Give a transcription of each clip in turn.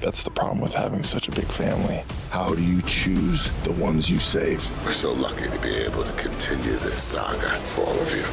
That's the problem with having such a big family. How do you choose the ones you save? We're so lucky to be able to continue this saga for all of you.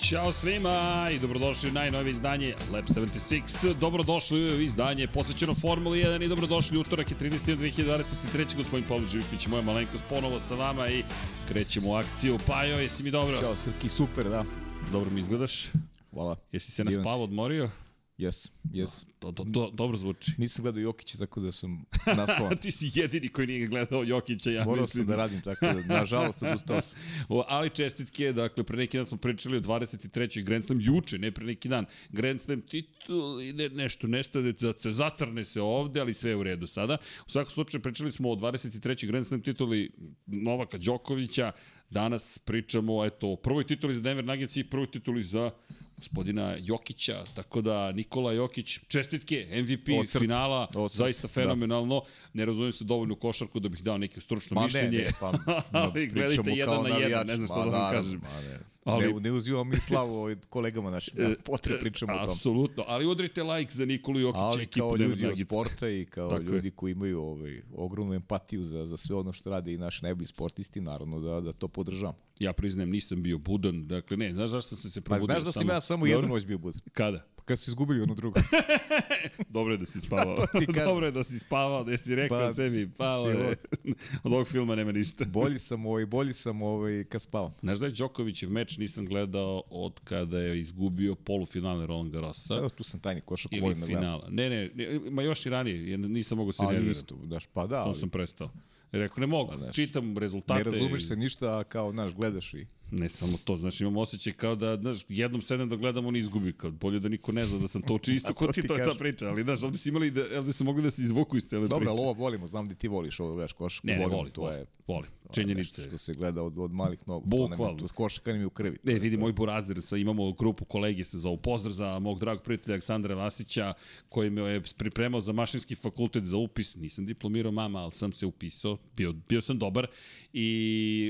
Ćao svima i dobrodošli u najnovije izdanje Lab 76. Dobrodošli u izdanje posvećeno Formuli 1 i dobrodošli utorak je 30. 2023. Gospodin Pavle Živković, moja malenkost ponovo sa vama i krećemo u akciju. Pajo, jesi mi dobro? Ćao Srki, super, da. Dobro mi izgledaš. Hvala. Jesi se naspavao, odmorio? Jes, jes. To, to, to, dobro zvuči. Nisam gledao Jokića, tako da sam naspavan. Ti si jedini koji nije gledao Jokića, ja Morao mislim. sam da radim, tako da, nažalost, odustao sam. O, ali čestitke, dakle, pre neki dan smo pričali o 23. Grand Slam, juče, ne pre neki dan. Grand Slam titul i ne, nešto nestade, da se zacrne se ovde, ali sve je u redu sada. U svakom slučaju pričali smo o 23. Grand Slam tituli Novaka Đokovića, Danas pričamo eto, o prvoj tituli za Denver Nuggets i prvoj tituli za gospodina Jokića, tako da Nikola Jokić, čestitke, MVP Od srca. finala, Od srca, zaista fenomenalno. Da. Ne razumijem se dovoljno košarku da bih dao neke stručno Ma mišljenje. ne, ne, pa, ali gledajte jedan na jedan, ne znam što da vam kažem. Ma ne. Ali- Ne, ne uzimamo mi slavu ovaj kolegama našim, ja, potre pričamo o tom. Apsolutno, ali udrite like za Nikolu Jokića Ali ekipu kao ljudi od sporta i kao Tako je. ljudi koji imaju ovaj, ogromnu empatiju za, za sve ono što rade i naši najbolji sportisti, naravno da, da to podržam. Ja priznajem, nisam bio budan, dakle ne, znaš zašto sam se Ma, probudio? znaš da sam ja samo Dobro? jednu noć bio budan. Kada? Kad su izgubili onu drugu. Dobro je da si spavao. kažem. Dobro je da si spavao, da si rekao Pa, sebi, pao je. Od ovog filma nema ništa. bolji sam ovaj, bolji sam ovaj, kad spavam. Znaš da je Đokovićev meč nisam gledao od kada je izgubio polufinale Roland Garrosa. Evo, tu sam tajni košak, ili volim da finala. Ne, ne, ne, ima još i ranije, nisam mogao se Ali nervirati. isto, daš, pa da, Samo ali sam prestao. Rekao, ne mogu, znaš, čitam rezultate. ne razumeš se ništa, kao, znaš, gledaš i... Ne samo to, znači imam osjećaj kao da, znaš, jednom sedem da gledam, on izgubi, kao bolje da niko ne zna da sam to učio, isto ko ti, ti to je ta priča, ali znaš, ovde su imali, da, ovde su mogli da se izvuku iz cele Dobro, priče. ali ovo volimo, znam da ti voliš ovo, gledaš košak. Ne, ne, volim, volim, to volim, je, volim. Je. što se gleda od, od malih nogu. Bukvalno. To, to košaka mi u krvi. Ne, vidi moj burazir, sa, imamo grupu kolege se zovu Pozdrav za mog dragog prijatelja Aleksandra Vasića, koji me je pripremao za mašinski fakultet za upis. Nisam diplomirao mama, ali sam se upisao, bio, bio sam dobar. I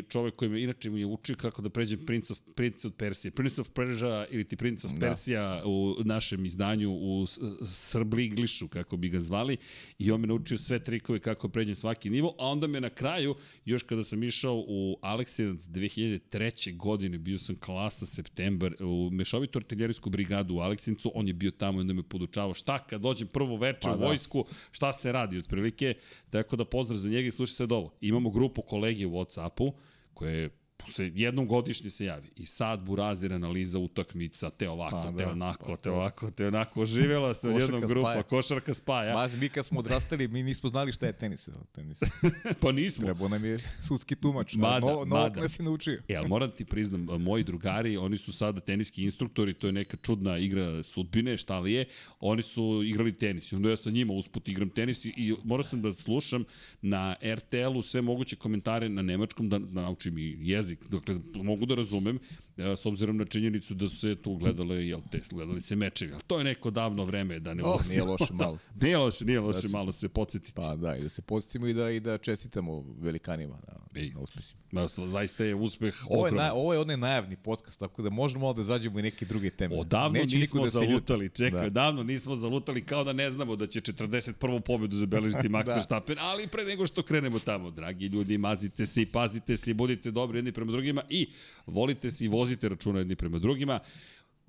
čovek koji me, inače mi je učio kako da pređem Prince of, Prince of Persia. Prince of Persia ili ti Prince of Da. Persia u našem izdanju u s- Srbliglišu, kako bi ga zvali. I on me naučio sve trikove kako pređem svaki nivo, a onda me na kraju, još kada sam išao u Aleksinac 2003. godine, bio sam klasa septembar u mešovitu artiljerijsku brigadu u Aleksincu, on je bio tamo i onda me podučavao šta kad dođem prvo veče Pa u da. vojsku, šta se radi otprilike, tako da pozdrav za njega i slušaj sad ovo. Imamo grupu kolege u Whatsappu koje se jednom godišnje se javi. I sad burazir analiza utakmica, te ovako, Pa te da, onako, pa te ovako, te onako. Živela se odjednom grupa, spaja. košarka spaja. Mazi, mi kad smo odrastali, mi nismo znali šta je tenis. tenis. pa nismo. Trebao nam je sudski tumač. Mada, novo, novog mada. nas je naučio. E, ali moram ti priznam, moji drugari, oni su sada teniski instruktori, to je neka čudna igra sudbine, šta li je, oni su igrali tenis i onda ja sa njima usput igram tenis i, i morao sam da slušam na RTL-u sve moguće komentare na nemačkom da, da naučim i jezik, dakle mogu da razumem, s obzirom na činjenicu da su se tu gledale, jel te, gledali se mečevi, ali to je neko davno vreme da ne O, ulazim. nije loše malo. nije loše, nije loše Da se- malo se podsjetiti. Pa da, i da se podsjetimo i da, i da čestitamo velikanima na, Ej. na uspesima. Ma, zaista je uspeh Ovo je, na, ovo je onaj najavni podcast, tako da možemo malo da zađemo i neke druge teme. Odavno Neće nismo da zalutali, čekaj, Da. davno nismo zalutali kao da ne znamo da će 41. pobedu zabeležiti Max Da. Verstappen, ali pre nego što krenemo tamo, dragi ljudi, mazite se i pazite se i budite dobri jedni prema drugima i volite se i vozite računa jedni prema drugima.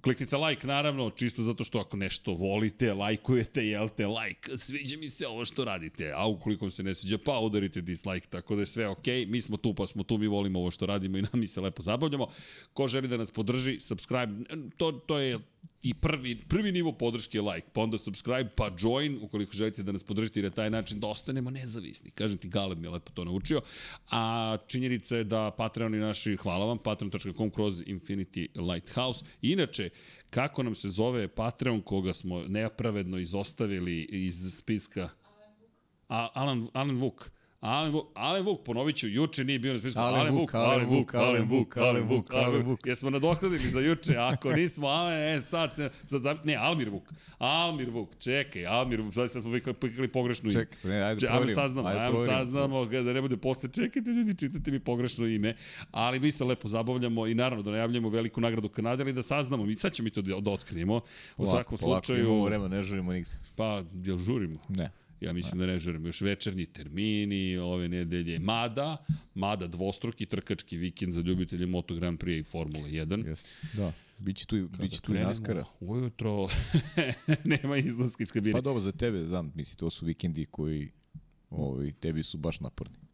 Kliknite like, naravno, čisto zato što ako nešto volite, lajkujete, jelte, like, sviđa mi se ovo što radite, a ukoliko vam se ne sviđa, pa udarite dislike, tako da je sve okay. mi smo tu, pa smo tu, mi volimo ovo što radimo i mi se lepo zabavljamo. Ko želi da nas podrži, subscribe, to, to je i prvi, prvi nivo podrške je like, pa onda subscribe, pa join, ukoliko želite da nas podržite i na taj način da ostanemo nezavisni. Kažem ti, Galeb mi je lepo to naučio. A činjenica je da Patreon i naši, hvala vam, patreon.com kroz Infinity Lighthouse. Inače, kako nam se zove Patreon koga smo nepravedno izostavili iz spiska? A, Alan, Alan Vuk. Alen Vuk, Alen Vuk, ponovit ću, juče nije bio na spisku. Alen Vuk, Alen Vuk, Alen Vuk, Alen Vuk, Alen Vuk. Jesmo nadoknadili za juče, ako nismo Alen, e, sad se, sad, ne, Almir Vuk. Almir Vuk, čekaj, Almir Vuk, sad smo vikali pogrešno ime. Čekaj, ne, ajde, ajde saznamo, ajde, ajde saznamo, da ne bude posle, čekajte ljudi, čitate mi pogrešno ime, ali mi se lepo zabavljamo i naravno da najavljamo veliku nagradu Kanade, ali da saznamo, mi sad ćemo mi to da, da otkrijemo. U svakom slučaju... Polako, vreme, ne žurimo nigde. Pa, jel žurimo? Ne. Ja mislim da ne želim još večernji termini ove nedelje. Mada, mada dvostruki trkački vikend za ljubitelje Moto Grand Prix i Formule 1. Jeste, da. Biće tu, biće tu i naskara. Ujutro nema izlaska iz kabine. Pa dobro, za tebe, znam, misli, to su vikendi koji ovi, tebi su baš naporni.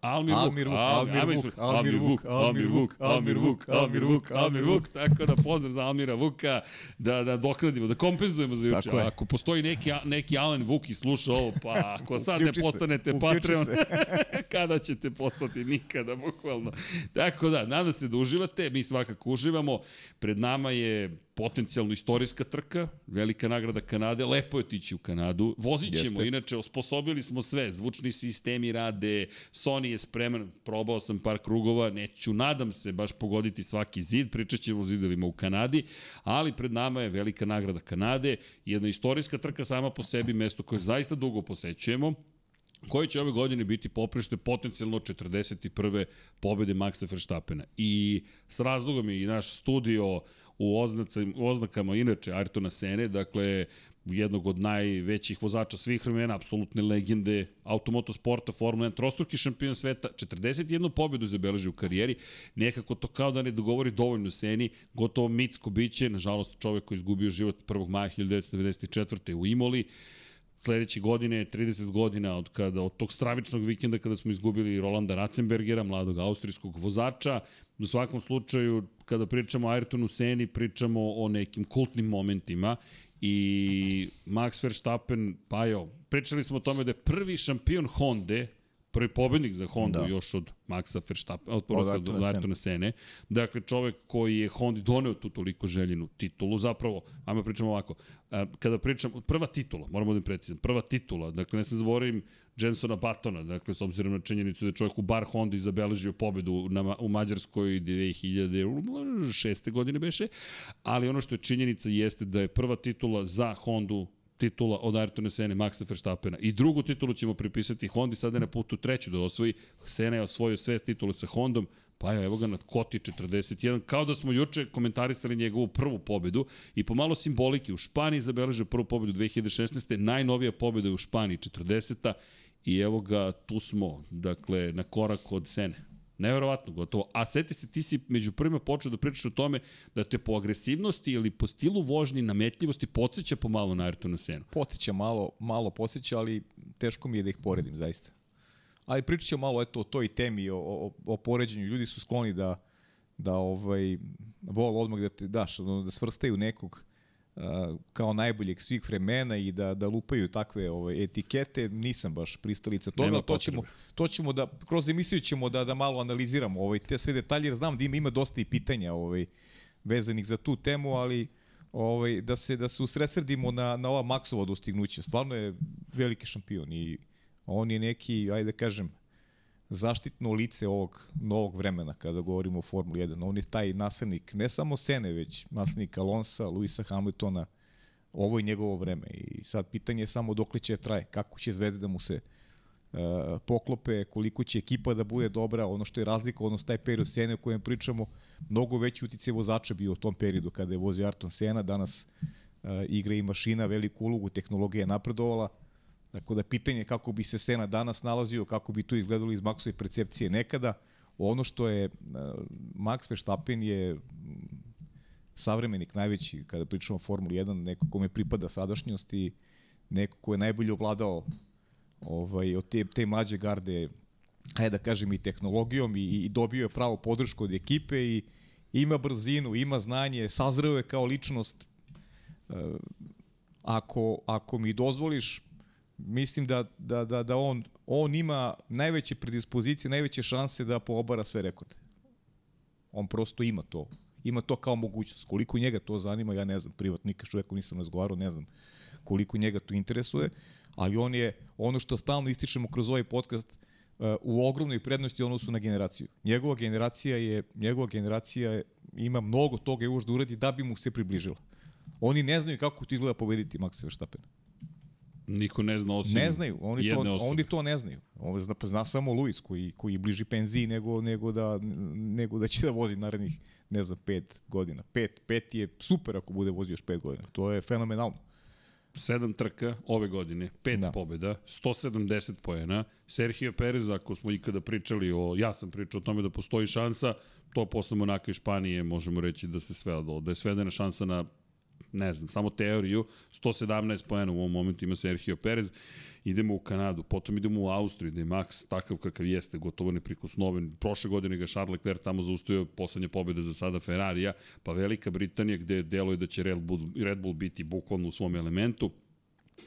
Almir Vuk, Almir Vuk, Almir Vuk, Almir Vuk, Almir Vuk, Almir Vuk, Almir Vuk, tako da pozdrav za Almira Vuka, da, da dokradimo, da kompenzujemo za juče. Ako postoji neki, neki Alen Vuk i sluša ovo, pa ako sad ne postanete Patreon, kada ćete postati? Nikada, bukvalno. Tako da, nadam se da uživate, mi svakako uživamo. Pred nama je potencijalno istorijska trka, velika nagrada Kanade, lepo je otići u Kanadu, vozit ćemo, Jeste. inače osposobili smo sve, zvučni sistemi rade, Sony je spreman, probao sam par krugova, neću, nadam se, baš pogoditi svaki zid, pričat ćemo o zidovima u Kanadi, ali pred nama je velika nagrada Kanade, jedna istorijska trka sama po sebi, mesto koje zaista dugo posećujemo, koji će ove godine biti poprište potencijalno 41. pobede Maxa Verstappena. I s razlogom je i naš studio u, oznaca, u oznakama inače Ayrtona Sene, dakle jednog od najvećih vozača svih vremena, apsolutne legende automotosporta, Formula 1, trostruki šampion sveta, 41 pobedu zabeleži u karijeri, nekako to kao da ne dogovori dovoljno Seni, gotovo mitsko biće, nažalost čovek koji izgubio život 1. maja 1994. u Imoli, sledeće godine 30 godina od kada od tog stravičnog vikenda kada smo izgubili Rolanda Ratzenbergera, mladog austrijskog vozača. U svakom slučaju kada pričamo o Ayrtonu Seni, pričamo o nekim kultnim momentima i Max Verstappen, pa jo, pričali smo o tome da je prvi šampion Honda prvi pobednik za Honda da. još od Maxa Verstappen, od, od, od, od Ayrtona Sene. Dakle, čovek koji je Honda doneo tu toliko željenu titulu, zapravo, ajmo pričamo ovako, kada pričam, prva titula, moramo da im precizam, prva titula, dakle, ne se zaboravim Jensona Batona, dakle, s obzirom na činjenicu da je čovjek u bar Honda zabeležio pobedu na, u Mađarskoj 2006. godine beše, ali ono što je činjenica jeste da je prva titula za Hondu titula od Ayrtona Sene, Maxa Verstappena. I drugu titulu ćemo pripisati Hondi, sada je na putu treću da osvoji. Sena je osvojio sve titule sa Hondom, pa evo ga na Koti 41, kao da smo juče komentarisali njegovu prvu pobedu i pomalo simbolike u Španiji zabeležio prvu pobedu 2016. Najnovija pobeda je u Španiji 40. I evo ga, tu smo, dakle, na korak od Sene. Neverovatno, gotovo. A seti se, ti si među prvima počeo da pričaš o tome da te po agresivnosti ili po stilu vožnji, nametljivosti podsjeća pomalo na Ayrtonu Senu. Podsjeća malo, malo podsjeća, ali teško mi je da ih poredim, zaista. Ali pričat malo eto, o toj temi, o, o, o poređenju. Ljudi su skloni da, da ovaj, vol odmah da te daš, da svrstaju nekog kao najboljeg svih vremena i da da lupaju takve ovaj etikete nisam baš pristalica toga Nema to ćemo to ćemo da kroz emisiju ćemo da da malo analiziramo ovaj te sve detalje jer znam da ima ima dosta i pitanja ovaj vezanih za tu temu ali ovaj da se da se usredsredimo na na ova Maksova dostignuća. Stvarno je veliki šampion i on je neki ajde da kažem zaštitno lice ovog novog vremena kada govorimo o Formuli 1. On je taj naslednik ne samo Sene, već naslednik Alonsa, Luisa Hamiltona, ovo je njegovo vreme. I sad pitanje je samo dok će traje, kako će zvezde da mu se uh, poklope, koliko će ekipa da bude dobra, ono što je razlika, odnosno taj period Sene o kojem pričamo, mnogo veći utice vozača bio u tom periodu kada je vozio Arton Sena, danas uh, igra i mašina, veliku ulogu, tehnologija je napredovala, Dakle, da pitanje kako bi se Sena danas nalazio, kako bi to izgledalo iz Maxove percepcije nekada. Ono što je uh, Max Verstappen je savremenik najveći, kada pričamo o Formuli 1, neko kome pripada sadašnjost i neko ko je najbolje ovladao ovaj, od te, te mlađe garde, ajde da kažem i tehnologijom i, i dobio je pravo podršku od ekipe i ima brzinu, ima znanje, sazreo je kao ličnost. E, ako, ako mi dozvoliš, mislim da, da, da, da on, on ima najveće predispozicije, najveće šanse da poobara sve rekorde. On prosto ima to. Ima to kao mogućnost. Koliko njega to zanima, ja ne znam, privatno nikad čoveku nisam razgovarao, ne znam koliko njega to interesuje, ali on je, ono što stalno ističemo kroz ovaj podcast, uh, u ogromnoj prednosti odnosu na generaciju. Njegova generacija je, njegova generacija je, ima mnogo toga još da uradi da bi mu se približila. Oni ne znaju kako to izgleda pobediti Maxa Verstappena. Niko ne zna osim Ne znaju, oni to, osobe. oni to ne znaju. Ovo zna, zna samo Luis koji, koji je bliži penziji nego, nego, da, nego da će da vozi narednih, ne znam, pet godina. Pet, pet je super ako bude vozio još pet godina. To je fenomenalno. sedam trka ove godine, pet Da. da. pobjeda, 170 poena. Sergio Perez, ako smo ikada pričali o, ja sam pričao o tome da postoji šansa, to posle Monaka i Španije možemo reći da se sve da je svedena šansa na ne znam, samo teoriju, 117 poena u ovom momentu ima Sergio Perez, idemo u Kanadu, potom idemo u Austriju, gde je Max takav kakav jeste, gotovo neprikosnoven. Prošle godine ga Charles Leclerc tamo zaustavio poslednje pobjede za sada Ferrarija, pa Velika Britanija gde deluje da će Red Bull, Red Bull biti bukvalno u svom elementu.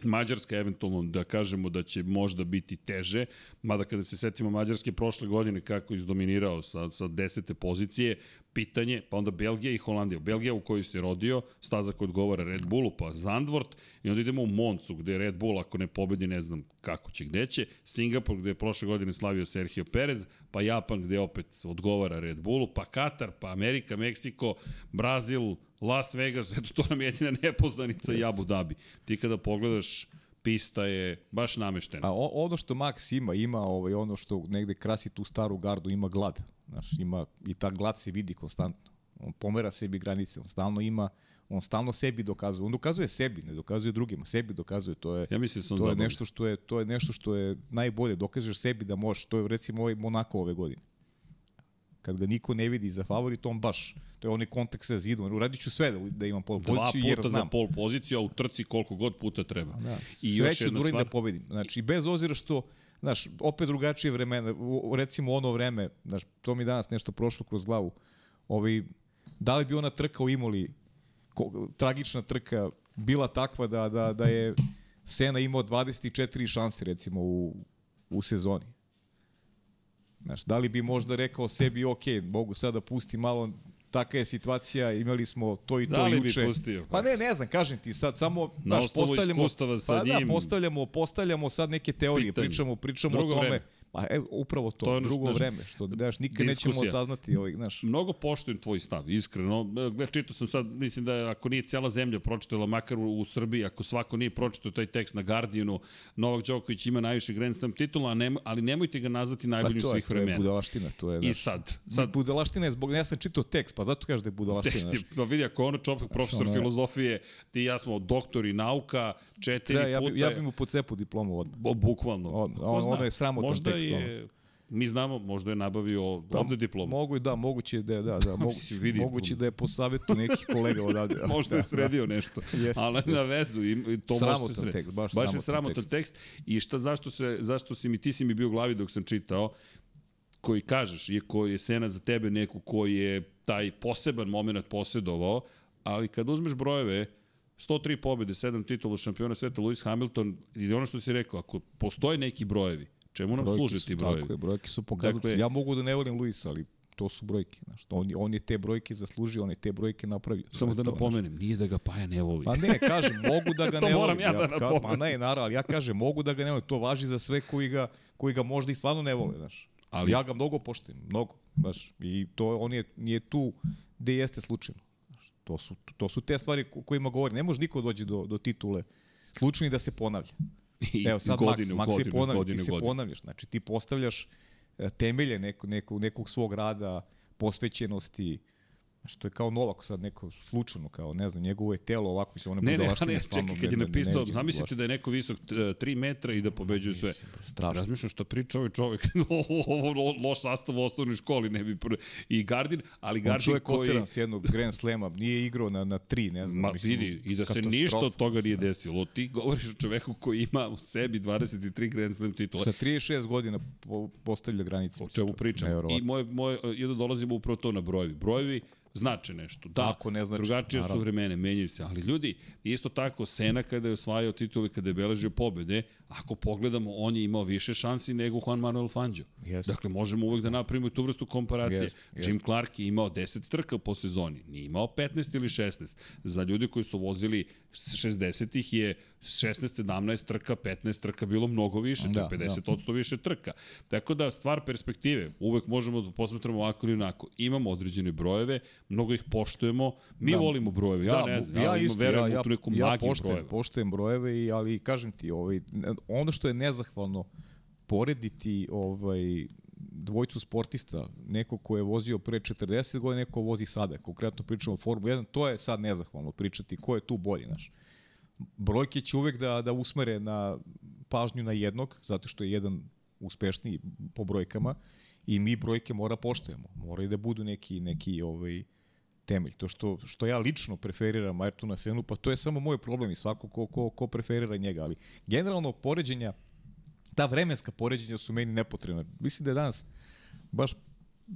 Mađarska eventualno da kažemo da će možda biti teže, mada kada se setimo Mađarske prošle godine kako je izdominirao sa, sa desete pozicije, pitanje, pa onda Belgija i Holandija. Belgija u kojoj se rodio, staza koja odgovara Red Bullu, pa Zandvort i onda idemo u Moncu gde Red Bull ako ne pobedi ne znam kako će gde će, Singapur gde je prošle godine slavio Sergio Perez, pa Japan gde opet odgovara Red Bullu, pa Katar, pa Amerika, Meksiko, Brazil, Las Vegas, eto to nam je jedina nepoznanica i Abu Dhabi. Ti kada pogledaš pista je baš nameštena. A o, ono što Max ima, ima ovaj, ono što negde krasi tu staru gardu, ima glad. Znaš, ima, I ta glad se vidi konstantno. On pomera sebi granice, on stalno ima, on stalno sebi dokazuje. On dokazuje sebi, ne dokazuje drugima, sebi dokazuje. To je, Ja mislim da to je nešto što je, to je nešto što je najbolje. Dokažeš sebi da možeš. To je recimo ovaj Monako ove godine. Kad ga niko ne vidi za favorit, on baš, to je onaj kontakt sa zidom. Uradit ću sve da, da imam pol Dva poziciju, jer puta znam. za pol poziciju, a u trci koliko god puta treba. Da. I Sve još ću da stvar, da pobedim. Znači, bez obzira što, znaš, opet drugačije vremena, recimo ono vreme, znaš, to mi danas nešto prošlo kroz glavu, ovi, da li bi ona trka u Imoli, ko, tragična trka, bila takva da, da, da je Sena imao 24 šanse, recimo, u, u sezoni. Znaš, da li bi možda rekao sebi, ok, mogu sada da pustim malo, taka je situacija, imali smo to i to Da li bi juče. pustio? Pa ne, ne znam, kažem ti, sad samo Na znaš, postavljamo, sa pa njim. da, postavljamo, postavljamo sad neke teorije, pričamo, pričamo Drugo o tome. vreme. Pa evo, upravo to, To je drugo znaš, vreme, što znaš, nikad nećemo diskusija. saznati, ovaj, znaš. Mnogo poštujem tvoj stav, iskreno. Gle, čitao sam sad, mislim da ako nije cela zemlja pročitala, makar u, u Srbiji, ako svako nije pročitao taj tekst na Guardianu, Novak Đoković ima najviše Grand Slam titula, a nem, ali nemojte ga nazvati Pa najboljim to je, svih to je vremena. budalaština, to je, I znaš, sad, sad budalaština je zbog, ja sam čitao tekst, pa zato kaže da je budalaština, Tekst je, no vidi, ako ono čovjek profesor ono- filozofije, ti i ja smo doktori nauka, četiri Treba, ja, puta... bi, ja bi mu po cepu diplomu odmah. Bo, bukvalno. On- on- ono je sramotan možda tekst, Je, mi znamo, možda je nabavio ovde diplomu. Mogu, da, moguće da, je, da, da, moguće, Vidi. moguće da je po savjetu nekih kolega odavde. Da, Možda je da, sredio nešto. Jeste, ali jeste. na vezu i to Sramotan sredi. tekst, baš baš je sramotan sramotan tekst. I šta, zašto, se, zašto si mi, ti si mi bio u glavi dok sam čitao, koji kažeš, iako je Sena za tebe neko koji je taj poseban moment posjedovao, ali kad uzmeš brojeve, 103 pobjede, 7 titula šampiona sveta, Lewis Hamilton, i ono što si rekao, ako postoje neki brojevi, čemu nam Brojke služe su- ti brojevi? Tako je, brojke su pokazatelji. Dakle- ja mogu da ne volim Luisa, ali to su brojke. Znaš, on, on je te brojke zaslužio, on je te brojke napravio. Samo da to, napomenem, nije da ga Paja ne voli. Pa ne, kažem, mogu da ga To ne moram volim. ja da ka, pa napomenem. ne, naravno, ali ja kažem, mogu da ga ne volim. To važi za sve koji ga, koji ga možda i stvarno ne vole, znaš. Ali- Ali, ja ga mnogo poštujem, mnogo, baš. I to, on je, nije tu gde jeste slučajno. To su, to su te stvari ko- kojima govori. Ne može niko doći do, do titule slučajno da se ponavlja. I Evo sad godine u Max, Max godinu, se ponavlja, godine ti se godinu. ponavljaš. Znači ti postavljaš e, temelje neko, neko, nekog svog rada, posvećenosti, Znaš, to je kao Novak sad neko slučajno, kao ne znam, njegovo je telo ovako, mislim, one Ne, ne, ne, stvarno čekaj, kad je ne- ne- napisao, ne zamislite da je neko visok 3 metra i da pobeđuje sve. strašno. Razmišljam šta priča ovaj čovjek, ovo lo- loš sastav u osnovnoj školi, ne bi. I Gardin, ali On Gardin koji... kotiran s jednog Grand Slema, nije igrao na, na tri, ne znam. Ma mislim, vidi, i da se ništa od toga nije desilo. Ti govoriš o čoveku koji ima u sebi 23 Grand Slam titula. Sa 36 godina po, postavlja granice. O čemu pričam. I moje, moje, jedno dolazimo upravo to na brojevi. Brojevi znače nešto. Da, Ako ne znači, drugačije su naravno. vremene, menjaju se. Ali ljudi, isto tako, Sena kada je osvajao titule, kada je beležio pobede, ako pogledamo, on je imao više šansi nego Juan Manuel Fangio. Yes. Dakle, možemo uvek da napravimo i tu vrstu komparacije. Jest, jest. Jim Clark je imao 10 trka po sezoni, nije imao 15 ili 16. Za ljudi koji su vozili 60-ih je 16-17 trka, 15 trka bilo mnogo više, Da, da, 50% više trka. Tako da, stvar perspektive, uvek možemo da posmetramo ovako ili onako. Imamo određene brojeve, mnogo ih poštujemo, mi Da. volimo brojeve, ja da, ne znam, ja, isto, verujem ja, u tu neku ja, magiju poštujem, brojeva. poštujem brojeve, i, ali kažem ti, ovaj, ono što je nezahvalno, porediti ovaj, dvojcu sportista, neko ko je vozio pre 40 godina, neko ko vozi sada, konkretno pričamo o Formula 1, to je sad nezahvalno pričati ko je tu bolji, znaš. Brojke će uvek da, da usmere na pažnju na jednog, zato što je jedan uspešniji po brojkama i mi brojke mora poštujemo. Moraju da budu neki, neki ovaj, temelj. To što, što ja lično preferiram Ayrtona Senu, pa to je samo moj problem i svako ko, ko, ko preferira njega. Ali generalno poređenja, ta vremenska poređenja su meni nepotrebna. Mislim da je danas baš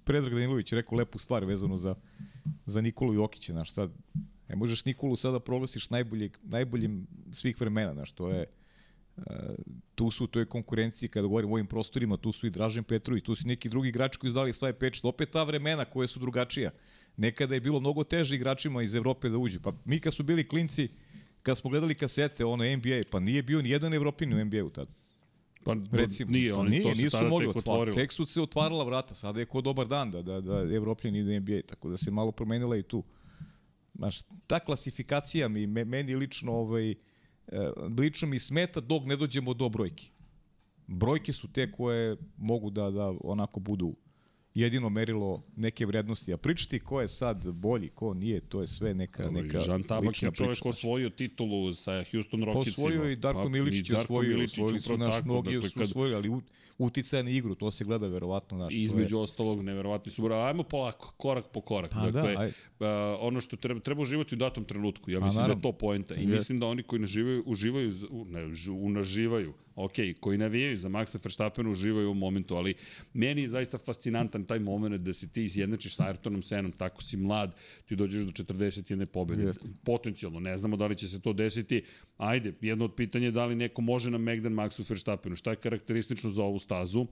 Predrag Danilović rekao lepu stvar vezano za, za Nikolu Jokića. Znaš, sad, ne možeš Nikolu sada proglasiš najboljeg, najboljim svih vremena. Znaš, to je, e, tu su u toj konkurenciji, kada govorim o ovim prostorima, tu su i Dražen Petrović, tu su neki drugi igrači koji su dali svoje peč, opet ta vremena koje su drugačija. Nekada je bilo mnogo teže igračima iz Evrope da uđu. Pa mi kad smo bili klinci, kad smo gledali kasete, ono NBA, pa nije bio ni jedan Evropin u NBA-u tada. Pa, Recimo, nije, pa oni nije, to se nisu mogli tek otvorilo. Tek su se otvarala vrata, sada je ko dobar dan da, da, da Evropljan ide NBA, tako da se malo promenila i tu. Znaš, ta klasifikacija mi, me- meni lično, ovaj, e, lično mi smeta dok ne dođemo do brojki. Brojke su te koje mogu da, da onako budu jedino merilo neke vrednosti. A pričati ko je sad bolji, ko nije, to je sve neka, neka Žan Tabak je čovjek priča. osvojio titulu sa Houston Rocketsima. Posvojio i Darko Pa, Miličić je osvojio, Miličić osvojili su naš mnogi dakle, su kad- osvojili, ali ut, uticaj na igru, to se gleda verovatno naš. I između ostalog, neverovatni su. Ajmo polako, korak po korak. Pa da, dakle, ajde. a, ono što treba, treba uživati u datom trenutku. Ja Pa mislim da je to poenta. I mislim da oni koji naživaju, uživaju, u, ne, ž- unaživaju, ok, koji navijaju za Maxa Verstappena uživaju u momentu, ali meni je zaista fascinantan taj moment da se ti izjednačiš sa Ayrtonom Senom, tako si mlad, ti dođeš do 41 pobjede. Jeste. Potencijalno, ne znamo da li će se to desiti. Ajde, jedno od pitanja je da li neko može na Megdan Maxu Verstappenu. Šta je karakteristično za ovu stazu?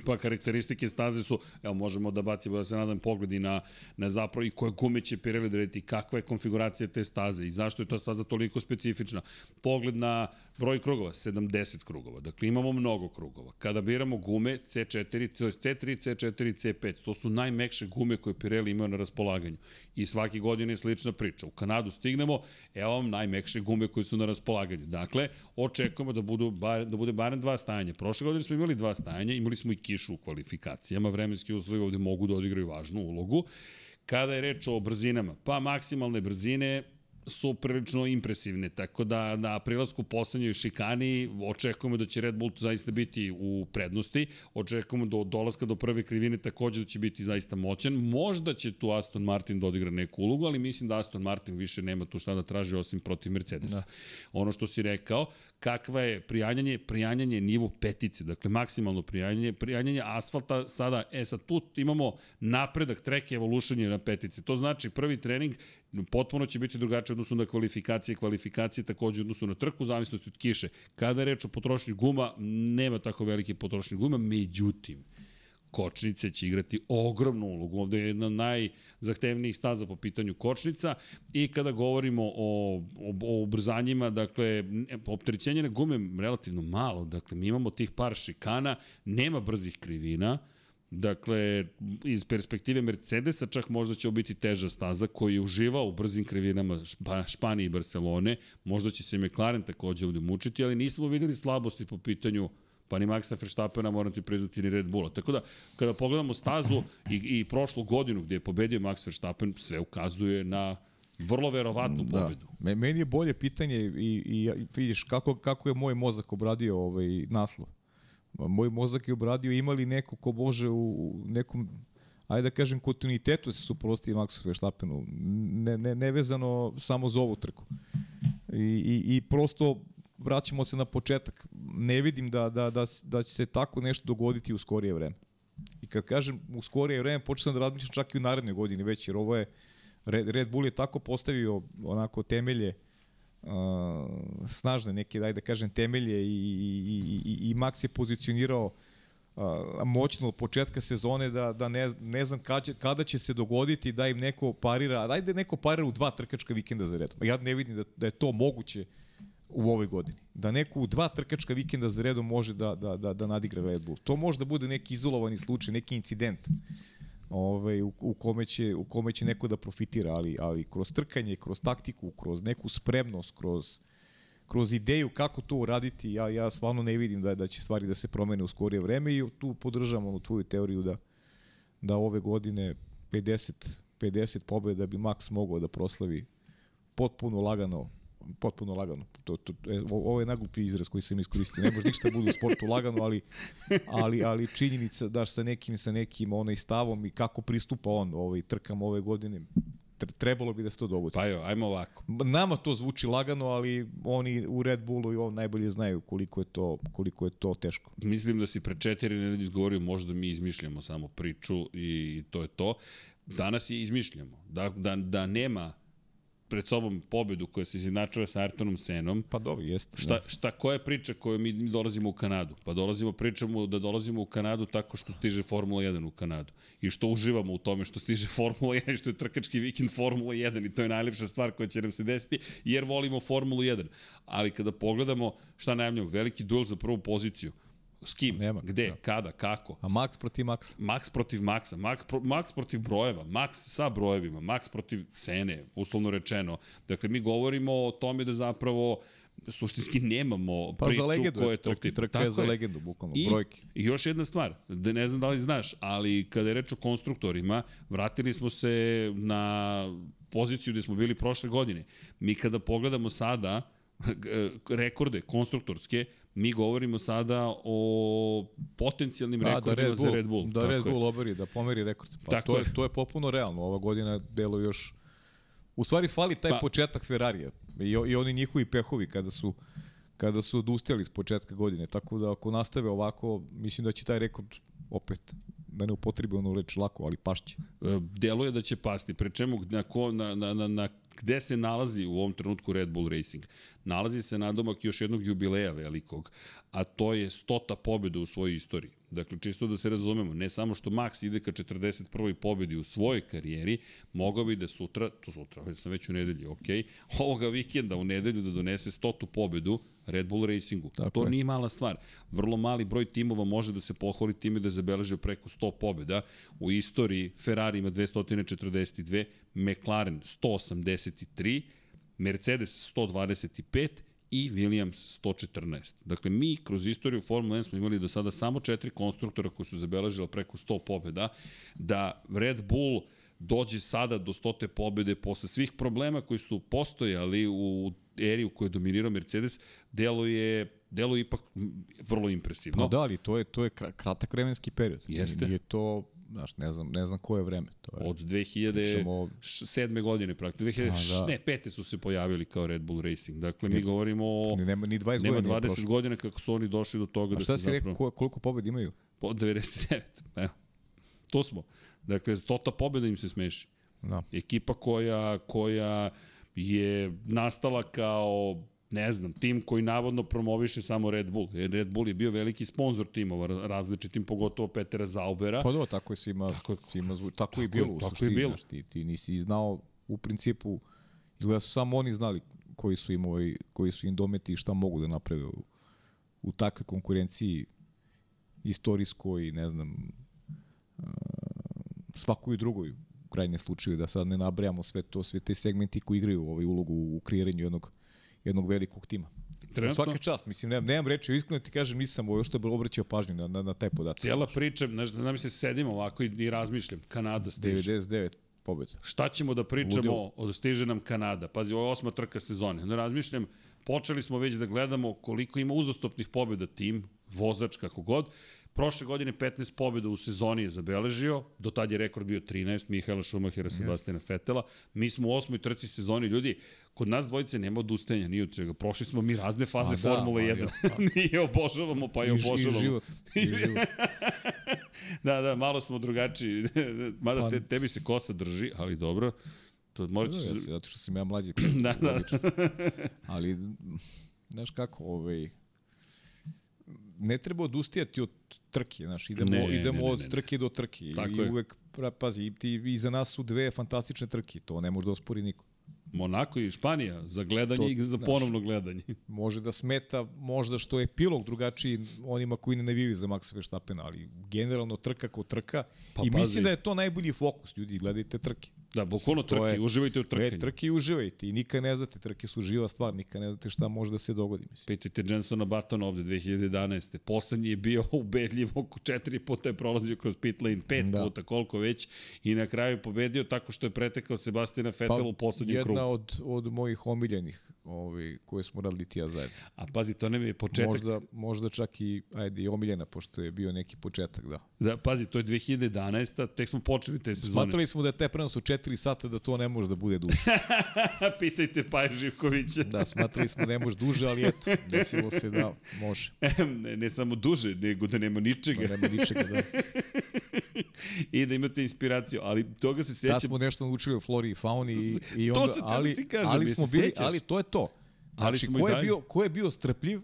Pa karakteristike staze su, evo možemo da bacimo, da se nadam, pogledi na, na zapravo i koje gume će Pirelli da rediti, kakva je konfiguracija te staze i zašto je ta staza toliko specifična. Pogled na broj krugova, 70 krugova, dakle imamo mnogo krugova. Kada biramo gume C4, to je C3, C4, C5, to su najmekše gume koje Pirelli imao na raspolaganju. I svaki godin je slična priča. U Kanadu stignemo, evo vam najmekše gume koje su na raspolaganju. Dakle, očekujemo da, budu bar, da bude barem dva stajanja. Prošle godine smo imali dva stajanja, imali smo i kišu u kvalifikacijama, vremenski uslovi ovde mogu da odigraju važnu ulogu. Kada je reč o brzinama, pa maksimalne brzine su prilično impresivne, tako da na prilasku poslednjoj šikani očekujemo da će Red Bull zaista biti u prednosti, očekujemo do dolaska do prve krivine takođe da će biti zaista moćan, možda će tu Aston Martin da odigra neku ulogu, ali mislim da Aston Martin više nema tu šta da traži osim protiv Mercedesa. Da. Ono što si rekao, kakva je prijanjanje, prijanjanje je nivo petice, dakle maksimalno prijanjanje, prijanjanje asfalta sada, e sad tu imamo napredak, track evolution je na petice, to znači prvi trening potpuno će biti drugačije u odnosu na kvalifikacije, kvalifikacije takođe u odnosu na trku, zavisnosti od kiše. Kada je reč o potrošnji guma, nema tako velike potrošnje guma, međutim, kočnice će igrati ogromnu ulogu. Ovde je jedna najzahtevnijih staza po pitanju kočnica i kada govorimo o, o, o ubrzanjima, dakle, opterećenje na gume relativno malo. Dakle, mi imamo tih par šikana, nema brzih krivina, Dakle, iz perspektive Mercedesa čak možda će biti teža staza koji je uživao u brzim krivinama Špa, Španije i Barcelone. Možda će se McLaren takođe ovde mučiti, ali nismo videli slabosti po pitanju pa ni Maxa Verstappena, moram ti priznati, ni Red Bulla. Tako da, kada pogledamo stazu i, i prošlu godinu gde je pobedio Max Verstappen, sve ukazuje na vrlo verovatnu pobedu. Da. Meni je bolje pitanje i, i, i vidiš kako, kako je moj mozak obradio ovaj naslov. Moj mozak je obradio imali neko ko može u, nekom ajde da kažem, kontinuitetu se suprosti Maxu Verstappenu, ne, ne, nevezano samo za ovu trku. I, i, i prosto vraćamo se na početak. Ne vidim da, da, da, da će se tako nešto dogoditi u skorije vreme. I kad kažem u skorije vreme, počeo da razmišljam čak i u narednoj godini već, jer ovo je, Red, Red Bull je tako postavio onako temelje, uh, snažne neke, daj da kažem, temelje i, i, i, i Max je pozicionirao uh, moćno od početka sezone da, da ne, ne znam kada će, kada će se dogoditi da im neko parira, daj da neko parira u dva trkačka vikenda za redom. Ja ne vidim da, da je to moguće u ovoj godini. Da neko u dva trkačka vikenda za redom može da, da, da, da nadigra Red Bull. To može da bude neki izolovani slučaj, neki incident ovaj, u, u, kome će, u kome će neko da profitira, ali, ali kroz trkanje, kroz taktiku, kroz neku spremnost, kroz kroz ideju kako to uraditi, ja, ja stvarno ne vidim da, da će stvari da se promene u skorije vreme i tu podržam onu tvoju teoriju da, da ove godine 50, 50 pobjeda bi Max mogao da proslavi potpuno lagano potpuno lagano. To, to, e, ovo je naglupi izraz koji sam iskoristio. Ne može ništa da bude u sportu lagano, ali, ali, ali činjenica da sa nekim, sa nekim onaj stavom i kako pristupa on ovaj, trkam ove godine, trebalo bi da se to dogodi. Pa jo, ajmo ovako. Nama to zvuči lagano, ali oni u Red Bullu i on najbolje znaju koliko je to, koliko je to teško. Mislim da si pre četiri nedelje izgovorio, možda mi izmišljamo samo priču i to je to. Danas je izmišljamo. Da, da, da nema pred sobom pobedu koja se izjednačava sa Ayrtonom Senom. Pa dobro, jeste. Šta, da. šta, koja je priča koju mi, dolazimo u Kanadu? Pa dolazimo, pričamo da dolazimo u Kanadu tako što stiže Formula 1 u Kanadu. I što uživamo u tome što stiže Formula 1 i što je trkački vikend Formula 1 i to je najlepša stvar koja će nam se desiti jer volimo Formulu 1. Ali kada pogledamo šta najavljamo, veliki duel za prvu poziciju, S kim? Nema. Gde? Da. Kada? Kako? A Max protiv Maxa? Max protiv Maxa. Max, pro, Max protiv brojeva. Max sa brojevima. Max protiv Sene, uslovno rečeno. Dakle, mi govorimo o tome da zapravo suštinski nemamo pa priču za legendu, koja je trka. Trka je za legendu, bukvalno, I, brojke. I još jedna stvar, da ne znam da li znaš, ali kada je reč o konstruktorima, vratili smo se na poziciju gde smo bili prošle godine. Mi kada pogledamo sada rekorde konstruktorske, mi govorimo sada o potencijalnim da, rekordima da Red Bull, za Red Bull. Da Red Bull oberi, da pomeri rekord. Pa Tako to, je, to je popuno realno. Ova godina delo još... U stvari fali taj pa, početak Ferrarija i, i oni njihovi pehovi kada su kada su odustali s početka godine. Tako da ako nastave ovako, mislim da će taj rekord opet da ne upotrebi onu reč lako, ali pašće. E, deluje da će pasti, pre čemu na, ko, na, na, na, na gde se nalazi u ovom trenutku Red Bull Racing? Nalazi se nadomak još jednog jubileja velikog, a to je stota pobjeda u svojoj istoriji. Dakle, čisto da se razumemo, ne samo što Max ide ka 41. pobedi u svojoj karijeri, mogao bi da sutra, to sutra, već sam već u nedelji, ok, ovoga vikenda u nedelju da donese stotu pobedu Red Bull Racingu. Tako to je. nije mala stvar. Vrlo mali broj timova može da se pohvali time da je zabeležio preko 100 pobeda. U istoriji Ferrari ima 242, McLaren 183, Mercedes 125 i Williams 114. Dakle, mi kroz istoriju Formula 1 smo imali do sada samo četiri konstruktora koji su zabeležili preko 100 pobjeda, da Red Bull dođe sada do stote pobjede posle svih problema koji su postojali u eri u kojoj je dominirao Mercedes, delo je delo je ipak vrlo impresivno. Pa da, ali to je to je kratak vremenski period. Jeste. Nije to znaš, ne znam, ne znam koje vreme. To je. Od 2007. godine praktično. 2000, da. ne, pete su se pojavili kao Red Bull Racing. Dakle, mi govorimo o... Nema ni 20 nema godina. 20 godina kako su oni došli do toga A da se zapravo... šta si rekao, koliko pobjeda imaju? Po 99. Evo. To smo. Dakle, stota pobjeda im se smeši. Da. Ekipa koja, koja je nastala kao ne znam, tim koji navodno promoviše samo Red Bull. Jer Red Bull je bio veliki sponsor timova različitim, pogotovo Petera Zaubera. Pa da, tako je svima, tako, svima zvu, tako, tako, i bilo u suštini. Bilo. Ti, ti nisi znao u principu, izgleda su samo oni znali koji su im, ovaj, koji su im dometi i šta mogu da naprave u, u takve konkurenciji istorijskoj, ne znam, uh, svakoj drugoj u krajnjem slučaju, da sad ne nabrajamo sve to, sve te segmenti koji igraju ovaj ulogu u kreiranju jednog jednog velikog tima. Trenutno, Svaka čast, mislim, nemam, nemam reči, iskreno ti kažem, nisam ovo što obraćao pažnju na, na, na taj podatak. cijela priča, znaš, znam se sedim ovako i, i razmišljam, Kanada stiže. 99 pobjeda. Šta ćemo da pričamo Ludilo. o stiže nam Kanada? Pazi, ovo je osma trka sezone. Ne razmišljam, počeli smo već da gledamo koliko ima uzastopnih pobjeda tim, vozač, kako god. Prošle godine 15 pobjeda u sezoni je zabeležio, do tad je rekord bio 13, Mihaela Šumahira, Sebastina Fetela. Mi smo u osmoj trci sezoni, ljudi, kod nas dvojice nema odustajanja ni od čega. Prošli smo mi razne faze A da, Formule ma, 1. ja, pa. Nije obožavamo, pa je obožavamo. I život. I život. da, da, malo smo drugačiji. Mada Pa- te, tebi se kosa drži, ali dobro. To morat ćeš... Da, ja, zato što sam ja mlađi. Da, da. logično. Ali, znaš kako, ovaj, ne treba odustajati od trke, znaš, idemo, Ne, idemo ne, ne, od ne, ne. trke do trke. I, Tako i je. uvek, pazi, i ti, iza nas su dve fantastične trke, to ne može da ospori niko. Monako i Španija za gledanje To, i za znaš, ponovno gledanje. Može da smeta možda što je epilog drugačiji onima koji ne navijaju za Maxa Verstappena, ali generalno trka ko trka Pa i pazi. mislim da je to najbolji fokus, ljudi, gledajte trke. Da, bukvalno trke, je- uživajte u E, trkanju. trke i uživajte i nikad ne znate, trke su živa stvar, nikad ne znate šta može da se dogodi. Mislim. Pitajte Jensona Battona ovde 2011. Poslednji je bio ubedljiv, oko četiri puta je prolazio kroz pit lane, pet Da. puta, koliko već, i na kraju je pobedio tako što je pretekao Sebastina Vettel u poslednjem Pa, jedna krugu. od, od mojih omiljenih ovaj, koje smo radili ti ja zajedno. A pazi, to ne je početak. Možda, možda čak i, ajde, i omiljena, pošto je bio neki početak, da. Da, pazi, to je 2011. Tek smo počeli te sezone. Smatrali smo da je taj prenos u 4 sata, da to ne može da bude duže. Pitajte Paja Živkovića. da, smatrali smo da ne može duže, ali eto, desilo se da može. ne, ne samo duže, nego da nema ničega. Da nema ničega, da. I da imate inspiraciju, ali toga se Da sećam. smo nešto naučili o flori i fauni i, i To onda, se teo da ali, ti kažem, ali smo se bili, ali to je to. Ali Znači, smo i ko je, bio, ko je bio strpljiv,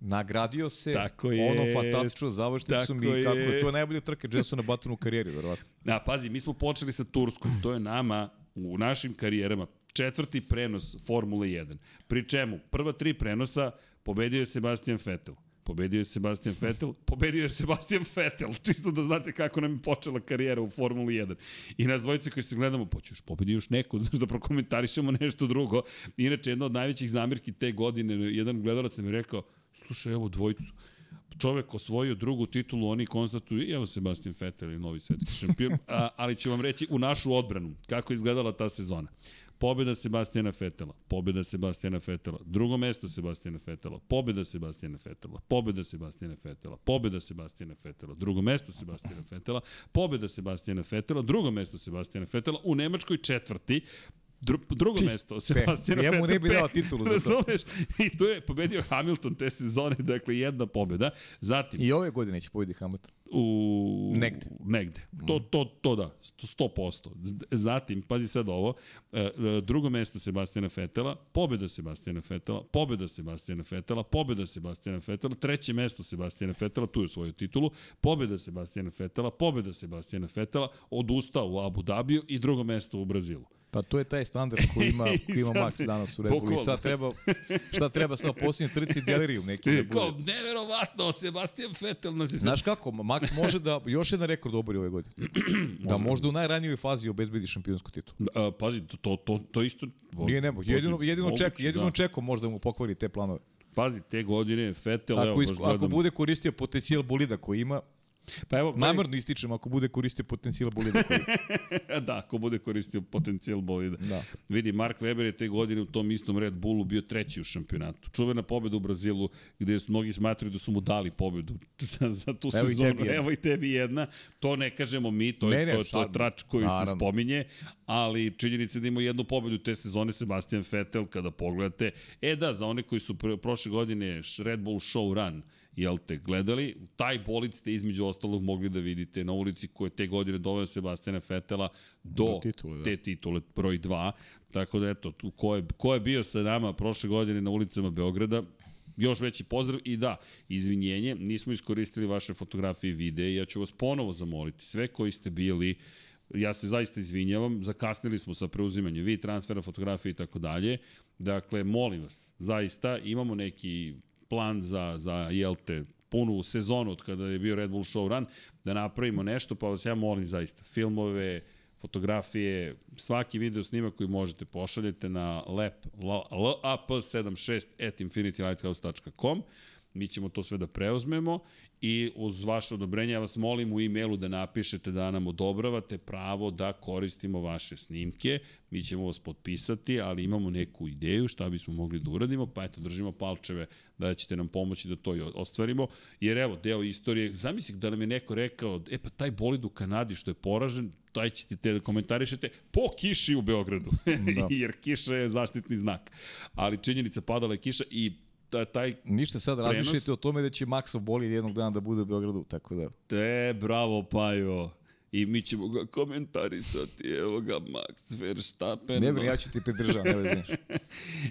nagradio se, Tako ono je, fantastično završnicu mi, kako je. to je najbolje trke Jensona Battona u karijeri, verovatno. A, pazi, mi smo počeli sa Turskom. To je nama, u našim karijerama, četvrti prenos Formule 1. Pri čemu, prva tri prenosa pobedio je Sebastian Vettel. Pobedio je Sebastian Vettel, pobedio je Sebastian Vettel, čisto da znate kako nam je počela karijera u Formuli 1. I nas dvojice koji se gledamo, pa ćeš pobedi još neko, znaš da prokomentarišemo nešto drugo. Inače, jedna od najvećih zamirki te godine, jedan gledalac nam je rekao, slušaj, evo dvojicu, čovek osvojio drugu titulu, oni konstatuju, evo Sebastian Vettel je novi svetski šampion, a, ali ću vam reći u našu odbranu kako je izgledala ta sezona. Pobjeda Sebastijana Fetela, pobjeda Sebastijana Fetela, drugo mesto Sebastijana Fetela, pobjeda Sebastijana Fetela, pobjeda Sebastijana Fetela, pobjeda Sebastijana Fetela, drugo mesto Sebastijana Fetela, pobjeda Sebastijana Fetela, drugo mesto Sebastijana Fetela, u Nemačkoj četvrti, Dru, drugo Ti, mesto, Sebastijana Njemu Fetela. ne bi dao titulu za to. Razumeš? I tu je pobedio Hamilton te sezone, dakle jedna pobjeda. Zatim, I ove godine će pobedi Hamilton. u... Negde. Negde. To, to, to da, 100%. Zatim, pazi sad ovo, e, e, drugo mesto Sebastijana Fetela, pobjeda Sebastijana Fetela, pobjeda Sebastijana Fetela, pobjeda Sebastijana Fetela, treće mesto Sebastijana Fetela, tu je svoju titulu, pobjeda Sebastijana Fetela, pobjeda Sebastijana Fetela, odustao u Abu Dhabiju i drugo mesto u Brazilu. Pa to je taj standard koji ima, koji ima Max danas u Red Bullu. I sad treba, šta treba sa posljednje trci delirium neki da Kao, bude. neverovatno, Sebastian Vettel nas je Znaš kako, Max može da još jedan rekord obori ove godine. da možda u najranijoj fazi obezbedi šampionsku titulu. A, pazi, to, to, to, to isto... Nije nebo, jedino, jedino, Moguće, ček, jedino da. čeko možda mu pokvari te planove. Pazi, te godine Vettel, evo, Ako, baš isko, ako bude koristio potencijal bolida koji ima, Pa evo, namerno ističem, ako bude koristio potencijal bolida koji da, ako bude koristio potencijal bolida. Da. Vidi, Mark Webber je te godine u tom istom Red Bullu bio treći u šampionatu. Čuvena pobjeda u Brazilu, gde su mnogi smatraju da su mu dali pobedu za, za tu Evo i sezonu. tebi jedna. Evo i tebi jedna. To ne kažemo mi, to, je, Ne, ne, to, to je trač koji se naravno. spominje, ali činjenica je da ima jednu pobedu te sezone Sebastian Vettel kada pogledate. E da, za one koji su pr prošle godine Red Bull Show Run jel te gledali, taj bolid ste između ostalog mogli da vidite na ulici koje je te godine doveo Sebastiana Fetela do, Do titule, da. te titule broj 2. Tako da eto, tu, ko, je, ko je bio sa nama prošle godine na ulicama Beograda, još veći pozdrav i da, izvinjenje, nismo iskoristili vaše fotografije i videe, ja ću vas ponovo zamoliti, sve koji ste bili, ja se zaista izvinjavam, zakasnili smo sa preuzimanjem vi transfera, fotografije i tako dalje. Dakle, molim vas, zaista imamo neki plan za, za jel te, punu sezonu od kada je bio Red Bull Show Run, da napravimo nešto, pa vas ja molim zaista, filmove, fotografije, svaki video snimak koji možete pošaljete na lap, lap76 at infinitylighthouse.com mi ćemo to sve da preuzmemo i uz vaše odobrenje ja vas molim u e-mailu da napišete da nam odobravate pravo da koristimo vaše snimke. Mi ćemo vas potpisati, ali imamo neku ideju šta bismo mogli da uradimo, pa eto, držimo palčeve da ćete nam pomoći da to i ostvarimo. Jer evo, deo istorije, zamisli da nam je neko rekao, e pa taj bolid u Kanadi što je poražen, taj ćete te da komentarišete po kiši u Beogradu, da. jer kiša je zaštitni znak. Ali činjenica padala je kiša i taj Ništa sad prenos... razmišljate o tome da će Maxov boli jednog dana da bude u Beogradu, tako da... Te, bravo Pajo i mi ćemo ga komentarisati, evo ga Max Verstappen. Ne bre, ja ću ti pridržavam, ne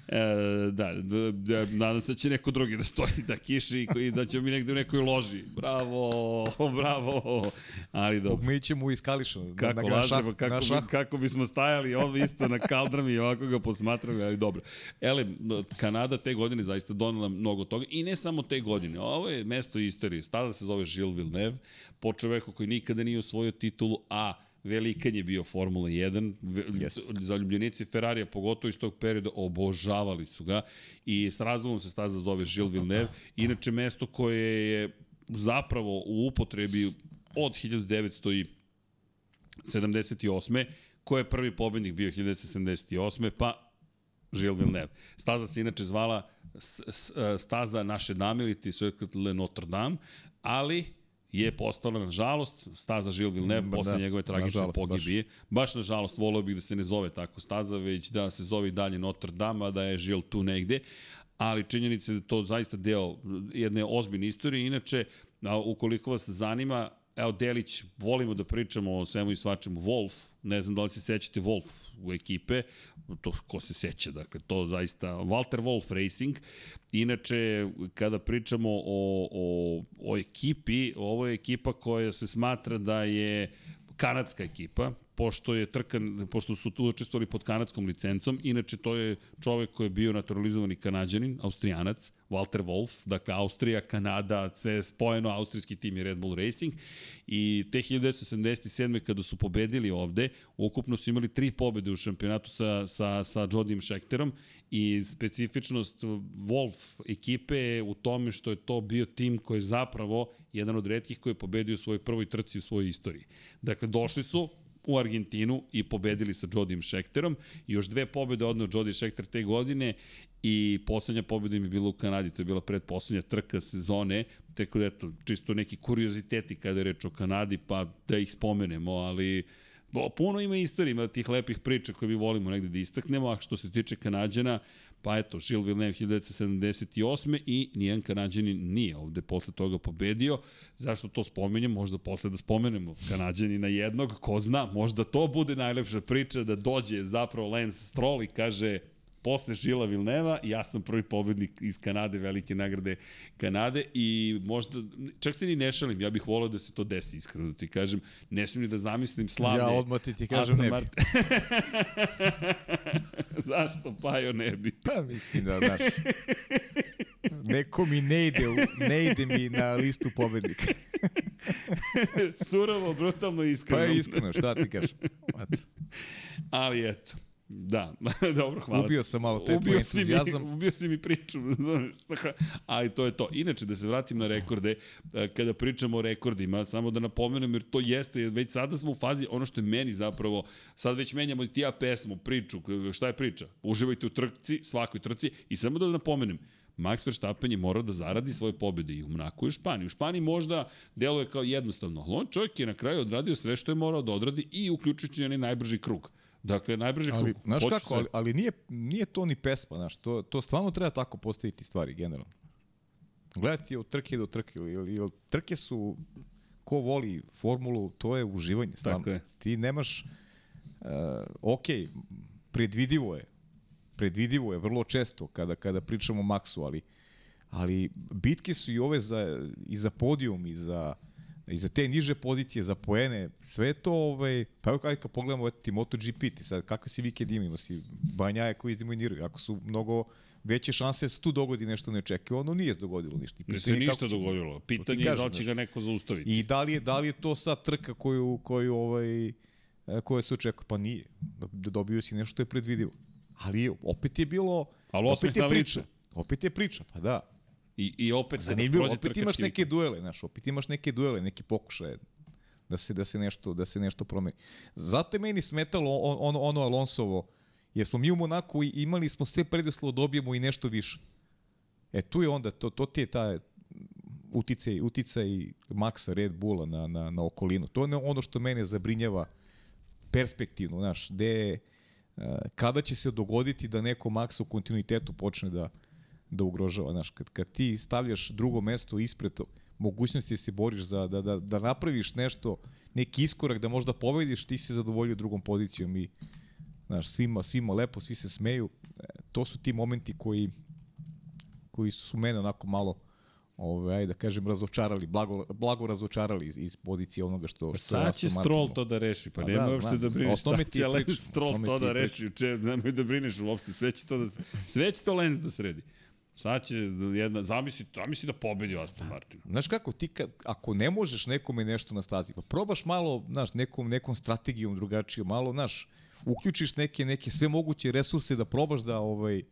e, da, da, da, nadam se da će neko drugi da stoji, da kiši i da će mi negde u nekoj loži. Bravo, bravo. Ali dobro. Mi ćemo iz Kališa. Kako na, lažemo, kako, bi, kako bismo stajali ovdje isto na kaldrami i ovako ga posmatrali, ali dobro. Ele, Kanada te godine zaista donela mnogo toga i ne samo te godine. Ovo je mesto istorije. Stada se zove Gilles Villeneuve, po čoveku koji nikada nije osvojio titulu, a velikan je bio Formula 1, yes. zaljubljenici Ferrarija, pogotovo iz tog perioda, obožavali su ga i s razlogom se staza zove Gilles Villeneuve, inače mesto koje je zapravo u upotrebi od 1978. Ko je prvi pobednik bio 1978. Pa Gilles Villeneuve. Staza se inače zvala staza naše dame ili ti Le Notre Dame, ali je postala, nažalost, staza Žil Villeneuve mm, posle da, njegove tragične nažalost, pogibije. Baš. baš nažalost, volio bih da se ne zove tako staza, već da se zove i dalje Notre Dame, a da je Žil tu negde. Ali činjenica je da to zaista deo jedne ozbiljne istorije. Inače, ukoliko vas zanima, evo Delić, volimo da pričamo o svemu i svačemu. Wolf, ne znam da li se sećate Wolf u ekipe, to ko se seća, dakle, to zaista, Walter Wolf Racing. Inače, kada pričamo o, o, o ekipi, ovo je ekipa koja se smatra da je kanadska ekipa, pošto je trkan, pošto su tu učestvovali pod kanadskom licencom. Inače, to je čovek koji je bio naturalizovani kanadjanin, austrijanac, Walter Wolf, dakle Austrija, Kanada, sve spojeno, austrijski tim je Red Bull Racing. I te 1977. kada su pobedili ovde, ukupno su imali tri pobede u šampionatu sa, sa, sa Jodim Schecterom i specifičnost Wolf ekipe je u tome što je to bio tim koji je zapravo jedan od redkih koji je pobedio u svojoj prvoj trci u svojoj istoriji. Dakle, došli su, u Argentinu i pobedili sa Jodim Schecterom. I još dve pobede odneo Jody Schechter te godine i poslednja pobeda im je bila u Kanadi, to je bila predposlednja trka sezone, tako da eto, čisto neki kurioziteti kada je reč o Kanadi, pa da ih spomenemo, ali puno ima istorija, ima tih lepih priča koje mi volimo negde da istaknemo, a što se tiče Kanadjana, Pa eto, Gilles Villeneuve 1978. i nijedan Kanadjanin nije ovde posle toga pobedio. Zašto to spomenjem? Možda posle da spomenemo Kanadjanina jednog, ko zna, možda to bude najlepša priča da dođe zapravo Lance Stroll i kaže posle Žila Vilneva, ja sam prvi pobednik iz Kanade, velike nagrade Kanade i možda, čak se ni ne šalim, ja bih volio da se to desi, iskreno da ti kažem, ne smijem ni da zamislim slavne... Ja odmah ti ti kažem ne bi. Zašto Pajo ne bi? Pa mislim da, znaš, neko mi ne ide, ne ide mi na listu pobednika. Surovo, brutalno, iskreno. Pa iskreno, šta ti kažeš? Ali eto, Da, dobro, hvala. Ubio sam malo taj ubio si entuzijazam. Mi, ubio si mi priču, ali to je to. Inače, da se vratim na rekorde, e, kada pričamo o rekordima, samo da napomenem, jer to jeste, već sada smo u fazi, ono što je meni zapravo, sad već menjamo i ti ja pesmu, priču, šta je priča? Uživajte u trci, svakoj trci, i samo da napomenem, Max Verstappen je morao da zaradi svoje pobjede i u Mnaku i u Španiji. U Španiji možda deluje kao jednostavno, ali on čovjek je na kraju odradio sve što je morao da odradi i uključujući onaj najbrži krug. Dakle, najbrži ali, krug. Znaš kako, se... ali, ali nije, nije to ni pesma, znaš, to, to stvarno treba tako postaviti stvari, generalno. Gledati od trke do trke, ili, ili trke su, ko voli formulu, to je uživanje. Stvarno. Tako je. Ti nemaš, uh, ok, predvidivo je, predvidivo je vrlo često kada, kada pričamo o Maxu, ali, ali bitke su i ove za, i za podijum, i za i za te niže pozicije, za poene, sve to, ovaj, pa evo kad pogledamo ti MotoGP, ti sad, kakve si vikend ima, si banjaje koji izdemoniraju, ako su mnogo veće šanse da se tu dogodi nešto neočekivano, nije se dogodilo ništa. Ne se ništa će, dogodilo. Pitanje je da će ga neko zaustaviti. I da li je, da li je to sad trka koju, koju ovaj, e, koje se očekuje. Pa nije. Da dobio si nešto što je predvidivo. Ali opet je bilo... Ali opet je priča. Opet je priča, pa da. I, i opet se Zanimljivo, prođe opet imaš neke duele, znaš, opet imaš neke duele, neki pokušaje da se da se nešto da se nešto promeni. Zato je meni smetalo on, ono ono Alonsovo jer smo mi u Monaku imali smo sve preduslove da dobijemo i nešto više. E tu je onda to to ti je ta uticaj uticaj Maxa Red Bulla na na na okolinu. To je ono što mene zabrinjava perspektivno, znaš, gde e, kada će se dogoditi da neko Maxa u kontinuitetu počne da da ugrožava, znaš, kad, kad ti stavljaš drugo mesto ispred mogućnosti da se boriš za, da, da, da napraviš nešto, neki iskorak, da možda pobediš, ti si zadovoljio drugom pozicijom i znaš, svima, svima lepo, svi se smeju. E, to su ti momenti koji koji su mene onako malo ovaj, ajde da kažem, razočarali, blago, blago razočarali iz, iz pozicije onoga što, što Sad će Stroll to da reši, pa Pa nema da, uopšte da brineš. O tome Sad ti će i Lance pričam, o Stroll to ti da reši, če, nemoj da brineš uopšte, sve će to da, sve će to Lance da sredi. Sad će jedna, zamisli, zamisli da pobedi Aston Martin. Znaš kako, ti kad, ako ne možeš nekome nešto na stazi, pa probaš malo, znaš, nekom, nekom strategijom drugačijom, malo, znaš, uključiš neke, neke sve moguće resurse da probaš da, ovaj,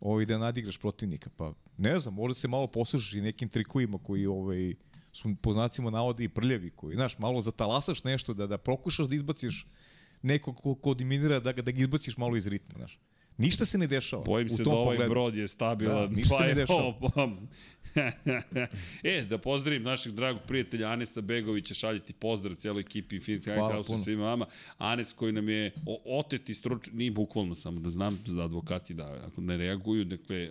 ovaj, da nadigraš protivnika. Pa, ne znam, možda se malo poslužiš i nekim trikovima koji, ovaj, su po znacima navode i prljavi, koji, znaš, malo zatalasaš nešto, da, da pokušaš da izbaciš nekog ko, ko dominira, da, ga, da ga izbaciš malo iz ritma, znaš. Ništa se ne dešava. Bojim u se da ovaj pogledu. brod je stabilan. Da, ništa se ne dešava. ovo, pa- e, da pozdravim našeg dragog prijatelja Anesa Begovića, šaljeti pozdrav cijeloj ekipi Infinity Lighthouse i svima vama. Anes koji nam je o, oteti struč, nije bukvalno samo da znam da advokati da ako ne reaguju, dakle,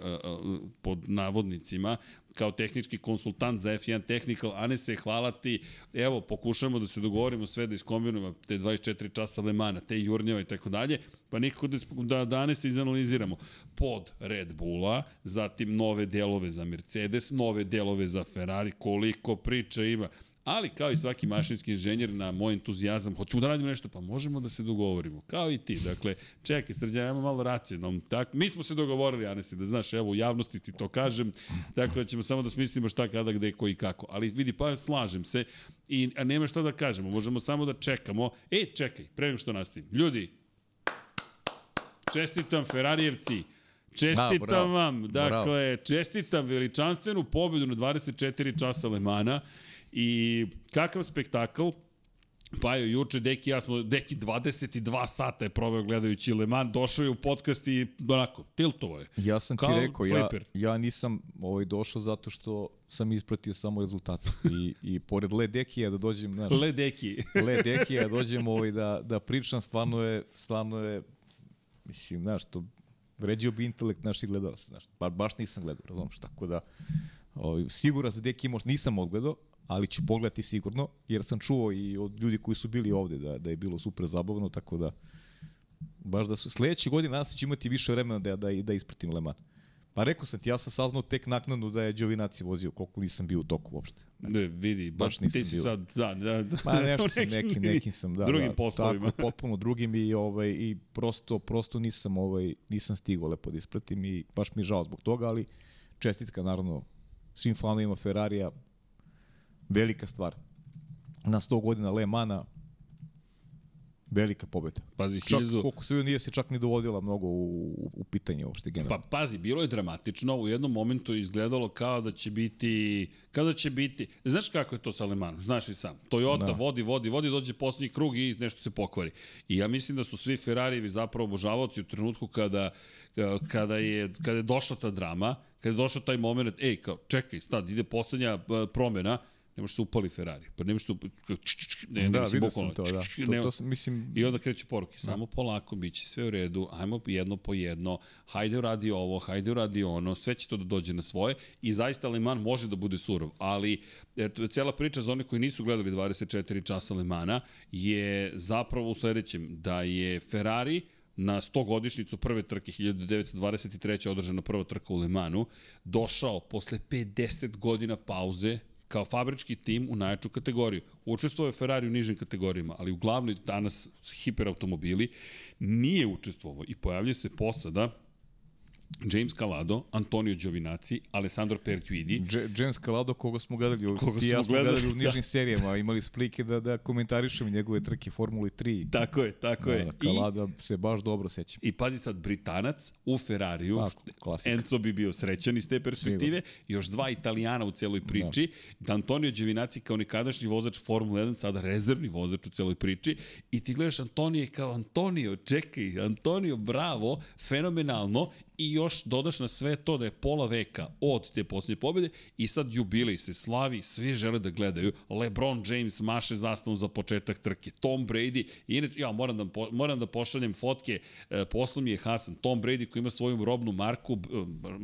pod navodnicima, kao tehnički konsultant za F1 Technical. Anese, hvala ti. Evo, pokušamo da se dogovorimo sve da iskombinujemo te 24 časa Lemana, te jurnjava i tako dalje, pa nikako da, da danas izanaliziramo pod Red Bulla, zatim nove delove za Mercedes, nove delove za Ferrari, koliko priča ima. Ali kao i svaki mašinski inženjer na moj entuzijazam, hoćemo da radimo nešto, pa možemo da se dogovorimo. Kao i ti. Dakle, čekaj, srđan, ajmo malo racionalno. Tak, mi smo se dogovorili, Anesi, da znaš, evo, u javnosti ti to kažem, tako da ćemo samo da smislimo šta, kada, gde, ko i kako. Ali vidi, pa slažem se i a nema šta da kažemo, možemo samo da čekamo. E, čekaj, pre nego što nastavim. Ljudi, čestitam Ferarijevci, Čestitam Da, bravo. vam, dakle, Bravo. čestitam veličanstvenu pobedu na 24 časa Lemana i kakav spektakl, Pa jo, juče Deki ja smo, Deki 22 sata je proveo gledajući Le Mans, došao je u podcast i onako, tiltovo je. Ja sam ti Kao rekao, ja, fliper. ja nisam ovaj, došao zato što sam ispratio samo rezultate. I, i pored Le Dekija da dođem, znaš, Le Deki. Le Dekija da dođem ovaj, da, da pričam, stvarno je, stvarno je, mislim, znaš, to vređio bi intelekt naših gledalaca, znaš, ba, baš nisam gledao, razumiješ, tako da, ovaj, siguran za Deki možda nisam odgledao, ali ću pogledati sigurno, jer sam čuo i od ljudi koji su bili ovde da, da je bilo super zabavno, tako da baš da su, sledeće godine da ću imati više vremena da, da, da ispratim Le Mans. Pa rekao sam ti, ja sam saznao tek naknadno da je Giovinazzi vozio, koliko nisam bio u toku uopšte. Ne, vidi, baš Baš nisam ti si bio. sad, da, da, da. Ma nešto sam neki, nekim sam, da. Drugim da, poslovima. Tako, potpuno drugim i, ovaj, i prosto, prosto nisam, ovaj, nisam stigao lepo da ispratim i baš mi je žao zbog toga, ali čestitka naravno svim fanovima Ferrarija, velika stvar. Na 100 godina Le Mana, velika pobeda. Pazi, Čak, hiljadu- koliko se vidio, nije se čak ni dovodila mnogo u, u, u pitanje uopšte Pa generalno. pazi, bilo je dramatično, u jednom momentu je izgledalo kao da će biti, kao da će biti, znaš kako je to sa Lemanom, znaš i sam, Toyota Da. vodi, vodi, vodi, dođe poslednji krug i nešto se pokvari. I ja mislim da su svi Ferrarijevi zapravo obožavaoci u trenutku kada, kada, je, kada je došla ta drama, kada je došao taj moment, ej, kao, čekaj, stad, ide poslednja eh, promena, ne može se upali Ferrari, pa ne može se upali, ne, da, mislim, bukvalno, sam to, da. To, ne- to, sam, mislim, I onda kreću poruke, samo polako, bit će sve u redu, ajmo jedno po jedno, hajde uradi ovo, hajde uradi ono, sve će to da dođe na svoje i zaista Le Mans može da bude surov, ali eto, cijela priča za one koji nisu gledali 24 časa Le Mana je zapravo u sledećem, da je Ferrari na 100 godišnicu prve trke 1923. održana prva trka u Le Manu, došao posle 50 godina pauze kao fabrički tim u najjaču kategoriju. Učestvovao je Ferrari u nižim kategorijama, ali uglavnom danas hiperautomobili nije učestvovao i pojavljuje se posada James Calado, Antonio Giovinazzi, Alessandro Perquidi. James Calado, koga smo gledali, u, Koga ti smo ja smo gledali, gledali u da. nižim serijama, imali su prilike da, da komentarišemo njegove trke Formuli 3. Tako je, tako je. Da, Calado se baš dobro sećam. I pazi sad, Britanac u Ferrariju, Pa, klasika. Enzo bi bio srećan iz te perspektive, još dva Italijana u celoj priči, da. Antonio Giovinazzi kao nekadašnji vozač Formule 1, sada rezervni vozač u celoj priči, i ti gledaš Antonije kao Antonio, čekaj, Antonio, bravo, fenomenalno, i još dodaš na sve to da je pola veka od te posljednje pobjede i sad jubilej se slavi, svi žele da gledaju. LeBron James maše zastavom za početak trke, Tom Brady, inače, ja moram da, moram da pošaljem fotke, e, poslom je Hasan, Tom Brady koji ima svoju robnu marku,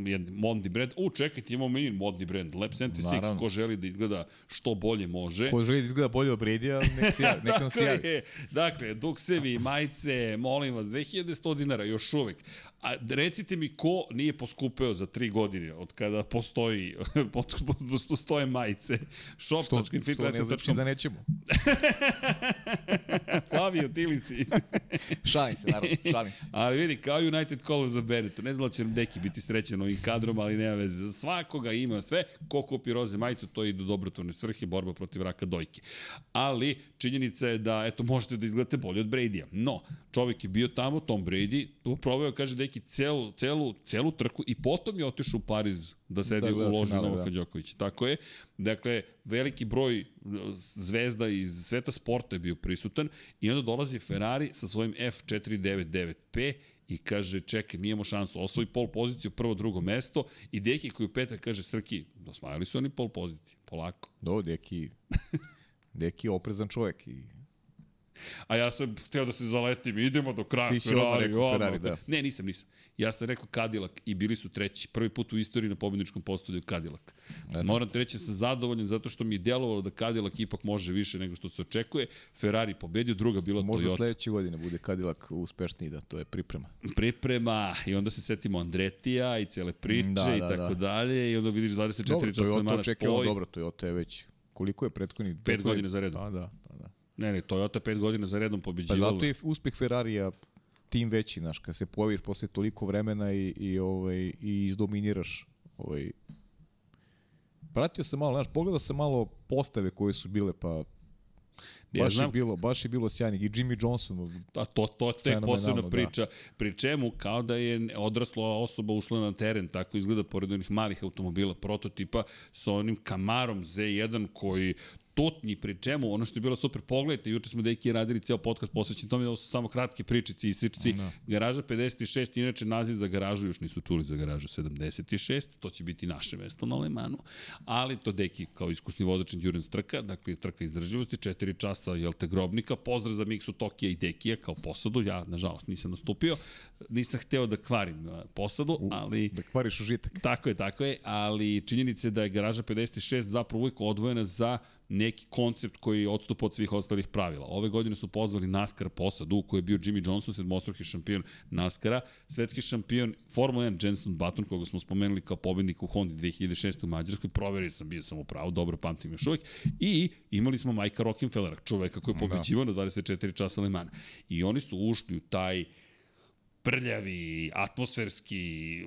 jedan modni brand, u čekajte, imamo mi modni brand, Lab 76, Naravno. ko želi da izgleda što bolje može. Ko želi da izgleda bolje od Brady-a, nek, javi, nek nam se javi. je. Dakle, duksevi, majice, molim vas, 2100 dinara, još uvek. A recite mi ko nije poskupeo za tri godine od kada postoji, postoje majice. Što, što ne znači da nećemo. Flavio, ti li si? Šalim se, naravno, šalim se. Ali vidi, kao United Colors za Benetton. Ne znam da će nam Deki biti srećan ovim kadrom, ali nema veze. Za svakoga ima sve. Ko kupi roze majicu, to ide u dobrotvorne svrhe, borba protiv raka dojke. Ali činjenica je da, eto, možete da izgledate bolje od Brady-a. No, čovjek je bio tamo, Tom Brady, probao, kaže Deki, celu, celu, celu trku i potom je otišao u Pariz da sedi Da u gleda loži Novaka da. Đokovića. Tako je. Dakle, veliki broj zvezda iz sveta sporta je bio prisutan i onda dolazi Ferrari sa svojim F499P i kaže, čekaj, mi imamo šansu, osvoji pol poziciju, prvo, drugo mesto i Deki koji u petak kaže, Srki, osvajali su oni pol pozicije, polako. Do, Deki, Deki je oprezan čovjek i A ja sam hteo da se zaletim, idemo do kraja Ti si Ferrari, rekao odmah. Ferrari, da. Ne, nisam, nisam. Ja sam rekao Cadillac i bili su treći. Prvi put u istoriji na pobjedničkom postolju Cadillac. Moram te reći, sam zadovoljan zato što mi je delovalo da Cadillac ipak može više nego što se očekuje. Ferrari pobedio, druga bila možda Toyota. sledeće godine bude Cadillac uspešniji, da to je priprema. Priprema i onda se setimo Andretija i cele priče Da, i da, tako da. dalje i onda vidiš 24 Dobro, časa očekivao, spoj. dobro, Toyota je već, koliko je prethodni? Pet godina za redom. Pa da, pa da. Ne, ne, Toyota pet godina za redom Pa pobeđivala. zato je uspeh Ferrarija tim veći, znaš, kad se pojaviš posle toliko vremena i, i, ovaj, i izdominiraš ovaj, Pratio sam malo, znaš, pogledao sam malo postave koje su bile, pa Ja baš, je znam. bilo, baš je bilo sjajnih. I Jimmy Johnson, A to, to je tek posebna da. priča. Pri čemu, kao da je odrasla osoba ušla na teren, tako izgleda pored onih malih automobila, prototipa, sa onim Camarom Z1 koji tutnji, pri čemu, ono što je bilo super, pogledajte, juče smo deki radili ceo podcast posvećen tome, ovo su samo kratke pričice i sičci. Da. Garaža 56, inače naziv za garažu, još nisu čuli za garažu 76, to će biti naše mesto na Lemanu, ali to deki kao iskusni vozač endurance trka, dakle trka izdržljivosti, 4 časa, jel te grobnika, pozdrav za miksu Tokija i Dekija kao posadu, ja nažalost nisam nastupio, nisam hteo da kvarim posadu, ali... da kvariš užitak. Tako je, tako je, ali činjenica je da je garaža 56 zapravo uvijek odvojena za neki koncept koji odstupa od svih ostalih pravila. Ove godine su pozvali NASCAR posadu, koji je bio Jimmy Johnson, sedmostruki šampion NASCAR-a, svetski šampion Formula 1 Jenson Button, koga smo spomenuli kao pobednik u Hondi 2006. u Mađarskoj, proverio sam, bio sam u pravu, dobro pamtim još uvijek, i imali smo Majka Rockenfellera, čoveka koji je pobeđivao na 24 časa Le Mans. I oni su ušli u taj prljavi, atmosferski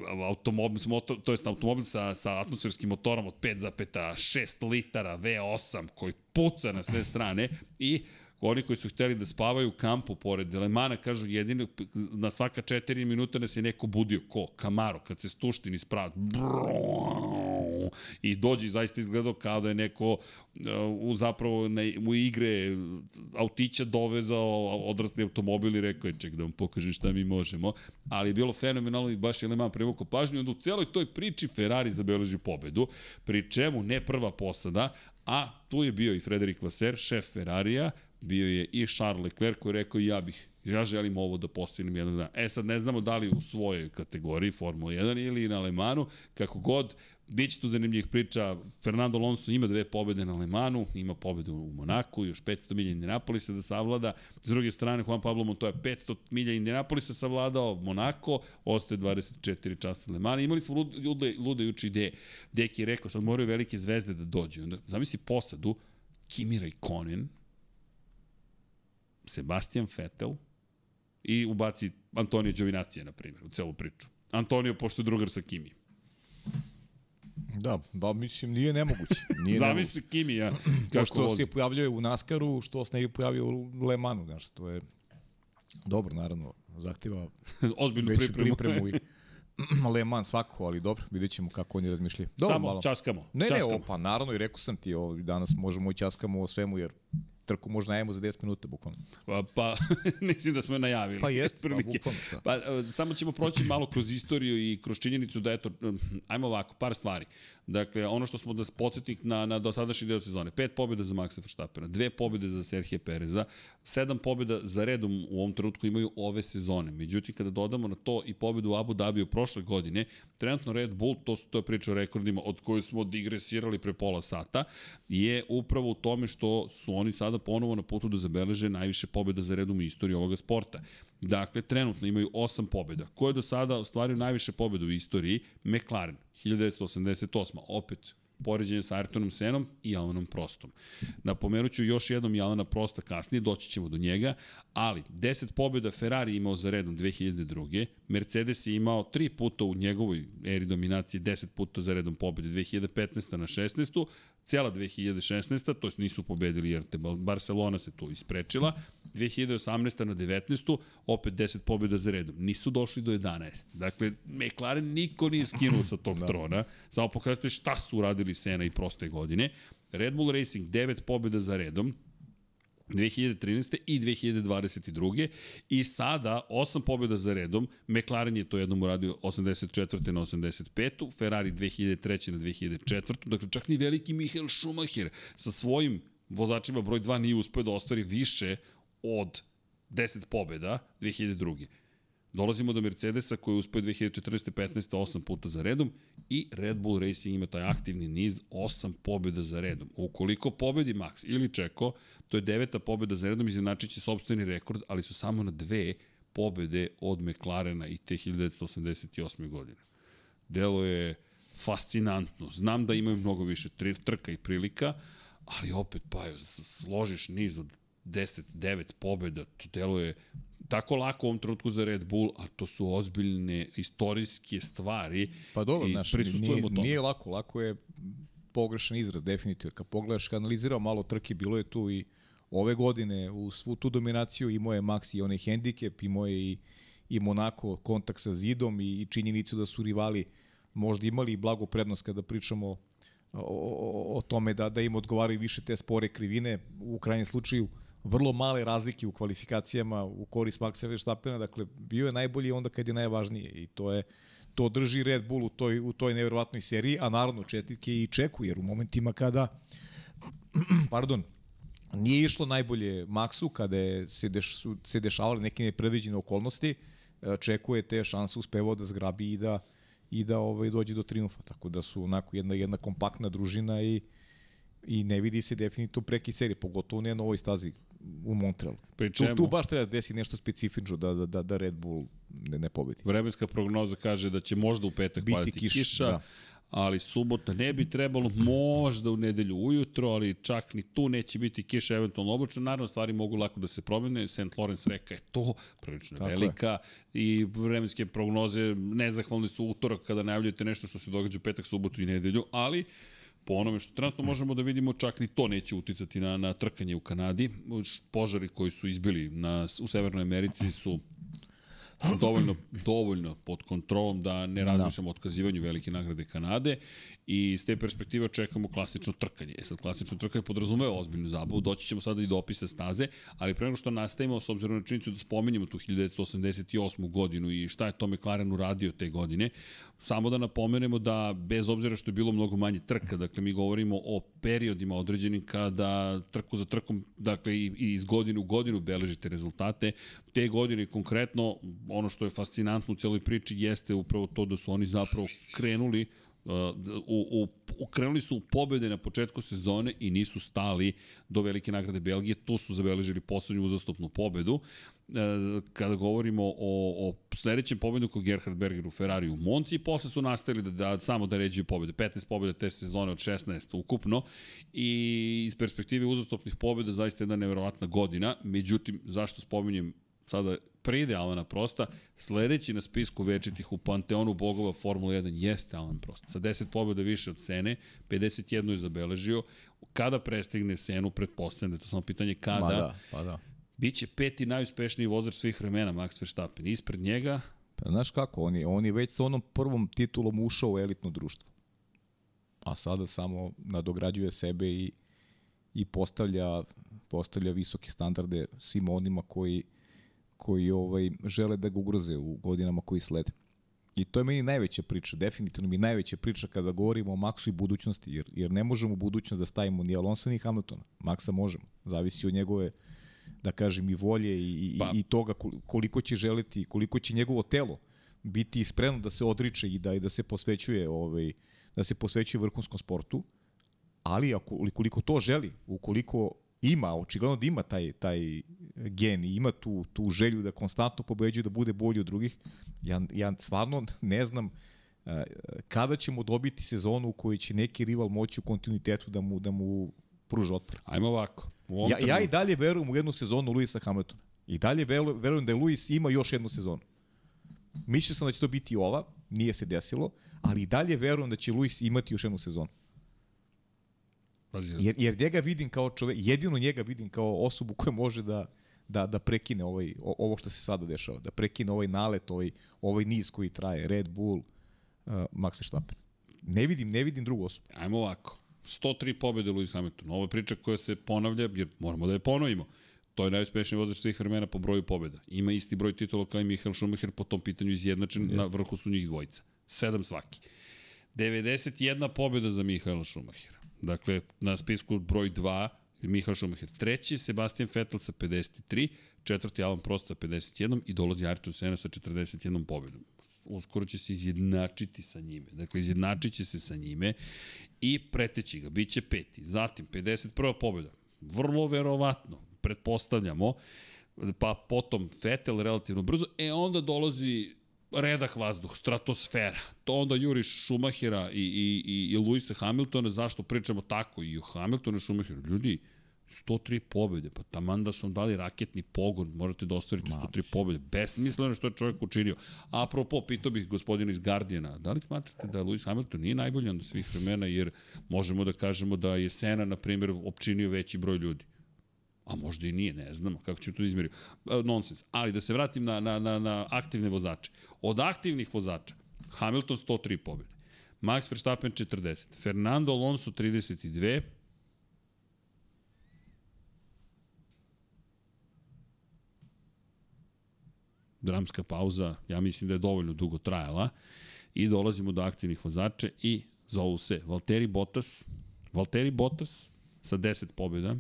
automobil, motor, to jest automobil sa, sa atmosferskim motorom od 5,6 litara V8 koji puca na sve strane i oni koji su hteli da spavaju u kampu pored Lemana, kažu jedino na svaka 4 minuta nas je neko budio. Ko? Kamaro, kad se stušti niz pravac. I dođe zaista izgledao kao da je neko uh, u zapravo na, u igre autića dovezao odrasli automobil i rekao je ček da vam pokažem šta mi možemo. Ali je bilo fenomenalno i baš je Leman privukao pažnju. Onda u celoj toj priči Ferrari zabeleži pobedu, pri čemu ne prva posada, a tu je bio i Frederik Vasseur, šef Ferrarija, bio je i Charles Leclerc koji je rekao ja bih ja želim ovo da postignem jedan dan. E sad ne znamo da li u svojoj kategoriji Formula 1 ili na Le Manu, kako god, bit će tu zanimljivih priča. Fernando Alonso ima dve pobede na Le Manu, ima pobedu u Monaku, još 500 milija Indianapolisa da savlada. S druge strane, Juan Pablo Montoya 500 milija Indianapolisa savladao Monako, ostaje 24 časa Le Manu. Imali smo lude, lude, lude juče ideje. Deki je rekao, sad moraju velike zvezde da dođu. Onda, zamisli posadu, Kimi Raikkonen, Sebastian Vettel i ubaci Antonio Giovinazzi, na primjer, u celu priču. Antonio, pošto je drugar sa Kimi. Da, ba, mislim, nije nemoguće. Nije Zamisli Kimi, ja, kako što vozi. se pojavljuje u Naskaru, što se ne bi pojavio u Le Manu, znaš, to je dobro, naravno, zahteva ozbiljnu pripremu. pripremu i Le Mans svako, ali dobro, vidjet ćemo kako oni razmišljaju. Dobro, Samo, malo. časkamo. Ne, časkamo. ne, o, pa naravno i rekao sam ti, o, danas možemo i časkamo o svemu, jer trku možda najemo za 10 minuta, bukvalno. Pa, pa mislim da smo je najavili. Pa jest, pa bukvalno. Da. Pa, samo ćemo proći malo kroz istoriju i kroz činjenicu da, eto, ajmo ovako, par stvari. Dakle, ono što smo da podsjetnik na, na dosadašnji deo sezone. Pet pobjeda za Maxa Verstappena, dve pobjede za Serhije Pereza, sedam pobjeda za redom u ovom trenutku imaju ove sezone. Međutim, kada dodamo na to i pobjedu u Abu Dhabiju prošle godine, trenutno Red Bull, to, to je priča o rekordima od koje smo digresirali pre pola sata, je upravo u tome što su oni sada ponovo na putu da zabeleže najviše pobjeda za redom u istoriji ovoga sporta. Dakle, trenutno imaju osam pobjeda. Ko je do sada ostvario najviše pobjeda u istoriji? McLaren, 1988. Opet, poređenje sa Ayrtonom Senom i Alanom Prostom. Napomenut ću još jednom Alana Prosta kasnije, doći ćemo do njega, ali 10 pobjeda Ferrari imao za redom 2002. Mercedes je imao 3 puta u njegovoj eri dominacije 10 puta za redom pobjede 2015. na 16 cela 2016. to jest nisu pobedili jer te Barcelona se tu isprečila, 2018. na 19. opet 10 pobjeda za redom. Nisu došli do 11. Dakle, McLaren niko nije skinuo sa tog da. trona, samo pokazate šta su uradili Sena i proste godine. Red Bull Racing 9 pobjeda za redom, 2013. i 2022. I sada, osam pobjeda za redom, McLaren je to jednom uradio 84. na 85. Ferrari 2003. na 2004. Dakle, čak ni veliki Michael Schumacher sa svojim vozačima broj 2 nije uspio da ostvari više od 10 pobjeda 2002. Dolazimo do Mercedesa koji je uspio 2014. 15. 8 puta za redom i Red Bull Racing ima taj aktivni niz 8 pobjeda za redom. Ukoliko pobedi Max ili Čeko, to je deveta pobjeda za redom, izjednačit će sobstveni rekord, ali su samo na dve pobede od McLarena i te 1988. godine. Delo je fascinantno. Znam da imaju mnogo više trka i prilika, ali opet, pa, složiš niz od 10, 9 pobjeda, to deluje tako lako u ovom trenutku za Red Bull, a to su ozbiljne istorijske stvari. Pa dobro, znaš, nije, nije lako, lako je pogrešan izraz, definitivno. Kad pogledaš, kad analizirao malo trke, bilo je tu i ove godine u svu tu dominaciju imao je Max i onaj hendikep, imao je i, i Monako kontakt sa zidom i, i činjenicu da su rivali možda imali blagu prednost kada pričamo o, o, o tome da, da im odgovaraju više te spore krivine, u krajnjem slučaju vrlo male razlike u kvalifikacijama u korist Maxa Verstappena, dakle bio je najbolji onda kad je najvažnije i to je to drži Red Bull u toj, u toj nevjerovatnoj seriji, a naravno četitke i čeku, jer u momentima kada pardon, nije išlo najbolje Maxu kada je se, deš, su, se dešavale neke nepredviđene okolnosti, e, čekuje te šanse uspevao da zgrabi i da i da ovaj dođe do triumfa. Tako da su onako jedna jedna kompaktna družina i i ne vidi se definitivno preki serije, pogotovo ne na ovoj stazi u Montrealu. Tu, tu baš treba da desi nešto specifično da, da, da, da Red Bull ne, ne pobedi. Vremenska prognoza kaže da će možda u petak Biti padati kiš, kiša, da. ali subota ne bi trebalo, možda u nedelju ujutro, ali čak ni tu neće biti kiša, eventualno oblačno. Naravno, stvari mogu lako da se promene. St. Lawrence reka je to, prilično Tako velika je. i vremenske prognoze nezahvalne su utorak kada najavljujete nešto što se događa u petak, subotu i nedelju, ali po onome što trenutno možemo da vidimo, čak ni to neće uticati na, na trkanje u Kanadi. Požari koji su izbili na, u Severnoj Americi su dovoljno, dovoljno pod kontrolom da ne da. razmišljamo o otkazivanju velike nagrade Kanade i s te perspektive čekamo klasično trkanje. E sad, klasično trkanje podrazumeva ozbiljnu zabavu, doći ćemo sada i do opisa staze, ali pre nego što nastavimo, s obzirom na činjenicu da spomenjemo tu 1988. godinu i šta je to McLaren uradio te godine, samo da napomenemo da bez obzira što je bilo mnogo manje trka, dakle mi govorimo o periodima određenim kada trku za trkom, dakle i, i iz godine u godinu beležite rezultate, te godine konkretno ono što je fascinantno u celoj priči jeste upravo to da su oni zapravo krenuli u, u, krenuli su u pobede na početku sezone i nisu stali do velike nagrade Belgije. Tu su zabeležili poslednju uzastopnu pobedu. E, kada govorimo o, o sledećem kod Gerhard Berger u Ferrari u Monci, posle su nastavili da, da samo da ređuju pobede. 15 pobeda te sezone od 16 ukupno i iz perspektive uzastopnih pobeda zaista jedna neverovatna godina. Međutim, zašto spominjem sada pride Alana Prosta. Sledeći na spisku večitih u Panteonu bogova Formula 1 jeste Alan Prost. Sa 10 pobjeda više od Sene, 51 je zabeležio. Kada prestigne Senu, pretpostavljam da je to samo pitanje kada. Ma da, pa da. Biće peti najuspešniji vozač svih vremena Max Verstappen. Ispred njega Pa, znaš kako, on je, on je već sa onom prvom titulom ušao u elitno društvo. A sada samo nadograđuje sebe i, i postavlja, postavlja visoke standarde svim onima koji, koji ovaj, žele da ga ugroze u godinama koji slede. I to je meni najveća priča, definitivno mi najveća priča kada govorimo o Maxu i budućnosti, jer, jer ne možemo budućnost da stavimo ni Alonso ni Hamiltona. Maxa možemo, zavisi od njegove da kažem i volje i, pa. i toga koliko će želiti, koliko će njegovo telo biti spremno da se odriče i da i da se posvećuje ovaj da se posvećuje vrhunskom sportu. Ali ako koliko to želi, ukoliko ima, očigledno da ima taj, taj gen i ima tu, tu želju da konstantno pobeđuje, da bude bolji od drugih, ja, ja stvarno ne znam uh, kada ćemo dobiti sezonu u kojoj će neki rival moći u kontinuitetu da mu, da mu pruža otpor. Ajmo ovako. Ja, ja i dalje verujem u jednu sezonu Luisa Hamiltona. I dalje verujem da je Luis ima još jednu sezonu. Mislio sam da će to biti ova, nije se desilo, ali i dalje verujem da će Luis imati još jednu sezonu. Jer, jer njega vidim kao čovek, jedino njega vidim kao osobu koja može da, da, da prekine ovaj, ovo što se sada dešava, da prekine ovaj nalet, ovaj, ovaj niz koji traje, Red Bull, uh, Max Verstappen. Ne vidim, ne vidim drugu osobu. Ajmo ovako. 103 pobjede Lewis Hamilton. Ovo je priča koja se ponavlja, jer moramo da je ponovimo. To je najuspešniji vozač svih vremena po broju pobjeda. Ima isti broj titula kao i Michael Schumacher po tom pitanju izjednačen, Jeste. na vrhu su njih dvojica. Sedam svaki. 91 pobjeda za Michaela Schumachera. Dakle, na spisku broj 2 Michael Schumacher. Treći Sebastian Vettel sa 53, četvrti Alan Prost sa 51 i dolazi Ayrton Senna sa 41 pobjedom uskoro će se izjednačiti sa njime. Dakle, izjednačit će se sa njime i preteći ga, bit će peti. Zatim, 51. pobjeda. Vrlo verovatno, pretpostavljamo, pa potom Vettel relativno brzo, e onda dolazi redak vazduh, stratosfera. To onda juriš Schumachera i, i, i, i Luisa Hamiltona, zašto pričamo tako i o Hamiltonu i Schumacheru. Ljudi, 103 pobjede, pa taman da su vam dali raketni pogon, možete da ostvarite 103 pobjede. Besmisleno što je čovjek učinio. Apropo, pitao bih gospodina iz Guardiana, da li smatrate da Lewis Hamilton nije najbolji onda svih vremena, jer možemo da kažemo da je Sena, na primjer, opčinio veći broj ljudi. A možda i nije, ne znamo kako ćemo to izmeriti. E, nonsens. Ali da se vratim na, na, na, na aktivne vozače. Od aktivnih vozača, Hamilton 103 pobjede, Max Verstappen 40, Fernando Alonso 32, dramska pauza, ja mislim da je dovoljno dugo trajala, i dolazimo do aktivnih vozača i zovu se Valtteri Bottas, Valtteri Bottas sa 10 pobjeda,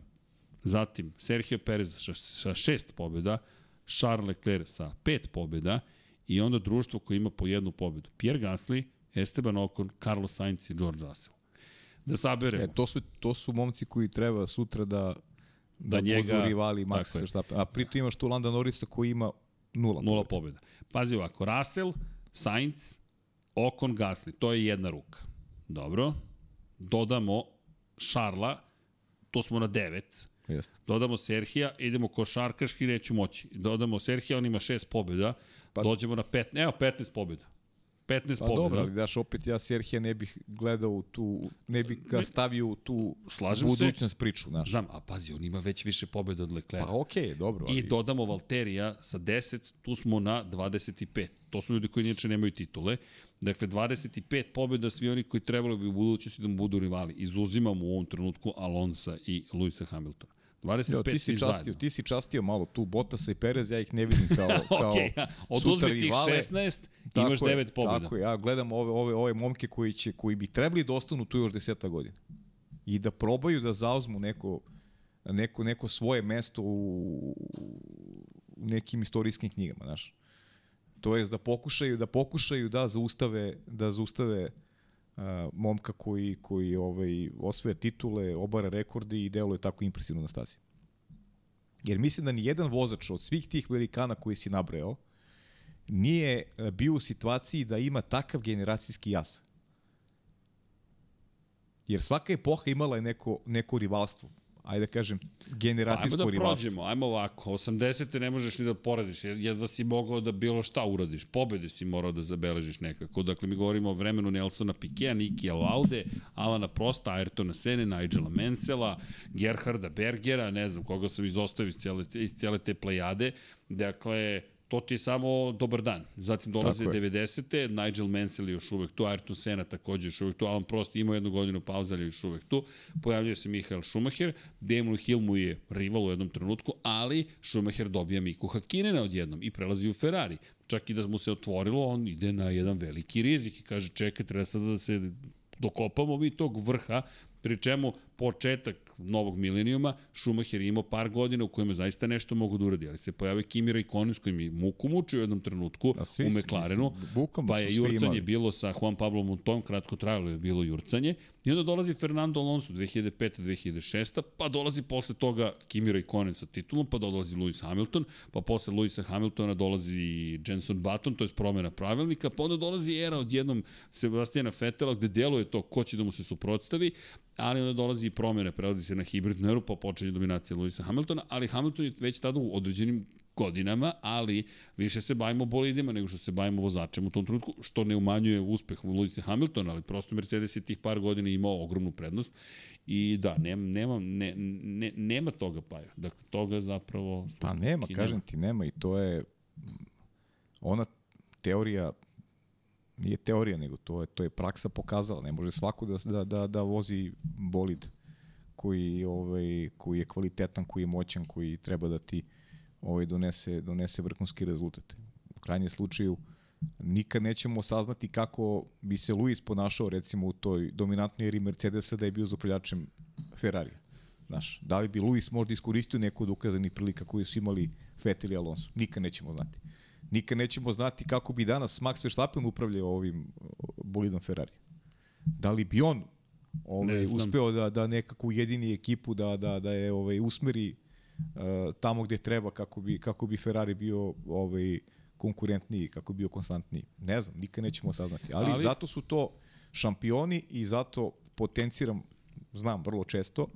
zatim Sergio Perez sa 6 pobjeda, Charles Leclerc sa 5 pobjeda i onda društvo koje ima po jednu pobjedu. Pierre Gasly, Esteban Ocon, Carlos Sainz i George Russell. Da saberemo. E, to, su, to su momci koji treba sutra da da, da njega, budu rivali Max Verstappen. A pritom imaš tu Landa Norrisa koji ima Nula, Nula pobjeda. Pazi ovako, Russell, Sainz, Ocon, Gasly, to je jedna ruka. Dobro. Dodamo Šarla, to smo na 9. Jeste. Dodamo Serhija, idemo košarkaški, neću moći. Dodamo Serhija, on ima 6 pobjeda. Pa, dođemo na 15, evo 15 pobjeda. 15 pa pobjeda. dobro, ali daš opet ja Serhija ne bih gledao u tu, ne bih ga stavio u tu Slažem budućnost se. priču, znaš. Znam, a pazi, on ima već više pobjeda od Leclerc. Pa okej, okay, dobro. Ali... I dodamo Valterija sa 10, tu smo na 25. To su ljudi koji niječe nemaju titule. Dakle, 25 pobjeda svi oni koji trebalo bi u budućnosti da mu budu rivali. Izuzimamo u ovom trenutku Alonsa i Luisa Hamiltona. 25 jo, ti si častio, zajedno. ti si častio malo tu Bottas i Perez, ja ih ne vidim kao, kao okay. Oduzmi tih 16, tako imaš 9 pobjeda. Tako ja gledam ove, ove, ove momke koji, će, koji bi trebali da ostanu tu još deseta godina. I da probaju da zauzmu neko, neko, neko svoje mesto u, u nekim istorijskim knjigama, znaš. To jest da pokušaju da pokušaju da zaustave da zaustave uh, momka koji, koji ovaj, osvoja titule, obara rekordi i deluje tako impresivno na stazi. Jer mislim da ni jedan vozač od svih tih velikana koji si nabreo nije bio u situaciji da ima takav generacijski jaz. Jer svaka epoha imala je neko, neko rivalstvo. Ajde da kažem, generacijsko Ajmo da rivalstvo. prođemo, ajmo ovako. 80. ne možeš ni da porediš, jedva si mogao da bilo šta uradiš. Pobede si morao da zabeležiš nekako. Dakle, mi govorimo o vremenu Nelsona Pikea, Nikija Laude, Alana Prosta, Ayrtona Sene, Nigela Mansella, Gerharda Bergera, ne znam koga sam izostavio iz cijele, iz cijele te plejade. Dakle, to ti je samo dobar dan. Zatim dolaze 90. Nigel Mansell je još uvek tu, Ayrton Senna takođe još uvek tu, Alan Prost imao jednu godinu pauze, ali je još uvek tu. Pojavljuje se Michael Schumacher, Damon Hill mu je rival u jednom trenutku, ali Schumacher dobija Miku Hakinena odjednom i prelazi u Ferrari. Čak i da mu se otvorilo, on ide na jedan veliki rizik i kaže čekaj, treba sad da se dokopamo mi tog vrha, pri čemu početak novog milenijuma, Schumacher je imao par godina u kojima zaista nešto mogu da uradi, ali se pojavio Kimi Raikkonen s kojim je muku mučio u jednom trenutku A svi u McLarenu, mislim, pa je jurcanje imali. bilo sa Juan Pablo Montom, kratko trajalo je bilo jurcanje, i onda dolazi Fernando Alonso 2005-2006, pa dolazi posle toga Kimi Raikkonen sa titulom, pa dolazi Lewis Hamilton, pa posle Lewisa Hamiltona dolazi Jenson Button, to je promena pravilnika, pa onda dolazi era odjednom Sebastijana Fetela, gde deluje to ko će da mu se suprotstavi, ali onda dolazi i promene, prelazi se na hibridnu eru, pa počinje dominacija Lewisa Hamiltona, ali Hamilton je već tada u određenim godinama, ali više se bavimo bolidima nego što se bavimo vozačem u tom trenutku, što ne umanjuje uspeh Lewisa Hamiltona, ali prosto Mercedes je tih par godina imao ogromnu prednost i da, nema, nema, ne, ne, nema toga paja. Dakle, toga zapravo... Pa nema, kažem ti, nema i to je ona teorija nije teorija, nego to je, to je praksa pokazala. Ne može svako da, da, da, da vozi bolid koji, ovaj, koji je kvalitetan, koji je moćan, koji treba da ti ovaj, donese, donese vrhunski rezultat. U krajnjem slučaju, nikad nećemo saznati kako bi se Luis ponašao recimo u toj dominantnoj eri Mercedesa da je bio zapravljačem Ferrarija. Znaš, da li bi Luis možda iskoristio neku od ukazanih prilika koje su imali Vettel i Alonso? Nikad nećemo znati. Nikad nećemo znati kako bi danas Max Verstappen upravljao ovim uh, bolidom Ferrari. Da li bi on ovaj, uspeo da, da nekako ujedini ekipu, da, da, da je ovaj, usmeri uh, tamo gde treba kako bi, kako bi Ferrari bio ovaj, konkurentniji, kako bi bio konstantniji. Ne znam, nikad nećemo saznati. Ali- Ali zato su to šampioni i zato potenciram, znam vrlo često,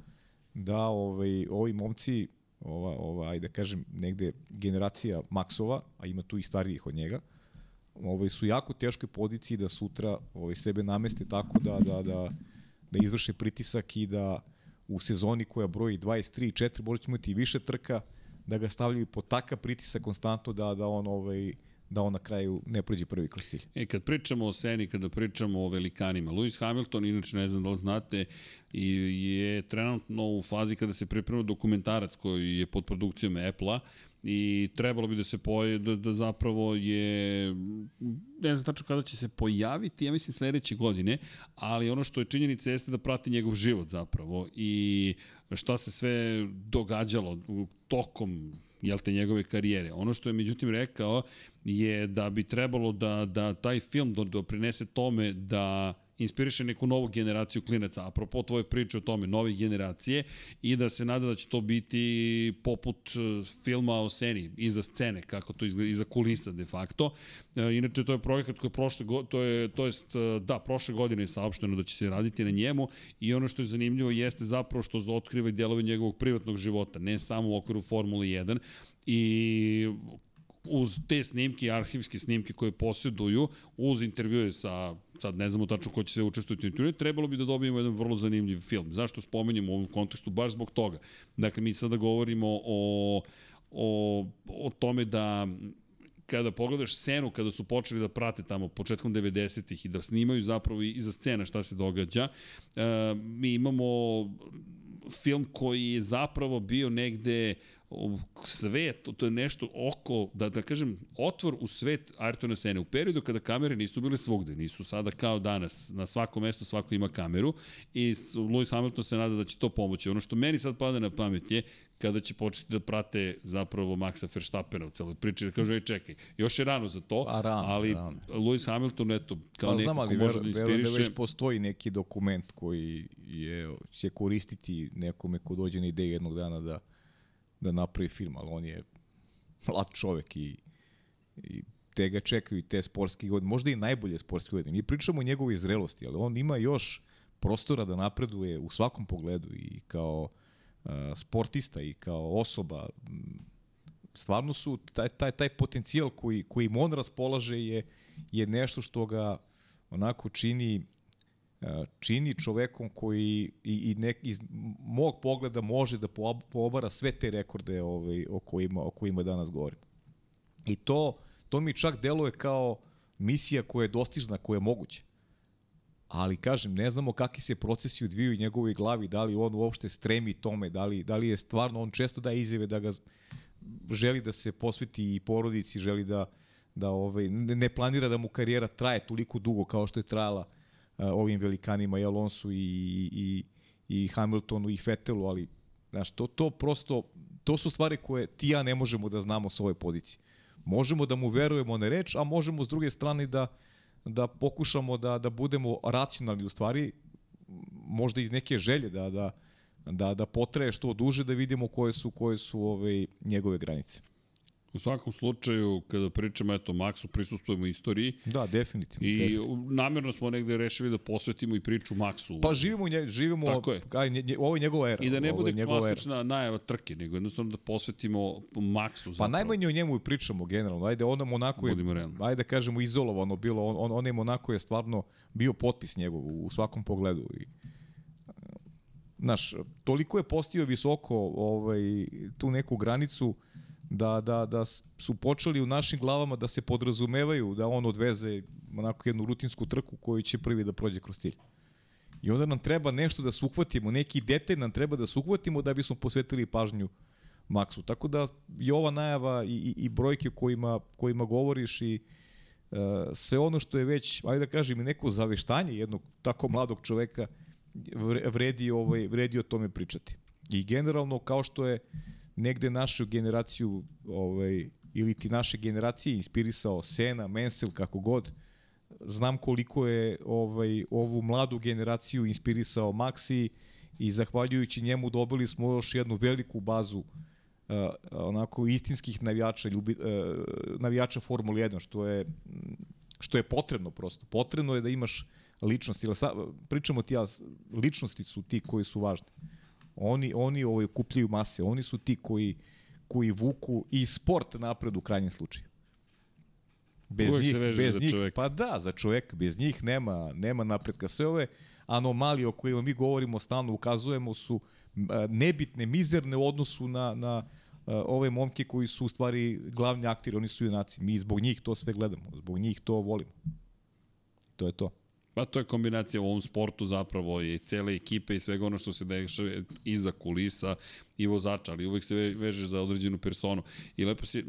da ovaj, ovi momci, ova, ova, ajde da kažem, negde generacija Maksova, a ima tu i starijih od njega, ovaj, su jako teškoj poziciji da sutra ovaj, sebe nameste tako da, da, da, da izvrše pritisak i da u sezoni koja broji 23 i 4 možda ćemo imati više trka, da ga stavljaju pod takav pritisak konstantno da, da on ovaj, da on na kraju ne prođe prvi kroz cilj. E, kad pričamo o Seni, kada pričamo o velikanima, Lewis Hamilton, inače ne znam da li znate, i je trenutno u fazi kada se priprema dokumentarac koji je pod produkcijom Apple-a i trebalo bi da se poje, da, da zapravo je, ne znam tačno kada će se pojaviti, ja mislim sledeće godine, ali ono što je činjenica jeste da prati njegov život zapravo i šta se sve događalo tokom jel te, njegove karijere. Ono što je međutim rekao je da bi trebalo da, da taj film do- doprinese tome da inspiriše neku novu generaciju klinaca, apropo tvoje priče o tome, nove generacije, i da se nada da će to biti poput e, filma o Seni, iza scene, kako to izgleda, iza kulisa de facto. E, inače, to je projekat koji je prošle, go- to je, to jest, e, da, prošle godine je saopšteno da će se raditi na njemu i ono što je zanimljivo jeste zapravo što otkriva i delove njegovog privatnog života, ne samo u okviru Formule 1 i uz te snimke, arhivske snimke koje posjeduju, uz intervjue sa, sad ne znamo tačno ko će sve učestvovati u intervjue, trebalo bi da dobijemo jedan vrlo zanimljiv film. Zašto spomenjamo u ovom kontekstu? Baš zbog toga. Dakle, mi sada govorimo o, o, o tome da kada pogledaš scenu, kada su počeli da prate tamo početkom 90-ih i da snimaju zapravo i iza scena šta se događa, e, mi imamo film koji je zapravo bio negde u svet, to je nešto oko, da, da kažem, otvor u svet Ayrtona Sene. U periodu kada kamere nisu bile svugde, nisu sada kao danas, na svakom mestu svako ima kameru i Lewis Hamilton se nada da će to pomoći. Ono što meni sad pada na pamet je kada će početi da prate zapravo Maxa Verstappena u celoj priči, da kažu, ej čekaj, još je rano za to, Pa rano, ali rano. Lewis Hamilton, eto, kao Pa neko znam, ko može da verujem inspiriše. da već postoji neki dokument koji je, će koristiti nekome ko dođe na ideju jednog dana da, da napravi film, ali on je mlad čovek i, i te ga čekaju te sportske godine, možda i najbolje sportske godine. Mi pričamo o njegovoj zrelosti, ali on ima još prostora da napreduje u svakom pogledu i kao sportista i kao osoba, stvarno su, taj, taj, taj potencijal koji, koji on raspolaže je, je nešto što ga onako čini čini čovekom koji i, i nek, iz mog pogleda može da poobara sve te rekorde ovaj, o, kojima, o kojima danas govorim. I to, to mi čak deluje kao misija koja je dostižna, koja je moguća. Ali kažem, ne znamo kakvi se procesi odviju u njegovoj glavi, da li on uopšte stremi tome, da li, da li je stvarno, on često da izjave da ga želi da se posveti i porodici, želi da, da ovaj, ne planira da mu karijera traje toliko dugo kao što je trajala ovim velikanima i Alonsu i, i, i Hamiltonu i Fetelu, ali znaš, to, to prosto, to su stvari koje ti ja ne možemo da znamo s ove pozicije. Možemo da mu verujemo na reč, a možemo s druge strane da, da pokušamo da, da budemo racionalni u stvari, možda iz neke želje da, da, da, da potraje što duže da vidimo koje su, koje su ove, njegove granice. U svakom slučaju, kada pričamo eto, Maxu, prisustujemo istoriji. Da, definitivno. I definitivno. namjerno smo negde rešili da posvetimo i priču Maxu. Pa živimo, nje, živimo Tako je. Kaj, nje, ovo je njegova era. I da ne bude klasična era. najava trke, nego jednostavno da posvetimo Maxu. Zapravo. Pa najmanje o njemu i pričamo generalno. Ajde, ono Monako je, ajde da kažemo, izolovano bilo. On, on, on je Monako je stvarno bio potpis njegov u svakom pogledu. I, znaš, toliko je postio visoko ovaj, tu neku granicu da, da, da su počeli u našim glavama da se podrazumevaju da on odveze onako jednu rutinsku trku koju će prvi da prođe kroz cilj. I onda nam treba nešto da se uhvatimo, neki detalj nam treba da se uhvatimo da bismo posvetili pažnju Maksu. Tako da i ova najava i, i, i brojke kojima, kojima govoriš i uh, sve ono što je već, ajde da kažem, neko zaveštanje jednog tako mladog čoveka vredi, ovaj, vredi o tome pričati. I generalno, kao što je negde našu generaciju ovaj, ili ti naše generacije inspirisao Sena, Mansell, kako god, znam koliko je ovaj ovu mladu generaciju inspirisao Maxi i zahvaljujući njemu dobili smo još jednu veliku bazu uh, onako istinskih navijača ljubi, uh, navijača Formule 1 što je što je potrebno prosto. Potrebno je da imaš ličnost, ili sa, pričamo ti ja, ličnosti su ti koji su važni. Oni, oni ovaj, kupljaju mase, oni su ti koji, koji vuku i sport napred u krajnjem slučaju. Bez Uvijek njih, bez njih, čovek. pa da, za čoveka, bez njih nema, nema napretka. Sve ove anomalije o kojima mi govorimo, stalno ukazujemo su nebitne, mizerne u odnosu na, na ove momke koji su u stvari glavni aktiri, oni su junaci. Mi zbog njih to sve gledamo, zbog njih to volimo. To je to. Pa to je kombinacija u ovom sportu zapravo i cele ekipe i svega ono što se dešava iza kulisa i vozača, ali uvek se veže za određenu personu. I lepo se,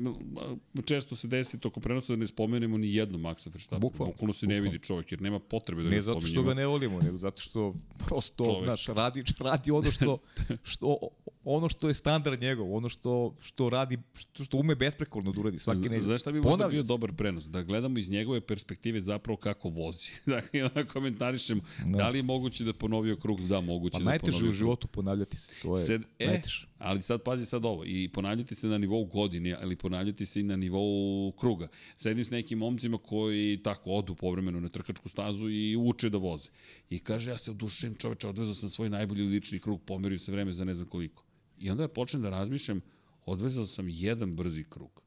često se desi toko prenosa da ne spomenemo ni jednu Maxa Verstappen. Bukvalno. Bukvalno se ne vidi čovjek, jer nema potrebe da ne ga spomenemo. Ne zato što ga ne volimo, nego zato što prosto, čovjek. znaš, radi, radi ono što, što, ono što je standard njegov, ono što, što radi, što, što ume besprekorno da uradi svaki nedelj. Znaš šta bi možda bio dobar prenos? Da gledamo iz njegove perspektive zapravo kako vozi. dakle, onda komentarišemo da. da li je moguće da ponovio krug? Da, moguće pa da najteže u životu ponavljati se. To je Sed, e, najteže. Ali sad pazi sad ovo, i ponavljati se na nivou godine, ali ponavljati se i na nivou kruga. Sedim s nekim momcima koji tako odu povremeno na trkačku stazu i uče da voze. I kaže, ja se odušujem čoveče, odvezao sam svoj najbolji lični krug, pomerio se vreme za ne znam koliko. I onda počnem da razmišljam, odvezao sam jedan brzi krug.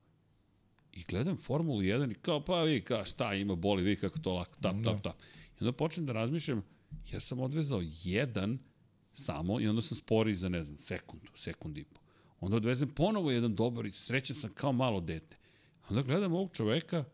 I gledam Formulu 1 i kao, pa vi, kao, šta ima, boli, vi kako to lako, tap, tap, tap. I onda počnem da razmišljam, ja sam odvezao jedan samo i onda sam sporiji za, ne znam, sekundu, sekundu i po. Onda odvezem ponovo jedan dobar i srećan sam kao malo dete. Onda gledam ovog čoveka,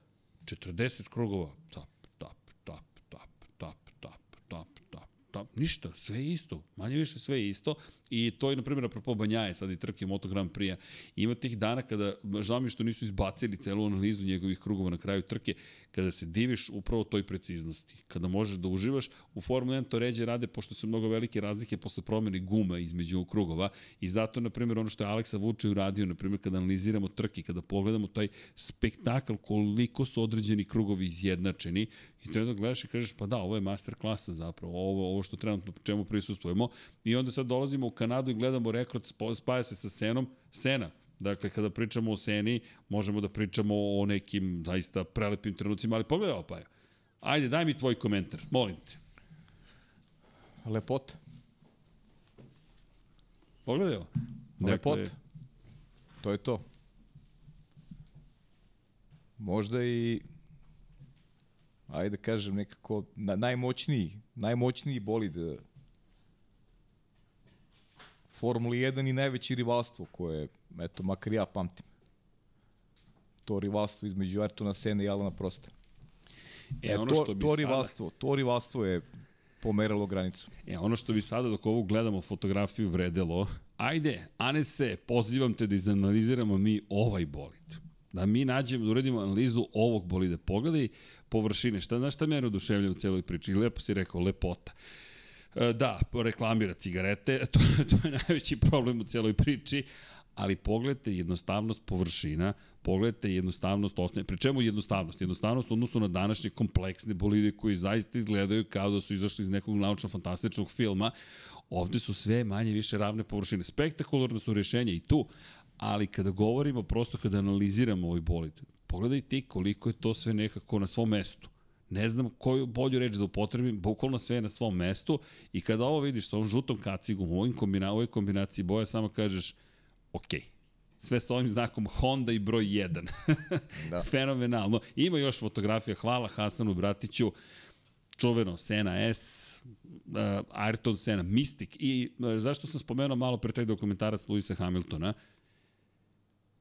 40 krugova, tap, tap, tap, tap, tap, tap, tap, tap, tap, ništa, sve isto, manje više sve isto. I to je, na primjer, apropo Banjaje, sad i trke Moto Grand Prix-a. Ima tih dana kada, žao mi što nisu izbacili celu analizu njegovih krugova na kraju trke, kada se diviš upravo toj preciznosti. Kada možeš da uživaš, u Formula 1 to ređe rade, pošto su mnogo velike razlike posle promene guma između krugova. I zato, na primjer, ono što je Aleksa Vuče uradio, na primjer, kada analiziramo trke, kada pogledamo taj spektakl, koliko su određeni krugovi izjednačeni, i to onda gledaš i kažeš, pa da, ovo je master klasa zapravo, ovo, ovo što trenutno čemu prisustujemo. I onda sad dolazimo Kanadu i gledamo rekord, spaja se sa Senom, Sena, Dakle, kada pričamo o Seni, možemo da pričamo o nekim zaista prelepim trenucima, ali pogledaj opaja. Ajde, daj mi tvoj komentar, molim te. Lepota. Pogledaj ovo. Dakle, Lepota. To je to. Možda i ajde da kažem nekako na, najmoćniji, najmoćniji bolid Formula 1 i najveće rivalstvo koje, eto, makar ja pamtim. To rivalstvo između Ayrtona Sena i Alana Prosta. E, ono to, što bi to sada- rivalstvo, to rivalstvo je pomeralo granicu. E, ono što bi sada dok ovu gledamo fotografiju vredelo, ajde, Anese, pozivam te da izanaliziramo mi ovaj bolid. Da mi nađemo, da uradimo analizu ovog bolida. Pogledaj površine. Šta, znaš šta mene oduševlja u celoj priči? Lepo si rekao, lepota. E, Da, reklamira cigarete, to, to je najveći problem u celoj priči, ali pogledajte jednostavnost površina, pogledajte jednostavnost osnovne, pri čemu jednostavnost? Jednostavnost odnosu na današnje kompleksne bolide koji zaista izgledaju kao da su izašli iz nekog naučno-fantastičnog filma, ovde su sve manje više ravne površine. Spektakularno su rješenja i tu, ali kada govorimo, prosto kada analiziramo ovaj bolid, pogledaj ti koliko je to sve nekako na svom mestu. Ne znam koju bolju reč da upotrebim, bukvalno sve je na svom mestu i kada ovo vidiš sa ovom žutom kacigom, u ovim kombina, ovoj kombinaciji boja, samo kažeš, ok, sve sa ovim znakom Honda i broj 1. da. Fenomenalno. Ima još fotografija, hvala Hasanu Bratiću, čuveno Sena S, uh, Ayrton Sena, Mystic i uh, zašto sam spomenuo malo pre taj dokumentarac Luisa Hamiltona,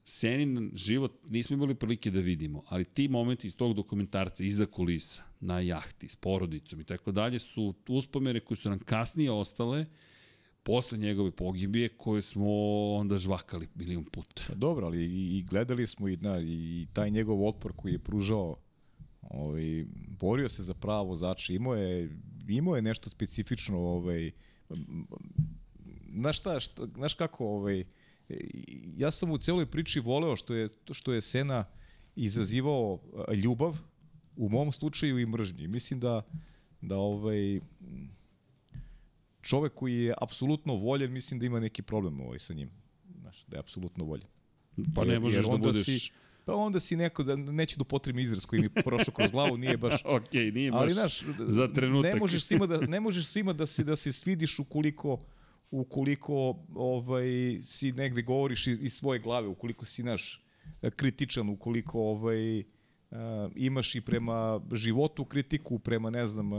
Senin život nismo imali prilike da vidimo, ali ti momenti iz tog dokumentarca, iza kulisa, na jahti, s porodicom i tako dalje, su uspomene koje su nam kasnije ostale, posle njegove pogibije, koje smo onda žvakali milion puta. Pa dobro, ali i, gledali smo i, na, i taj njegov otpor koji je pružao ovaj, borio se za pravo vozača, imao je, imao je nešto specifično, ovaj, znaš šta, šta, znaš kako, ovaj, ja sam u celoj priči voleo što je, što je Sena izazivao ljubav, u mom slučaju i mržnji. Mislim da, da ovaj, čovek koji je apsolutno voljen, mislim da ima neki problem ovaj sa njim. Znaš, da je apsolutno voljen. Pa ne možeš da budeš... Si, pa onda si neko, da neću da upotrebim izraz koji mi prošao kroz glavu, nije baš... ok, nije baš ali, znaš, za trenutak. Ne možeš svima da, ne možeš svima da se, da se svidiš ukoliko ukoliko ovaj si negde govoriš iz, iz svoje glave, ukoliko si naš kritičan, ukoliko ovaj uh, imaš i prema životu kritiku, prema ne znam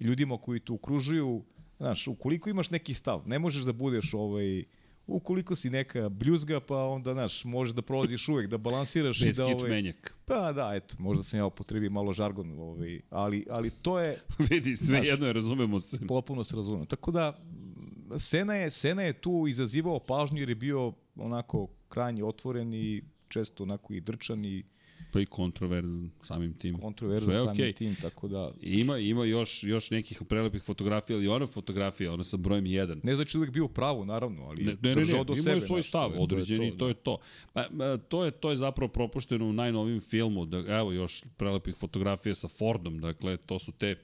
ljudima koji te okružuju, znaš, ukoliko imaš neki stav, ne možeš da budeš ovaj ukoliko si neka bljuzga, pa onda, znaš, možeš da prolaziš uvek, da balansiraš Bez i da... Ovaj, menjak. Pa da, eto, možda sam ja upotrebio malo žargon, ovaj, ali, ali to je... Vidi, sve znaš, jedno je, razumemo se. Potpuno se razumemo. Tako da, Sena je, Sena je tu izazivao pažnju jer je bio onako krajnje otvoren i često onako i drčan i pa i kontroverzan samim tim. Kontroverzan samim okay. tim, tako da... Ima, ima još, još nekih prelepih fotografija, ali ona fotografija, ona sa brojem 1. Ne znači uvijek bio u pravu, naravno, ali ne, ne, držao ne, do ima sebe. je svoj stav, je, određeni, to je to. Je to. Pa, to, je, to je zapravo propušteno u najnovim filmu, da, evo još prelepih fotografija sa Fordom, dakle, to su te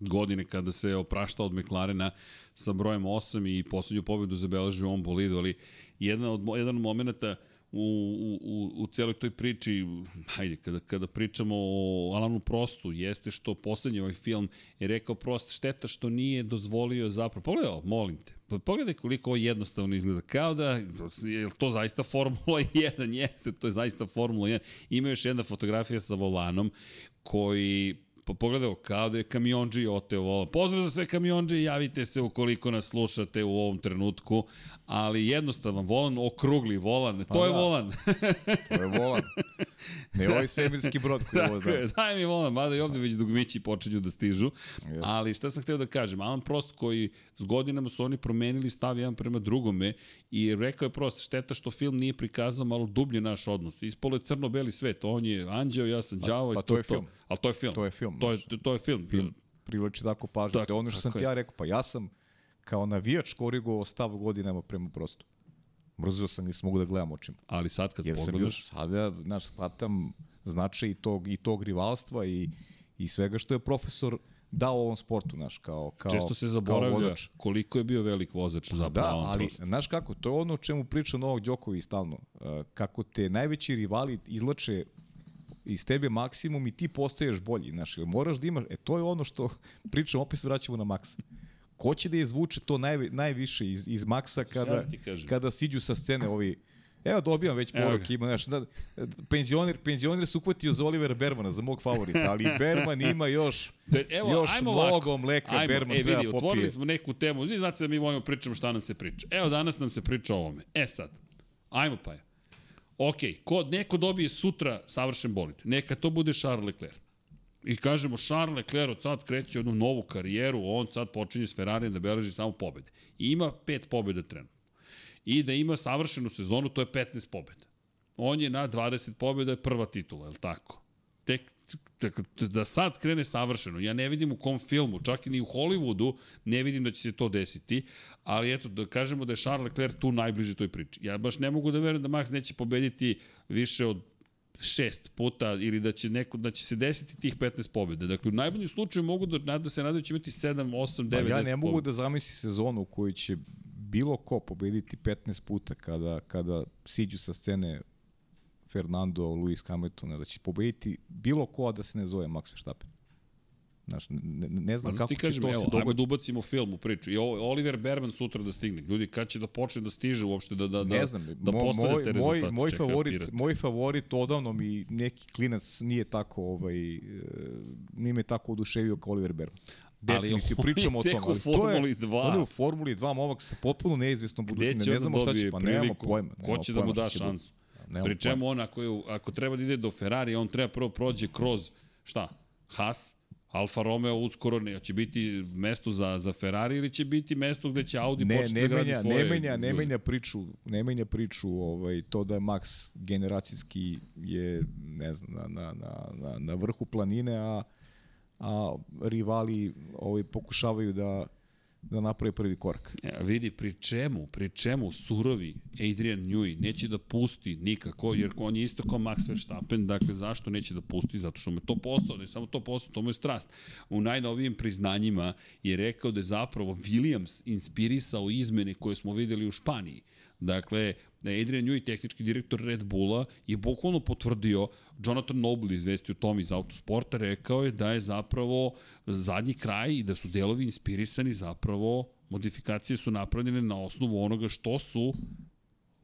godine kada se oprašta od McLarena sa brojem 8 i poslednju pobedu zabeleži u ovom bolidu, ali jedan od, jedan od momenta u, u, u cijeloj toj priči, hajde, kada, kada pričamo o Alanu Prostu, jeste što poslednji ovaj film je rekao Prost, šteta što nije dozvolio zapravo, pogledaj ovo, molim te, pogledaj koliko ovo jednostavno izgleda, kao da, je to zaista Formula 1, jeste, to je zaista Formula 1, ima još jedna fotografija sa volanom koji pa pogledaj, kao da je kamionđi oteo volan. Pozdrav za sve kamionđi, javite se ukoliko nas slušate u ovom trenutku, ali jednostavan volan, okrugli volan, to pa je da. volan. to je volan. Ne ovaj svemirski brod koji je ovo znači. Daj mi volan, mada i ovde već dugmići počinju da stižu. Yes. Ali šta sam hteo da kažem, Alan Prost koji s godinama su oni promenili stav jedan prema drugome i rekao je Prost, šteta što film nije prikazao malo dublje naš odnos. Ispolo je crno-beli svet, on je anđeo, ja sam đavo pa, pa to, to je film. Ali to je film. To je film. To je, to je film. Film privlači tako pažnju. Tako, ono što sam ti ja rekao, pa ja sam kao navijač korigovao stav godinama prema prostu. Mrzio sam nisam mogu da gledam očima. Ali sad kad Jer pogledaš... Bio, sada, znaš, shvatam značaj i tog, i tog rivalstva i, i svega što je profesor dao ovom sportu, znaš, kao, kao Često se zaboravlja koliko je bio velik vozač za Da, ali, prost. znaš kako, to je ono o čemu priča Novak Đoković stalno. Kako te najveći rivali izlače iz tebe maksimum i ti postaješ bolji, znaš, ili moraš da imaš, e to je ono što pričam, opet se vraćamo na maksa. ko će da izvuče to naj, najviše iz, iz Maxa kada, da kada siđu sa scene ovi Evo dobijam već Evo poruk, ga. ima, znaš, da, penzioner, penzioner se uhvatio za Olivera Bermana, za mog favorita, ali Berman ima još, evo, još ajmo mnogo ovako. mleka Ajmo, Berman e, treba vidi, popije. otvorili smo neku temu. Vi znate da mi volimo pričamo šta nam se priča. Evo, danas nam se priča o ovome. E sad, ajmo pa je. Ok, ko, neko dobije sutra savršen bolid. Neka to bude Charles Leclerc. I kažemo, Charles Leclerc od sad kreće jednu novu karijeru, on sad počinje s Ferrarijem da beleži samo pobede. I ima pet pobjeda trenutno. I da ima savršenu sezonu, to je 15 pobjeda. On je na 20 pobjeda, je prva titula, je li tako? Tek, da sad krene savršeno. Ja ne vidim u kom filmu, čak i ni u Hollywoodu, ne vidim da će se to desiti, ali eto, da kažemo da je Charles Leclerc tu najbliži toj priči. Ja baš ne mogu da verujem da Max neće pobediti više od šest puta ili da će neko da će se desiti tih 15 pobjeda. Dakle u najboljem slučaju mogu da da se nadaju da će imati 7, 8, 9, Pa 10 ja ne mogu pobjeda. da zamislim sezonu u kojoj će bilo ko pobediti 15 puta kada, kada siđu sa scene Fernando, Luis Hamilton, da će pobediti bilo ko da se ne zove Max Verstappen. Znaš, ne, ne znam kako ti će kažem, to evo, se ajmo dogoditi. da ubacimo film u priču. I Oliver Berman sutra da stigne. Ljudi, kad će da počne da stiže uopšte da, da, da, ne znam, da mo, postane moj, te moj, moj, Čekaj, favorit, Pirat. moj favorit odavno mi neki klinac nije tako ovaj, e, nije me tako oduševio kao Oliver Berman. Ali Definitivno, pričamo o tom. ali to je- Formuli 2. On je u Formuli 2 momak sa potpuno neizvesnom budućnosti. će Ne on da znamo šta će, pa nemamo pojma. Ko će da mu da će šansu? Nemamo Pri čemu on, ako, je, ako treba da ide do Ferrari, on treba prvo prođe kroz, šta, Haas, Alfa Romeo uskoro ne, će biti mesto za, za Ferrari ili će biti mesto gde će Audi ne, početi ne da gradi menja, svoje... ne menja, ne menja priču, ne menja priču ovaj, to da je Max generacijski je, ne znam, na, na, na, na, na vrhu planine, a, a rivali ovaj, pokušavaju da, da naprave prvi korak. E, vidi, pri čemu, pri čemu surovi Adrian Newey neće da pusti nikako, jer on je isto kao Max Verstappen, dakle zašto neće da pusti? Zato što mu je to posao, ne samo to posao, to mu je strast. U najnovijim priznanjima je rekao da je zapravo Williams inspirisao izmene koje smo videli u Španiji. Dakle, da Adrian Newey, tehnički direktor Red Bulla, je bukvalno potvrdio, Jonathan Noble izvestio Tom iz Autosporta, rekao je da je zapravo zadnji kraj i da su delovi inspirisani zapravo, modifikacije su napravljene na osnovu onoga što su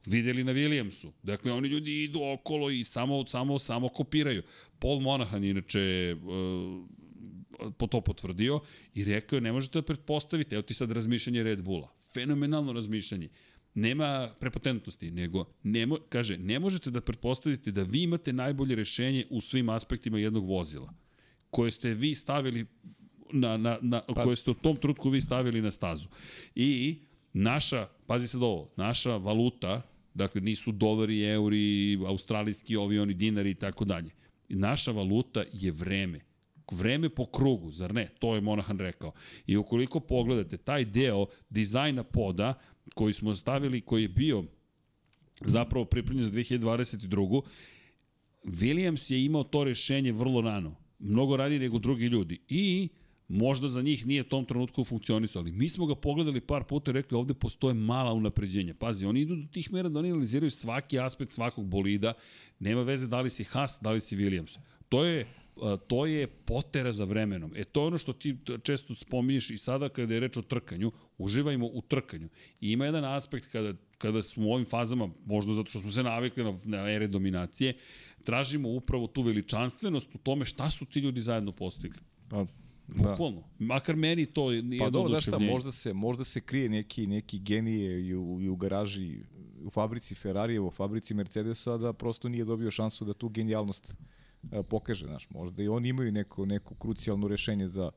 videli na Williamsu. Dakle, oni ljudi idu okolo i samo, samo, samo kopiraju. Paul Monahan, inače, uh, po to potvrdio i rekao je, ne možete da pretpostavite, evo ti sad razmišljanje Red Bulla. Fenomenalno razmišljanje. Nema prepotentnosti, nego, ne mo, kaže, ne možete da pretpostavite da vi imate najbolje rešenje u svim aspektima jednog vozila, koje ste vi stavili na, na, na, Pa- koje ste u tom trutku vi stavili na stazu. I naša, pazi sad ovo, naša valuta, dakle nisu dolari, euri, australijski ovi, oni dinari i tako dalje. Naša valuta je vreme. Vreme po krugu, zar ne? To je Monahan rekao. I ukoliko pogledate taj deo dizajna poda koji smo stavili, koji je bio zapravo pripremljen za 2022. Williams je imao to rešenje vrlo rano. Mnogo ranije nego drugi ljudi. I možda za njih nije tom trenutku funkcionisao, ali mi smo ga pogledali par puta i rekli ovde postoje mala unapređenja. Pazi, oni idu do tih mera da oni analiziraju svaki aspekt svakog bolida, nema veze da li si Haas, da li si Williams. To je to je potera za vremenom. E to je ono što ti često spominješ i sada kada je reč o trkanju, uživajmo u trkanju. I ima jedan aspekt kada, kada smo u ovim fazama, možda zato što smo se navikli na, na ere dominacije, tražimo upravo tu veličanstvenost u tome šta su ti ljudi zajedno postigli. Pa, Bukvalno. Makar meni to je Pa dobro, da šta, možda se, možda se krije neki, neki genije i u, i u garaži, u fabrici Ferrarija, u fabrici Mercedesa, da prosto nije dobio šansu da tu genijalnost e, pokaže, znaš, možda i oni imaju neko, neko krucijalno rešenje za,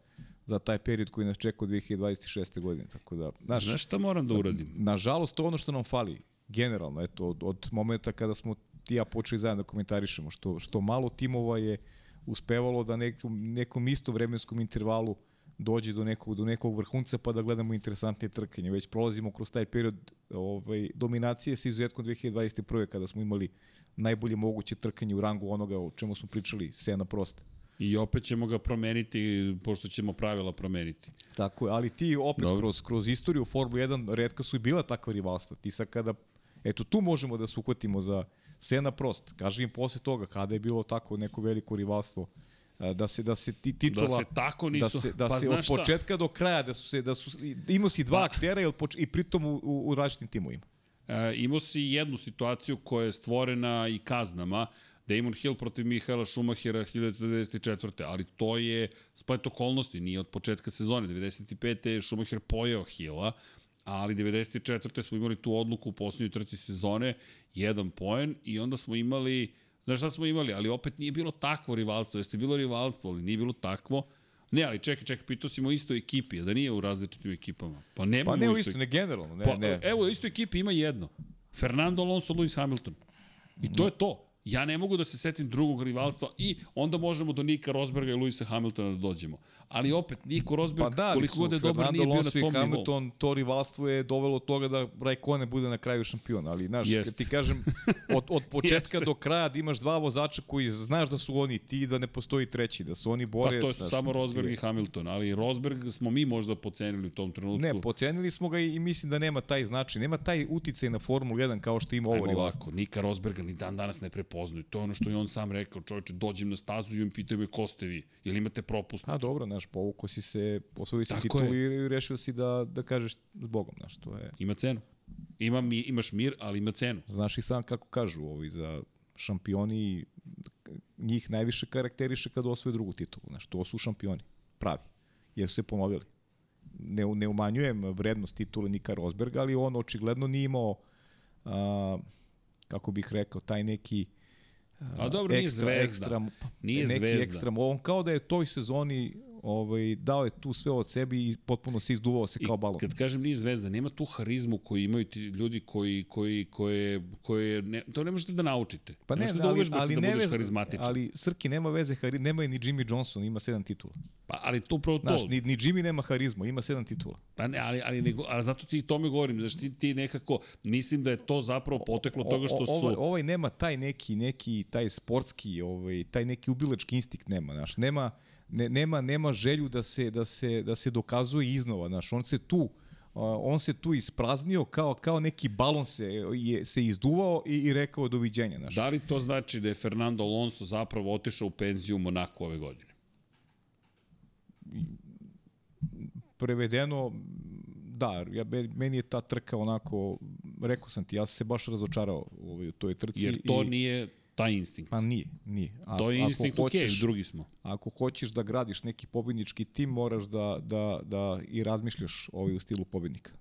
za taj period koji nas čeka od 2026. godine, tako da, znaš, Znaš šta moram da uradim? nažalost, to ono što nam fali, generalno, eto, od, od momenta kada smo ti ja počeli zajedno da komentarišemo, što, što malo timova je uspevalo da nekom, nekom istovremenskom intervalu dođe do nekog, do nekog vrhunca pa da gledamo interesantnije trkanje. Već prolazimo kroz taj period ovaj, dominacije sa izuzetkom 2021. kada smo imali najbolje moguće trkanje u rangu onoga o čemu smo pričali, Sena Prost. I opet ćemo ga promeniti, pošto ćemo pravila promeniti. Tako je, ali ti opet Dobro. kroz, kroz istoriju Formule 1 redka su i bila takva rivalstva. Ti sad kada, eto tu možemo da se uhvatimo za Sena Prost. Kaži im posle toga kada je bilo tako neko veliko rivalstvo da se da se ti titula Da se tako nisu- da se da pa se od znaš šta? početka do kraja da su se da su imao si dva aktera i, poč- i pritom u, u, u različitim timovima. E, imao si jednu situaciju koja je stvorena i kaznama, Damon Hill protiv Mihaela Schumachera 1994. Ali to je splet okolnosti, nije od početka sezone. 95. je Schumacher pojeo Hilla, ali 94. smo imali tu odluku u posljednjoj trci sezone, jedan poen i onda smo imali, znaš šta smo imali, ali opet nije bilo takvo rivalstvo, jeste bilo rivalstvo, ali nije bilo takvo. Ne, ali čekaj, čekaj, pitao si mu o istoj ekipi, da nije u različitim ekipama. Pa nema Pa ne u istoj isto, ne generalno, ne, Pa, ne. Evo, u istoj ekipi ima jedno. Fernando Alonso, Lewis Hamilton. I to je to. Ja ne mogu da se setim drugog rivalstva i onda možemo do Nika Rosberga i Luisa Hamiltona da dođemo. Ali opet, Niko Rosberg, Pa da, koliko god je dobar, nije bio na tom nivou. Hamilton, to rivalstvo je dovelo do toga da Raikkonen bude na kraju šampion, ali znaš, Jeste. kad ti kažem, od, od početka do kraja da imaš dva vozača koji znaš da su oni ti, da ne postoji treći, da su oni Pa bore. to je samo Rosberg ti- i Hamilton, ali Rosberg smo mi možda pocenili u tom trenutku. Ne, pocenili smo ga i, i mislim da nema taj značaj, nema taj uticaj na Formulu 1 kao što ima ovo Ajmo rivalstvo. ovako, Nika Rosberga ni dan danas ne prepoznaju. To je ono što je on sam rekao, čovječe, dođem na stazu i on pitaju me ko ste vi, jel imate propusnicu? A dobro, znaš, povuko si se, osvojio si titulu i rešio si da, da kažeš s Bogom, znaš, to je... Ima cenu. Ima, mi, imaš mir, ali ima cenu. Znaš i sam kako kažu ovi za šampioni njih najviše karakteriše kad osvoje drugu titulu. Znaš, to su šampioni, pravi. Jer su se ponovili. Ne, ne umanjujem vrednost titule Nika Rosberga, ali on očigledno nije imao a, kako bih rekao, taj neki A dobro, nije ekstra, zvezda. ekstra, Nije neki zvezda. ekstra, on kao da je toj sezoni ovaj, dao je tu sve od sebe i potpuno se izduvao se kao balon. Kad kažem nije zvezda, nema tu harizmu koju imaju ti ljudi koji, koji, koje, koje ne, to ne možete da naučite. Pa ne, možete ne da ali, uvežbate ali da ne budeš veze, harizmatičan. ali Srki nema veze, hari, nema je ni Jimmy Johnson, ima sedam titula. Pa, ali to upravo to. Znaš, ni, ni Jimmy nema harizmu, ima sedam titula. Pa ne, ali, ali, nego, ali zato ti tome govorim, znaš, ti, ti nekako, mislim da je to zapravo poteklo od toga što O- su... Ovaj, ovaj nema taj neki, neki, taj sportski, ovaj, taj neki ubilački instinkt nema, znaš, nema, ne, nema, nema želju da se, da se, da se dokazuje iznova, znaš, on se tu, on se tu ispraznio kao, kao neki balon se, je, se izduvao i, i rekao doviđenja, znaš. Da li to znači da je Fernando Alonso zapravo otišao u penziju u Monaku ove godine? prevedeno, da, ja, me- meni je ta trka onako, rekao sam ti, ja sam se baš razočarao u ovoj- u toj trci. Jer to i, nije taj instinkt. Pa nije, nije. A, To je instinkt, hoćeš- drugi smo. Ako hoćeš da gradiš neki pobednički tim, moraš da, da, da i razmišljaš ovaj u stilu pobednika.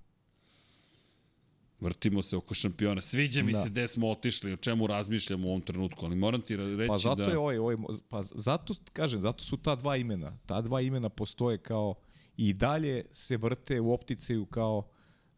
Vrtimo se oko šampiona. Sviđa mi Da. se gde smo otišli, o čemu razmišljamo u ovom trenutku, ali moram ti reći Pa zato da... je ovaj, ovaj, pa zato kažem, zato su ta dva imena. Ta dva imena postoje kao i dalje se vrte u opticaju kao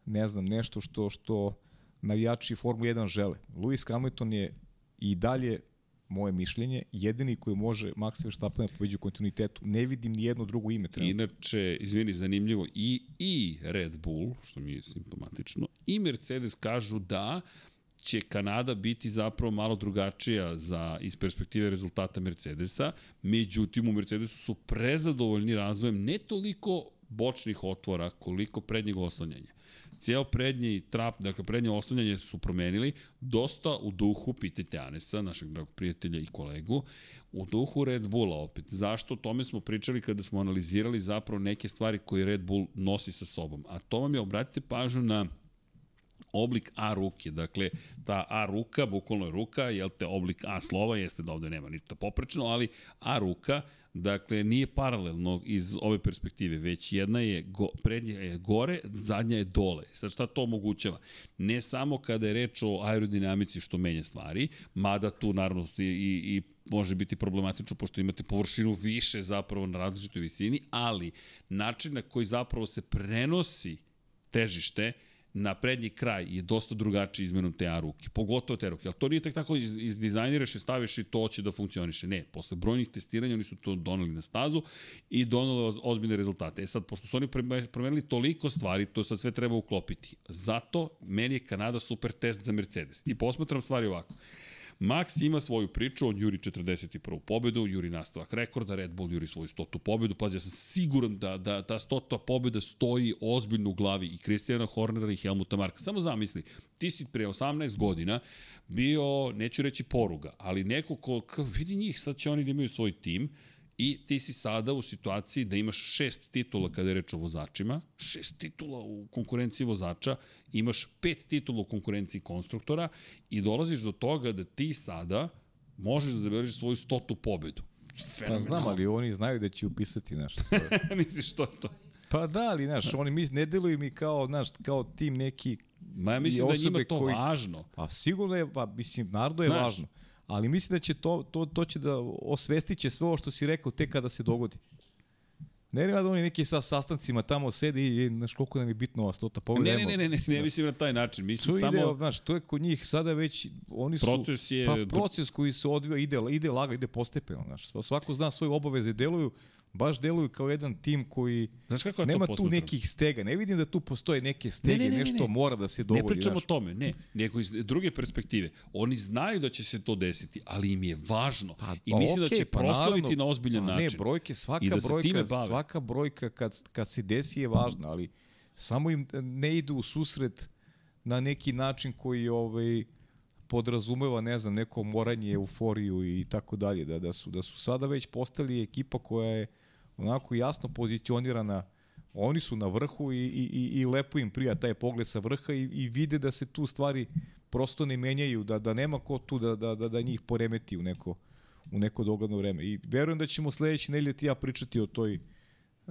ne znam, nešto što što navijači Formule 1 žele. Lewis Hamilton je i dalje moje mišljenje, jedini koji može Max Verstappen da pobeđi u kontinuitetu. Ne vidim ni jedno drugo ime trenutno. Inače, izvini, zanimljivo, i, i Red Bull, što mi je simptomatično, i Mercedes kažu da će Kanada biti zapravo malo drugačija za, iz perspektive rezultata Mercedesa, međutim u Mercedesu su prezadovoljni razvojem ne toliko bočnih otvora, koliko prednjeg oslanjanja. Cijel prednji trap, dakle prednje oslanjanje su promenili, dosta u duhu, pitajte Anesa, našeg dragog prijatelja i kolegu, u duhu Red Bulla opet. Zašto? O tome smo pričali kada smo analizirali zapravo neke stvari koje Red Bull nosi sa sobom. A to vam je, obratite pažnju na oblik A ruke, dakle ta A ruka, bukvalno je ruka, jel te oblik A slova, jeste da ovde nema ništa poprečno, ali A ruka, dakle nije paralelno iz ove perspektive, već jedna je, go, prednja je gore, zadnja je dole. Sad šta to omogućava? Ne samo kada je reč o aerodinamici što menja stvari, mada tu naravno i, i, može biti problematično pošto imate površinu više zapravo na različitoj visini, ali način na koji zapravo se prenosi težište na prednji kraj je dosta drugačiji izmenom te A ruke, pogotovo te ruke, ali to nije tek tako iz, izdizajniraš i staviš i to će da funkcioniše. Ne, posle brojnih testiranja oni su to doneli na stazu i doneli oz, ozbiljne rezultate. E sad, pošto su oni promenili toliko stvari, to sad sve treba uklopiti. Zato meni je Kanada super test za Mercedes. I posmatram stvari ovako. Max ima svoju priču, on juri 41. pobedu, juri nastavak rekorda, Red Bull juri svoju 100. pobedu, pazi, ja sam siguran da, da ta 100. pobeda stoji ozbiljno u glavi i Kristijana Hornera i Helmuta Marka. Samo zamisli, ti si pre 18 godina bio, neću reći poruga, ali neko ko, vidi njih, sad će oni da imaju svoj tim, I ti si sada u situaciji da imaš šest titula kada je reč o vozačima, šest titula u konkurenciji vozača, imaš pet titula u konkurenciji konstruktora i dolaziš do toga da ti sada možeš da zabeležiš svoju stotu pobedu. Pa znam, ali oni znaju da će upisati nešto. Misliš što je to? Pa da, ali, znaš, oni mi ne deluju mi kao, znaš, kao tim neki Ma ja mislim da njima to koji, važno. Pa sigurno je, pa mislim, narodu je Znaš. važno. Ali mislim da će to, to, to će da osvestit će sve ovo što si rekao tek kada se dogodi. Ne nema da oni neki sa sastancima tamo sedi i znaš koliko nam je bitno ova stota pobjeda. Ne, ne, ne, ne, ne, ne mislim na taj način. Mislim To samo... ide, znaš, to je kod njih sada već, oni su... Proces je- Pa proces koji se odvija, ide, ide laga, ide postepeno, znaš. Svako zna svoje obaveze, deluju, baš deluju kao jedan tim koji Znaš kako nema tu nekih stega. Ne vidim da tu postoje neke stege, Ne, ne, ne, nešto ne. mora da se dogodi. Ne pričamo o tome, ne. Nego iz druge perspektive. Oni znaju da će se to desiti, ali im je važno. I Pa mislim da okej, će pa proslaviti naravno. na ozbiljan Pa način. Ne, brojke, svaka da brojka, svaka brojka kad, kad se desi je važna, ali samo im ne idu u susret na neki način koji ovaj podrazumeva, ne znam, neko moranje, euforiju i tako dalje, da, da, su, da su sada već postali ekipa koja je onako jasno pozicionirana oni su na vrhu i, i, i, i lepo im prija taj pogled sa vrha i, i vide da se tu stvari prosto ne menjaju, da, da nema ko tu da, da, da, da njih poremeti u neko, u neko dogledno vreme. I verujem da ćemo sledeće nedelje ti ja pričati o toj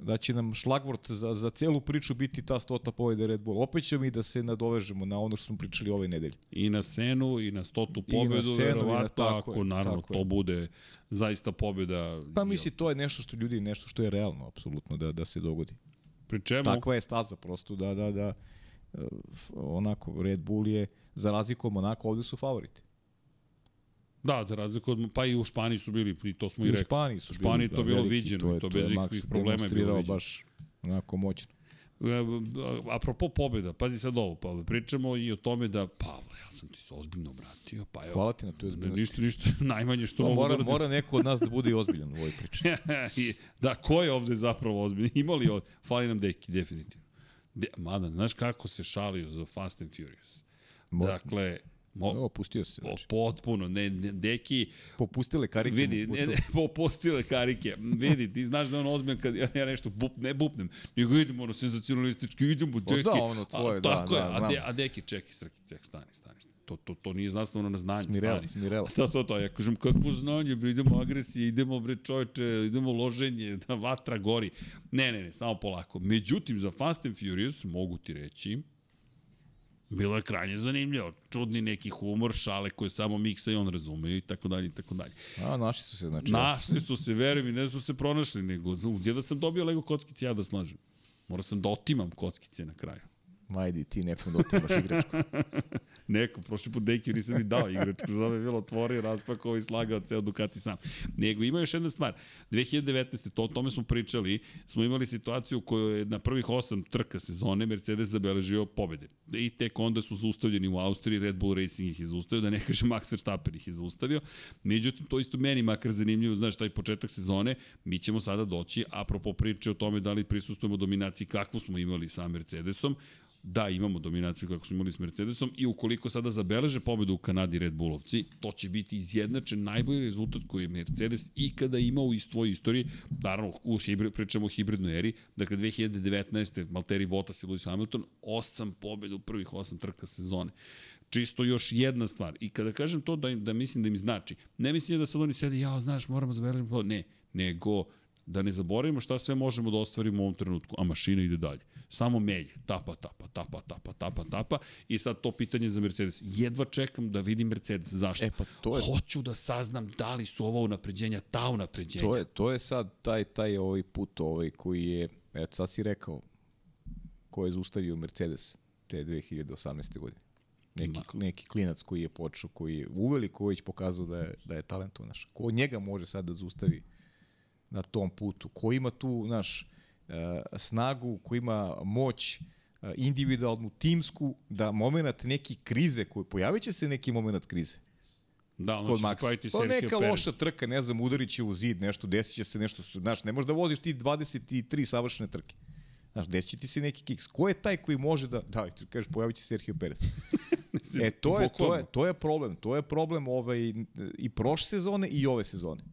da će nam šlagvort za, za celu priču biti ta stota pobjede Red Bull. Opet ćemo i da se nadovežemo na ono što smo pričali ove nedelje. I na Senu, i na stotu I na pobedu, Senu, i na- verovatno, tako ako je, naravno tako to je. bude zaista pobeda. Pa misli, to je nešto što ljudi, nešto što je realno, apsolutno, da, da se dogodi. Pri čemu? Takva je staza prosto, da, da, da, e, f- onako, Red Bull je, za razliku od Monaka, ovde su favoriti. Da, za razliku od, pa i u Španiji su bili, i to smo i I u rekli. Španiji su U Španiji bili, to da, bilo veliki, viđeno, je- i to, je bez ikakvih problema je bilo viđeno. baš onako moćno. E, Apropo pobjeda, pazi sad ovo, pa pričamo i o tome da, Pavle, ja sam ti se ozbiljno obratio, pa evo. Hvala ti na toj ozbiljnosti. Ništa, ništa, najmanje što No, mogu mora, da mora neko od nas da bude i ozbiljan u ovoj priči. Da, ko je ovde zapravo ozbiljno? Ima li ovde? Fali nam deki, definitivno. De, mada, znaš kako se šalio za Fast and Furious? Dakle, mo, Evo, pustio se. Znači. potpuno, ne, ne, deki, Popustile karike. vidi, ne, ne, popustile karike, vidi, ti znaš da on ozbiljan kad ja, ja nešto bup, ne bupnem, nego idemo ono senzacionalistički, idemo deki. da, ono tvoje, a, da, tako da, je, a, znam. de, a deki, čekaj, srki, čekaj, stani, stani. To, to, to nije znanstveno na znanje. Smirela, stani. smirela. To, to, to, ja kažem, kakvo znanje, bre, idemo agresije, idemo, bre, čoveče, idemo loženje, da vatra gori. Ne, ne, ne, samo polako. Međutim, za Fast and Furious, mogu ti reći, bilo je krajnje zanimljivo. Čudni neki humor, šale koje samo Miksa i on razumeju i tako dalje i tako dalje. A, naši su se, znači. Našli su se, verujem i ne su se pronašli, nego gdje da sam dobio Lego kockice, ja da slažem. Morao sam da otimam kockice na kraju. Majdi, ti nekom da otimaš igračku. Neko, prošli put Dekiju nisam ni dao igračku, za je bilo otvorio, raspakovao i slagao ceo Ducati sam. Nego ima još jedna stvar. 2019. To, o tome smo pričali, smo imali situaciju kojoj je na prvih osam trka sezone Mercedes zabeležio pobede. I tek onda su zaustavljeni u Austriji, Red Bull Racing ih je zaustavio, da ne kaže Max Verstappen ih je zaustavio. Međutim, to isto meni makar zanimljivo, znaš, taj početak sezone, mi ćemo sada doći, apropo priče o tome da li prisustujemo dominaciji kakvu smo imali sa Mercedesom, da imamo dominaciju kako smo imali s Mercedesom i ukoliko sada zabeleže pobedu u Kanadi Red Bullovci, to će biti izjednačen najbolji rezultat koji je Mercedes ikada imao u svojoj istoriji, naravno u hibrid, pričamo o hibridnoj eri, dakle 2019. Valtteri Bottas i Lewis Hamilton, osam pobeda u prvih osam trka sezone čisto još jedna stvar. I kada kažem to da, im, da mislim da im znači, ne mislim da sad oni sedi, ja, znaš, moramo zabeležiti. Ne, nego da ne zaboravimo šta sve možemo da ostvarimo u ovom trenutku, a mašina ide dalje. Samo melje, tapa, tapa, tapa, tapa, tapa, tapa i sad to pitanje za Mercedes. Jedva čekam da vidim Mercedes. Zašto? E, pa to je- Hoću da saznam da li su ova unapređenja ta unapređenja. To je, to je sad taj, taj ovaj put ovaj koji je, eto sad si rekao, ko je zaustavio Mercedes te 2018. godine. Neki, neki klinac koji je počeo, koji je uveliko već pokazao da je, da je talentovan. Ko njega može sad da zaustavi na tom putu? Ko ima tu, naš, snagu, ko ima moć, eh, individualnu, timsku, da moment neki krize, koji pojavit će se neki moment krize. Da, ono kod će se Maxa. pojaviti Pa neka Perez. loša trka, ne znam, udarit će u zid, nešto, desit će se nešto, znaš, ne možeš da voziš ti 23 savršene trke. Znaš, desit će ti se neki kiks. Ko je taj koji može da, da, ti kažeš, pojavit će se Sergio Perez. e, to je, to, je, to je problem. To je problem ovaj, i prošle sezone i ove sezone.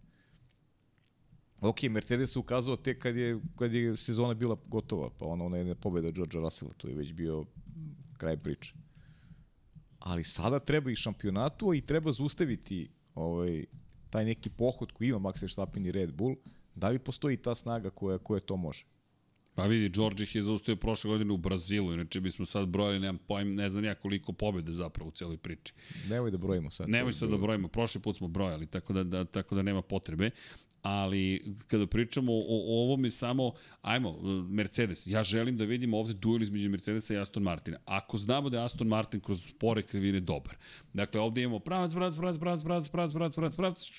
Ok, Mercedes se ukazao tek kad je, kad je sezona bila gotova, pa ono, ona je pobeda Georgea Russella, to je već bio kraj priče. Ali sada treba i šampionatu i treba zaustaviti ovaj, taj neki pohod koji ima Max Verstappen i Red Bull, da li postoji ta snaga koja, koja to može? Pa vidi, Đorđe ih je zaustavio prošle godine u Brazilu, inače bismo sad brojali, nemam pojem, ne znam ja koliko pobjede zapravo u cijeloj priči. Nemoj da brojimo sad. Nemoj sad da brojimo, prošli put smo brojali, tako da, da, tako da nema potrebe ali kada pričamo o, o ovome samo, ajmo, Mercedes, ja želim da vidimo ovde duel između Mercedesa i Aston Martina. Ako znamo da je Aston Martin kroz spore krivine dobar, dakle ovde imamo pravac, pravac, pravac, pravac, pravac, pravac, pravac, pravac, pravac,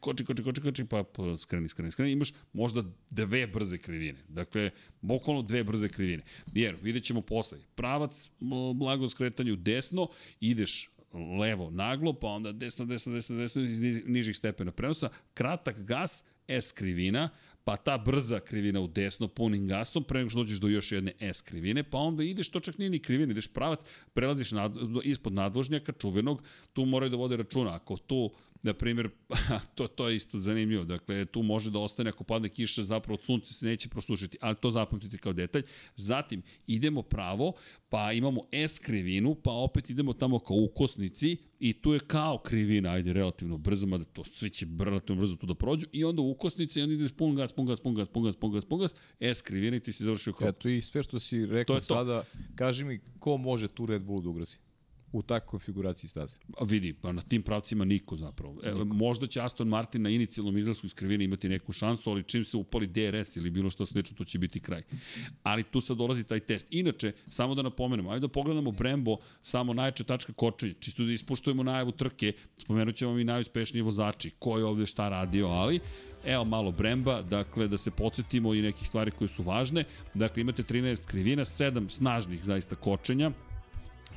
koči, koči, koči, koči, pa, pa skreni, skreni, skreni, imaš možda dve brze krivine. Dakle, bukvalno dve brze krivine. Jer, vidjet ćemo posle, pravac, blago skretanje u desno, ideš levo naglo, pa onda desno, desno, desno, desno iz nižih stepena prenosa, kratak gas, S krivina, pa ta brza krivina u desno punim gasom, pre nego što dođeš do još jedne S krivine, pa onda ideš, to čak nije ni krivina, ideš pravac, prelaziš nad, ispod nadvožnjaka čuvenog, tu moraju da vode računa, ako tu na primjer, to, to je isto zanimljivo, dakle, tu može da ostane ako padne kiša, zapravo od sunca se neće prosušiti, ali to zapamtite kao detalj. Zatim, idemo pravo, pa imamo S krivinu, pa opet idemo tamo kao ukosnici i tu je kao krivina, ajde, relativno brzo, mada to svi će relativno brzo tu da prođu, i onda ukosnici, i onda ideš pun gas, pun gas, pun gas, pun gas, pun gas, pun gas, S krivina i ti si završio krug. Eto i sve što si rekao sada, kaži mi ko može tu Red Bull da ugrozi? U takvoj konfiguraciji staze. A vidi, pa na tim pravcima niko zapravo. E, možda će Aston Martin na inicijalnom izlasku iz krivine imati neku šansu, ali čim se upali DRS ili bilo što slično, to će biti kraj. Ali tu sad dolazi taj test. Inače, samo da napomenemo, ajde da pogledamo Brembo, samo najjača tačka kočenja, čisto da ispuštujemo najavu trke, spomenut ćemo i najuspešniji vozači, ko je ovde šta radio, ali Evo malo Bremba, dakle da se podsjetimo i nekih stvari koje su važne. Dakle imate 13 krivina, 7 snažnih zaista kočenja,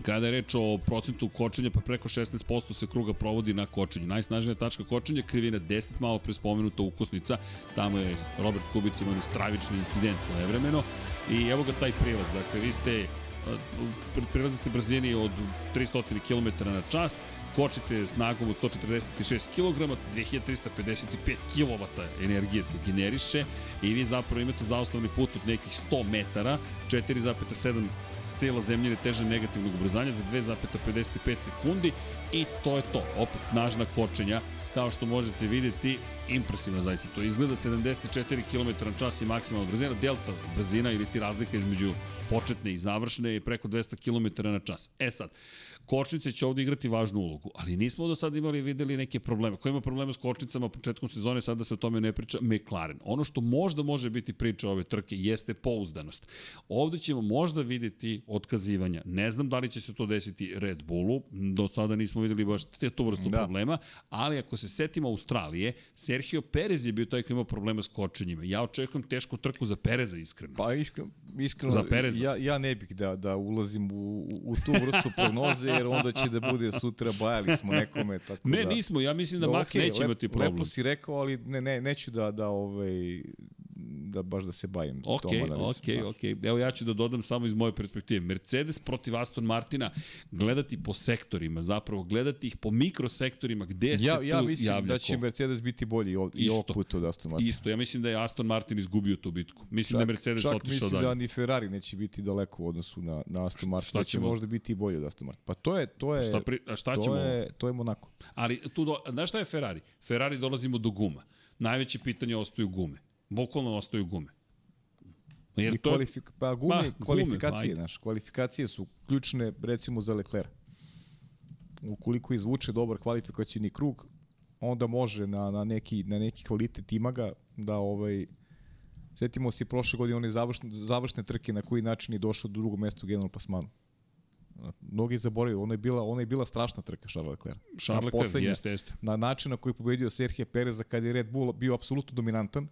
Kada je reč o procentu kočenja, pa preko 16% se kruga provodi na kočenju. Najsnažnija tačka kočenja, krivina 10, malo pre spomenuta ukosnica. Tamo je Robert Kubica imao stravični incident svojevremeno. I evo ga taj prilaz. Dakle, vi ste prilazite brzini od 300 km na čas, kočite snagom od 146 kg, 2355 kW energije se generiše i vi zapravo imate zaustavni put od nekih 100 metara, 4,7 sila zemljine teže negativnog ubrzanja za 2,55 sekundi i to je to. Opet snažna kočenja, kao što možete videti, impresivno zaista to izgleda. 74 km na čas je maksimalna brzina, delta brzina ili ti razlika između početne i završne je preko 200 km na čas. E sad, kočnice će ovde igrati važnu ulogu, ali nismo do sada imali videli neke probleme. Ko ima probleme s kočnicama početkom sezone, sada se o tome ne priča, McLaren. Ono što možda može biti priča ove trke jeste pouzdanost. Ovde ćemo možda videti otkazivanja. Ne znam da li će se to desiti Red Bullu, do sada nismo videli baš te tu vrstu da. problema, ali ako se setimo Australije, Sergio Perez je bio taj koji ima problema s kočenjima. Ja očekujem tešku trku za Pereza, iskreno. Pa iskreno, iskreno za Pereza. Ja, ja ne bih da, da ulazim u, u tu vrstu prognoze, jer onda će da bude sutra bajali smo nekome. Tako ne, da, nismo, ja mislim da Max okay, neće imati problem. Lepo si rekao, ali ne, ne, neću da, da, ovaj, da baš da se bavim ok, tom analizom. Ok, ok. Evo ja ću da dodam samo iz moje perspektive. Mercedes protiv Aston Martina gledati po sektorima, zapravo gledati ih po mikrosektorima gde ja, se ja tu Ja mislim da će ko. Mercedes biti bolji ov, i ovog puta od Aston Martina. Isto, ja mislim da je Aston Martin izgubio tu bitku. Mislim čak, da je Mercedes čak otišao mislim dalje. da ni Ferrari neće biti daleko u odnosu na, na Aston Martin. Šta da će možda biti i bolji od Aston Martin. Pa to je, to je, šta, pri, a šta to ćemo? je, to je Monaco. Ali tu, do, znaš šta je Ferrari? Ferrari dolazimo do guma. Najveće pitanje ostaju gume. Bukvalno ostaju gume. Jer to... Kvalifik, pa gume, Ma, kvalifikacije, gume, naš, kvalifikacije su ključne recimo za Leclerc. Ukoliko izvuče dobar kvalifikacijni krug, onda može na, na, neki, na neki kvalitet ima ga da ovaj Sjetimo se prošle godine one završne, završne trke na koji način je došao do drugog mesta u generalnom plasmanu. Mnogi zaboravili, ona je bila, ona je bila strašna trka Charles Leclerc. Charles Leclerc, jeste, jeste. Na način na koji je pobedio Sergio Pereza kad je Red Bull bio apsolutno dominantan,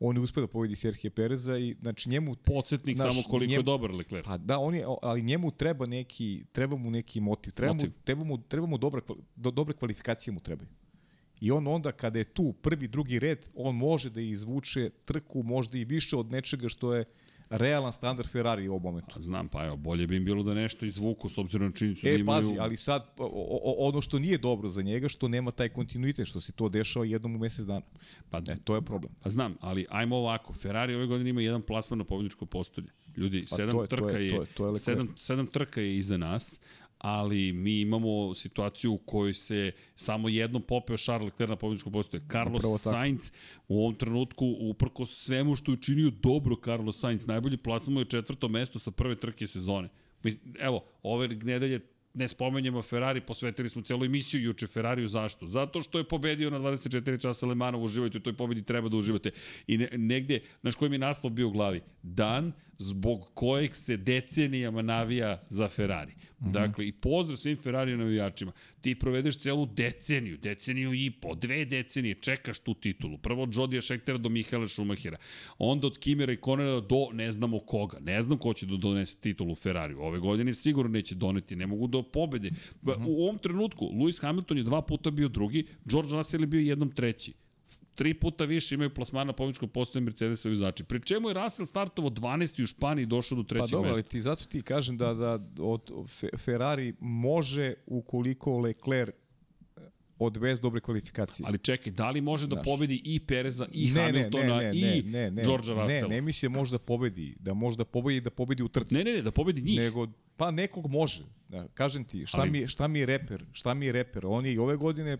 on je uspeo da pobedi Serhije Pereza i znači njemu podsjetnik naš, samo koliko njemu, je dobar Leclerc. Pa da, on je ali njemu treba neki treba mu neki motiv, treba motiv. mu treba mu treba mu dobra do, dobre kvalifikacije mu trebaju. I on onda kada je tu prvi, drugi red, on može da izvuče trku možda i više od nečega što je realan standard Ferrari u ovom momentu. Znam, pa evo, bolje bi im bilo da nešto izvuku s obzirom na činjenicu da E, imaju... pazi, ali sad, o, o, ono što nije dobro za njega, što nema taj kontinuitet, što se to dešava jednom u mesec dana. Pa, e, to je problem. Pa znam, ali ajmo ovako, Ferrari ove godine ima jedan plasman na pobjedičko postolje. Ljudi, Pa sedam to je- to trka je- je, to je- to je Leclerc. sedam, sedam trka je iza nas, ali mi imamo situaciju u kojoj se samo jednom popeo Charles Leclerc na pobjedičko postolje. Carlos Upravo tako. Sainz u ovom trenutku, uprko svemu što je učinio dobro Carlos Sainz, najbolji plasman je četvrto mesto sa prve trke sezone. Evo, ove nedelje ne spomenjemo Ferrari, posvetili smo celu emisiju juče Ferrariju zašto? Zato što je pobedio na 24 časa Le Mana, uživajte u toj pobedi, treba da uživate. I ne, negde, znaš koji mi je naslov bio u glavi? Dan zbog kojeg se decenijama navija za Ferrari. Mm -hmm. Dakle, i pozdrav svim Ferrari navijačima. Ti provedeš celu deceniju, deceniju i po, dve decenije, čekaš tu titulu. Prvo od Jodija Šektera do Mihaela Šumahira. Onda od Kimera i Konera do ne znamo koga. Ne znam ko će da donese titulu Ferrariju. Ove godine sigurno neće doneti, ne mogu do pobede. Mm -hmm. U ovom trenutku Lewis Hamilton je dva puta bio drugi, George Russell je bio jednom treći tri puta više imaju plasmana na pobjedičkom postoje Mercedesovi vozači. Pri čemu je Russell startovao 12. u Španiji i došao do trećeg Pa dobro, ali mesta. ti, zato ti kažem da, da od Fe- Ferrari može ukoliko Leclerc odvez dobre kvalifikacije. Ali čekaj, da li može da Znaš. pobedi i Pereza, i ne, Hamiltona, ne, ne, i ne, ne, ne, Georgea Russella? Ne, ne misli da može da pobedi, da može da pobedi da pobedi u trci. Ne, ne, ne, da pobedi njih. Nego, pa nekog može. Da, kažem ti, šta, Ali- mi, šta mi je reper? Šta mi je reper? On je i ove godine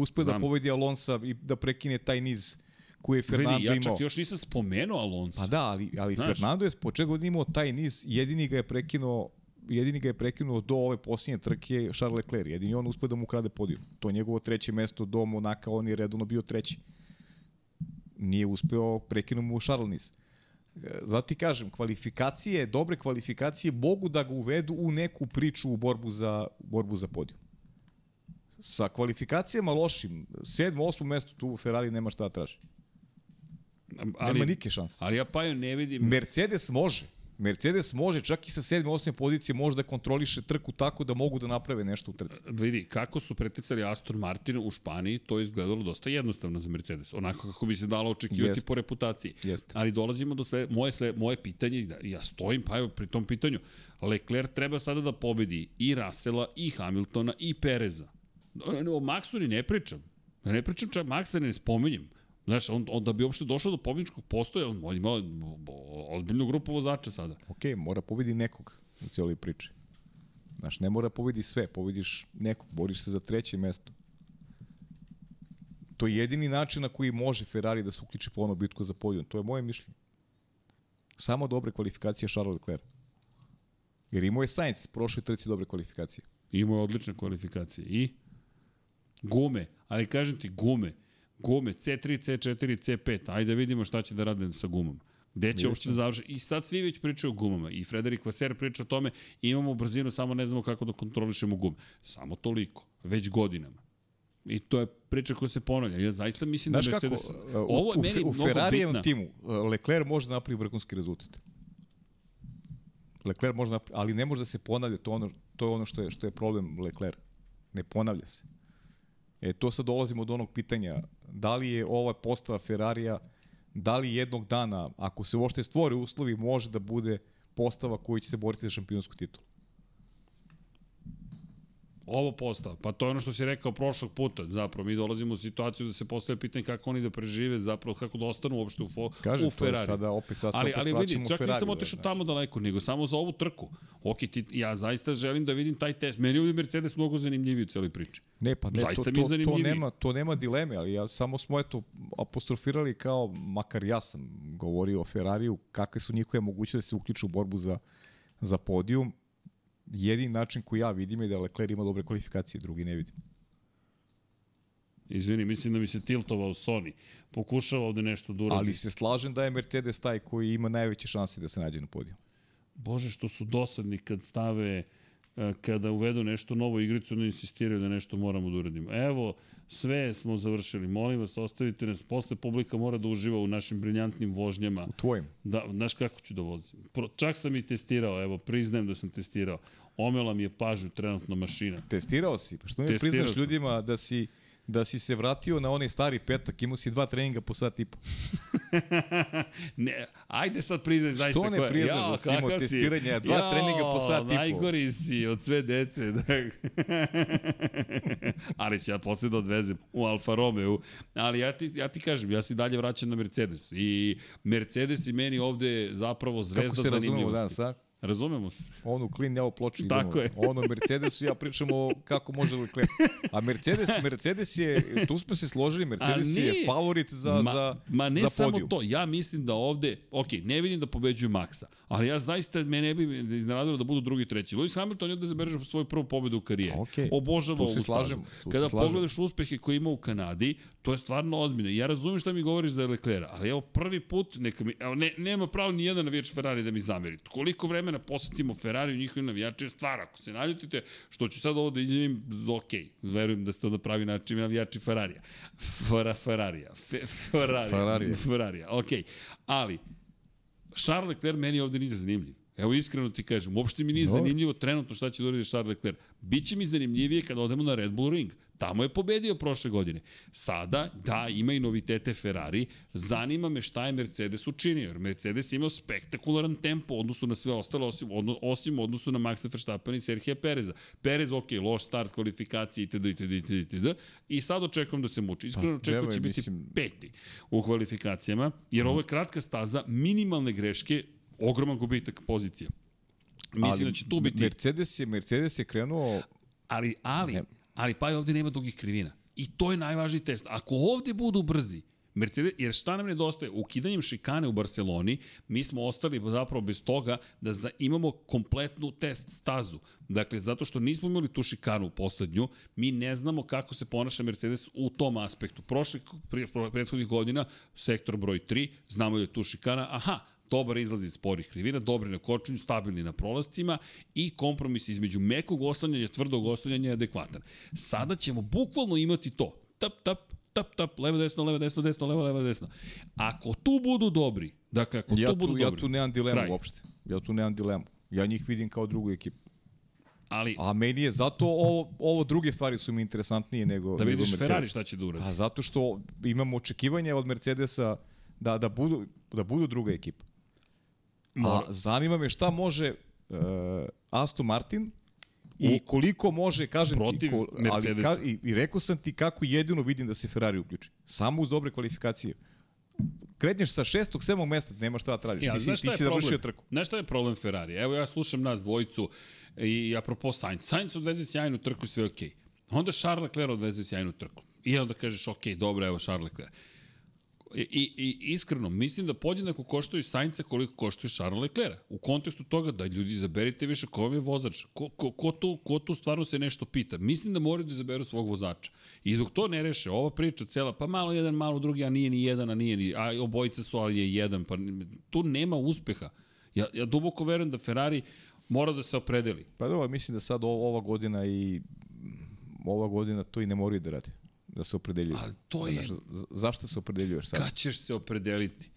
uspeo da pobedi Alonsa i da prekine taj niz koji je Fernando Vidi, ja čak imao. još nisam spomenuo Alonso. Pa da, ali, ali Znaš. Fernando je počet godine imao taj niz, jedini ga je prekinuo jedini ga je prekinuo do ove posljednje trke Charles Leclerc. Jedini on uspeo da mu krade podijum. To je njegovo treće mesto do Monaka, on je redovno bio treći. Nije uspeo, prekinuo mu Charles niz. E, Zato ti kažem, kvalifikacije, dobre kvalifikacije mogu da ga uvedu u neku priču u borbu za, borbu za podijum. Sa kvalifikacijama lošim, sedmo, osmo mesto, tu Ferrari nema šta da traži. ali, nema nike šanse. Ali ja pa ne vidim... Mercedes može. Mercedes može, čak i sa 7. 8. pozicije može da kontroliše trku tako da mogu da naprave nešto u trci. Vidi, kako su preticali Aston Martin u Španiji, to je izgledalo dosta jednostavno za Mercedes. Onako kako bi se dalo očekivati Jeste. po reputaciji. Jeste. Ali dolazimo do sve, moje, sve, moje pitanje, da ja stojim, pa evo pri tom pitanju, Leclerc treba sada da pobedi i Rasela, i Hamiltona, i Pereza. O Maxu ni ne pričam. Ne pričam čak, Maxa ne spominjem. Znaš, on, on da bi uopšte došao do pobjedničkog postoja, on ima ozbiljnu grupu vozača sada. Ok, mora pobedi nekog u cijeloj priči. Znaš, ne mora pobedi sve, pobediš nekog, boriš se za treće mesto. To je jedini način na koji može Ferrari da se uključi po ono bitku za podijum. To je moje mišljenje. Samo dobre kvalifikacije Charles Leclerc. Jer imao je Sainz prošle trci dobre kvalifikacije. Imao je odlične kvalifikacije. I gume, ali kažem ti gume, gume C3, C4, C5. Ajde da vidimo šta će da rade sa gumom. Gde će uopšte da završi? I sad svi već pričaju o gumama. I Frederik Vaser priča o tome, imamo brzinu, samo ne znamo kako da kontrolišemo gume. Samo toliko. Već godinama. I to je priča koja se ponavlja. Ja zaista mislim Znaš da kako, Mercedes... uh, u, Ovo je u, meni u mnogo Ferrarijevom timu uh, Leclerc može da napravi vrhunski rezultat. Leclerc može da napravi, ali ne može da se ponavlja, to, ono, to je ono što je, što je problem Leclerc. Ne ponavlja se. E, to sad dolazimo do onog pitanja, da li je ova postava Ferrarija, da li jednog dana, ako se uopšte stvore uslovi, može da bude postava koji će se boriti za šampionsku titulu. Ovo postava. Pa to je ono što si rekao prošlog puta. Zapravo, mi dolazimo u situaciju da se postavlja pitanje kako oni da prežive, zapravo kako da ostanu uopšte u, fo, Kažem, u Ferrari. sada opet- sad ali, opet ali vidi, čak nisam Ferrariju, otišao tamo daleko, nego samo za ovu trku. Ok, ti, ja zaista želim da vidim taj test. Meni je ovdje Mercedes mnogo zanimljiviji u cijeloj priči. Ne, pa ne, Zaista to, to, to, nema, to nema dileme, ali ja samo smo eto apostrofirali kao, makar ja sam govorio o Ferrariju, kakve su njihove mogućnosti da se uključu u borbu za, za podijum. Jedini način koji ja vidim je da Leclerc ima dobre kvalifikacije, drugi ne vidim. Izvini, mislim da mi se tiltovao Sony. Pokušava ovde nešto da uradi. Ali se slažem da je Mercedes taj koji ima najveće šanse da se nađe na podiju. Bože, što su dosadni kad stave kada uvedu nešto novo igricu, onda insistiraju da nešto moramo da uradimo. Evo, sve smo završili. Molim vas, ostavite nas. Posle publika mora da uživa u našim briljantnim vožnjama. U tvojim. Da, znaš kako ću da vozim? Pro, čak sam i testirao, evo, priznajem da sam testirao. Omela mi je pažnju trenutno mašina. Testirao si, pa što ne priznaš ljudima da si da si se vratio na onaj stari petak, imao si dva treninga po sat i po. ne, ajde sad priznaj zaista. Što ne priznaš da si imao testiranja, dva Jao, treninga po sat i po? Najgori si od sve dece. Da. ali ću ja posle da odvezem u Alfa Romeo. Ali ja ti, ja ti kažem, ja se dalje vraćam na Mercedes. I Mercedes i meni ovde zapravo zvezda Kako se zanimljivosti. razumemo danas, a? Razumemo se. Onu klin, ja o ploči idemo. Tako je. Ono Mercedesu ja pričam o kako može li klin. A Mercedes, Mercedes je, tu smo se složili, Mercedes je favorit za, ma, za, ma ne za samo podijum. to, ja mislim da ovde, ok, ne vidim da pobeđuju Maxa, ali ja zaista me ne bi iznenadilo da budu drugi i treći. Lewis Hamilton je da zabeleži svoju prvu pobedu u karijeri. Okay. Obožava Tu se ovu slažem, Kada slažem. pogledaš uspehe koje ima u Kanadi, to je stvarno ozbiljno. Ja razumem šta mi govoriš za Leclerc, ali evo prvi put, neka mi, evo, ne, nema pravo ni jedan navijač Ferrari da mi zameri. Koliko vremena posvetimo Ferrari u njihovim navijačima je stvar. Ako se naljutite, što ću sad ovo da izjavim, ok, verujem da ste to na pravi način navijači Ferrarija. Fara, Ferrarija. Fe, Ferrarija. Ferrarija. Ferrarija, ok. Ali, Charles Leclerc meni ovde nije zanimljiv. Evo iskreno ti kažem, uopšte mi nije Dobro. zanimljivo trenutno šta će da uradi Charles Leclerc. Biće mi zanimljivije kada odemo na Red Bull Ring. Tamo je pobedio prošle godine. Sada, da, ima i novitete Ferrari. Zanima me šta je Mercedes učinio. Jer Mercedes je imao spektakularan tempo odnosu na sve ostale, osim, odno, osim odnosu na Maxa Verstappen i Serhija Pereza. Perez, ok, loš start kvalifikacije itd. itd. itd. itd. I sad očekujem da se muči. Iskreno Pa, očekujem da će biti mislim- peti u kvalifikacijama, jer ovo je kratka staza, minimalne greške, ogroman gubitak pozicija. Mislim Ali da će tu biti... Mercedes je, Mercedes je krenuo Ali, ali, Ne. ali pa ovde nema dugih krivina. I to je najvažniji test. Ako ovde budu brzi, Mercedes, jer šta nam nedostaje? Ukidanjem šikane u Barceloni, mi smo ostali zapravo bez toga da za, imamo kompletnu test stazu. Dakle, zato što nismo imali tu šikanu poslednju, mi ne znamo kako se ponaša Mercedes u tom aspektu. Prošle, pre, prethodnih godina, sektor broj 3, znamo da je tu šikana, aha, dobar izlaz iz sporih krivina, dobri na kočenju, stabilni na prolazcima i kompromis između mekog oslanjanja i tvrdog oslanjanja je adekvatan. Sada ćemo bukvalno imati to. Tap, tap, tap, tap, levo, desno, levo, desno, desno, levo, levo, desno. Ako tu budu dobri, dakle, ako ja tu budu tu, ja dobri, tu nemam dilemu kraj. uopšte. Ja tu nemam dilemu. Ja njih vidim kao drugu ekipu. Ali, A meni je zato ovo, ovo druge stvari su mi interesantnije nego da nego vidiš Mercedes. Ferrari šta će da uradi. Pa zato što imamo očekivanja od Mercedesa da, da, budu, da budu druga ekipa. Mora- A zanima me šta može uh, Aston Martin i koliko može, kažem Protiv ti, ko, ali, ka, i, i rekao sam ti kako jedino vidim da se Ferrari uključi. Samo uz dobre kvalifikacije. Kretneš sa šestog, sedmog mesta, nema šta da tražiš. Ja, ti si, ti si završio trku. Znaš šta je problem Ferrari? Evo ja slušam nas dvojicu i apropo Sainz. Sainz odveze sjajnu trku i sve je okej. Onda Charles Leclerc odveze sjajnu trku. I onda kažeš, ok, dobro, evo Charles Leclerc. I, i, iskreno, mislim da podjednako koštaju Sainca koliko koštaju Charles Leclerc. U kontekstu toga da ljudi izaberite više ko je vozač. Ko, ko, ko, tu, ko tu stvarno se nešto pita. Mislim da moraju da izaberu svog vozača. I dok to ne reše, ova priča cela, pa malo jedan, malo drugi, a nije ni jedan, a nije ni, a obojica su, ali je jedan, pa tu nema uspeha. Ja, ja duboko verujem da Ferrari mora da se opredeli. Pa dobro, mislim da sad ova godina i ova godina to i ne moraju da rade. Da se opredeljuju. Ali to je- Znaš, zašto se opredeljuješ sad? Kad ćeš se opredeliti?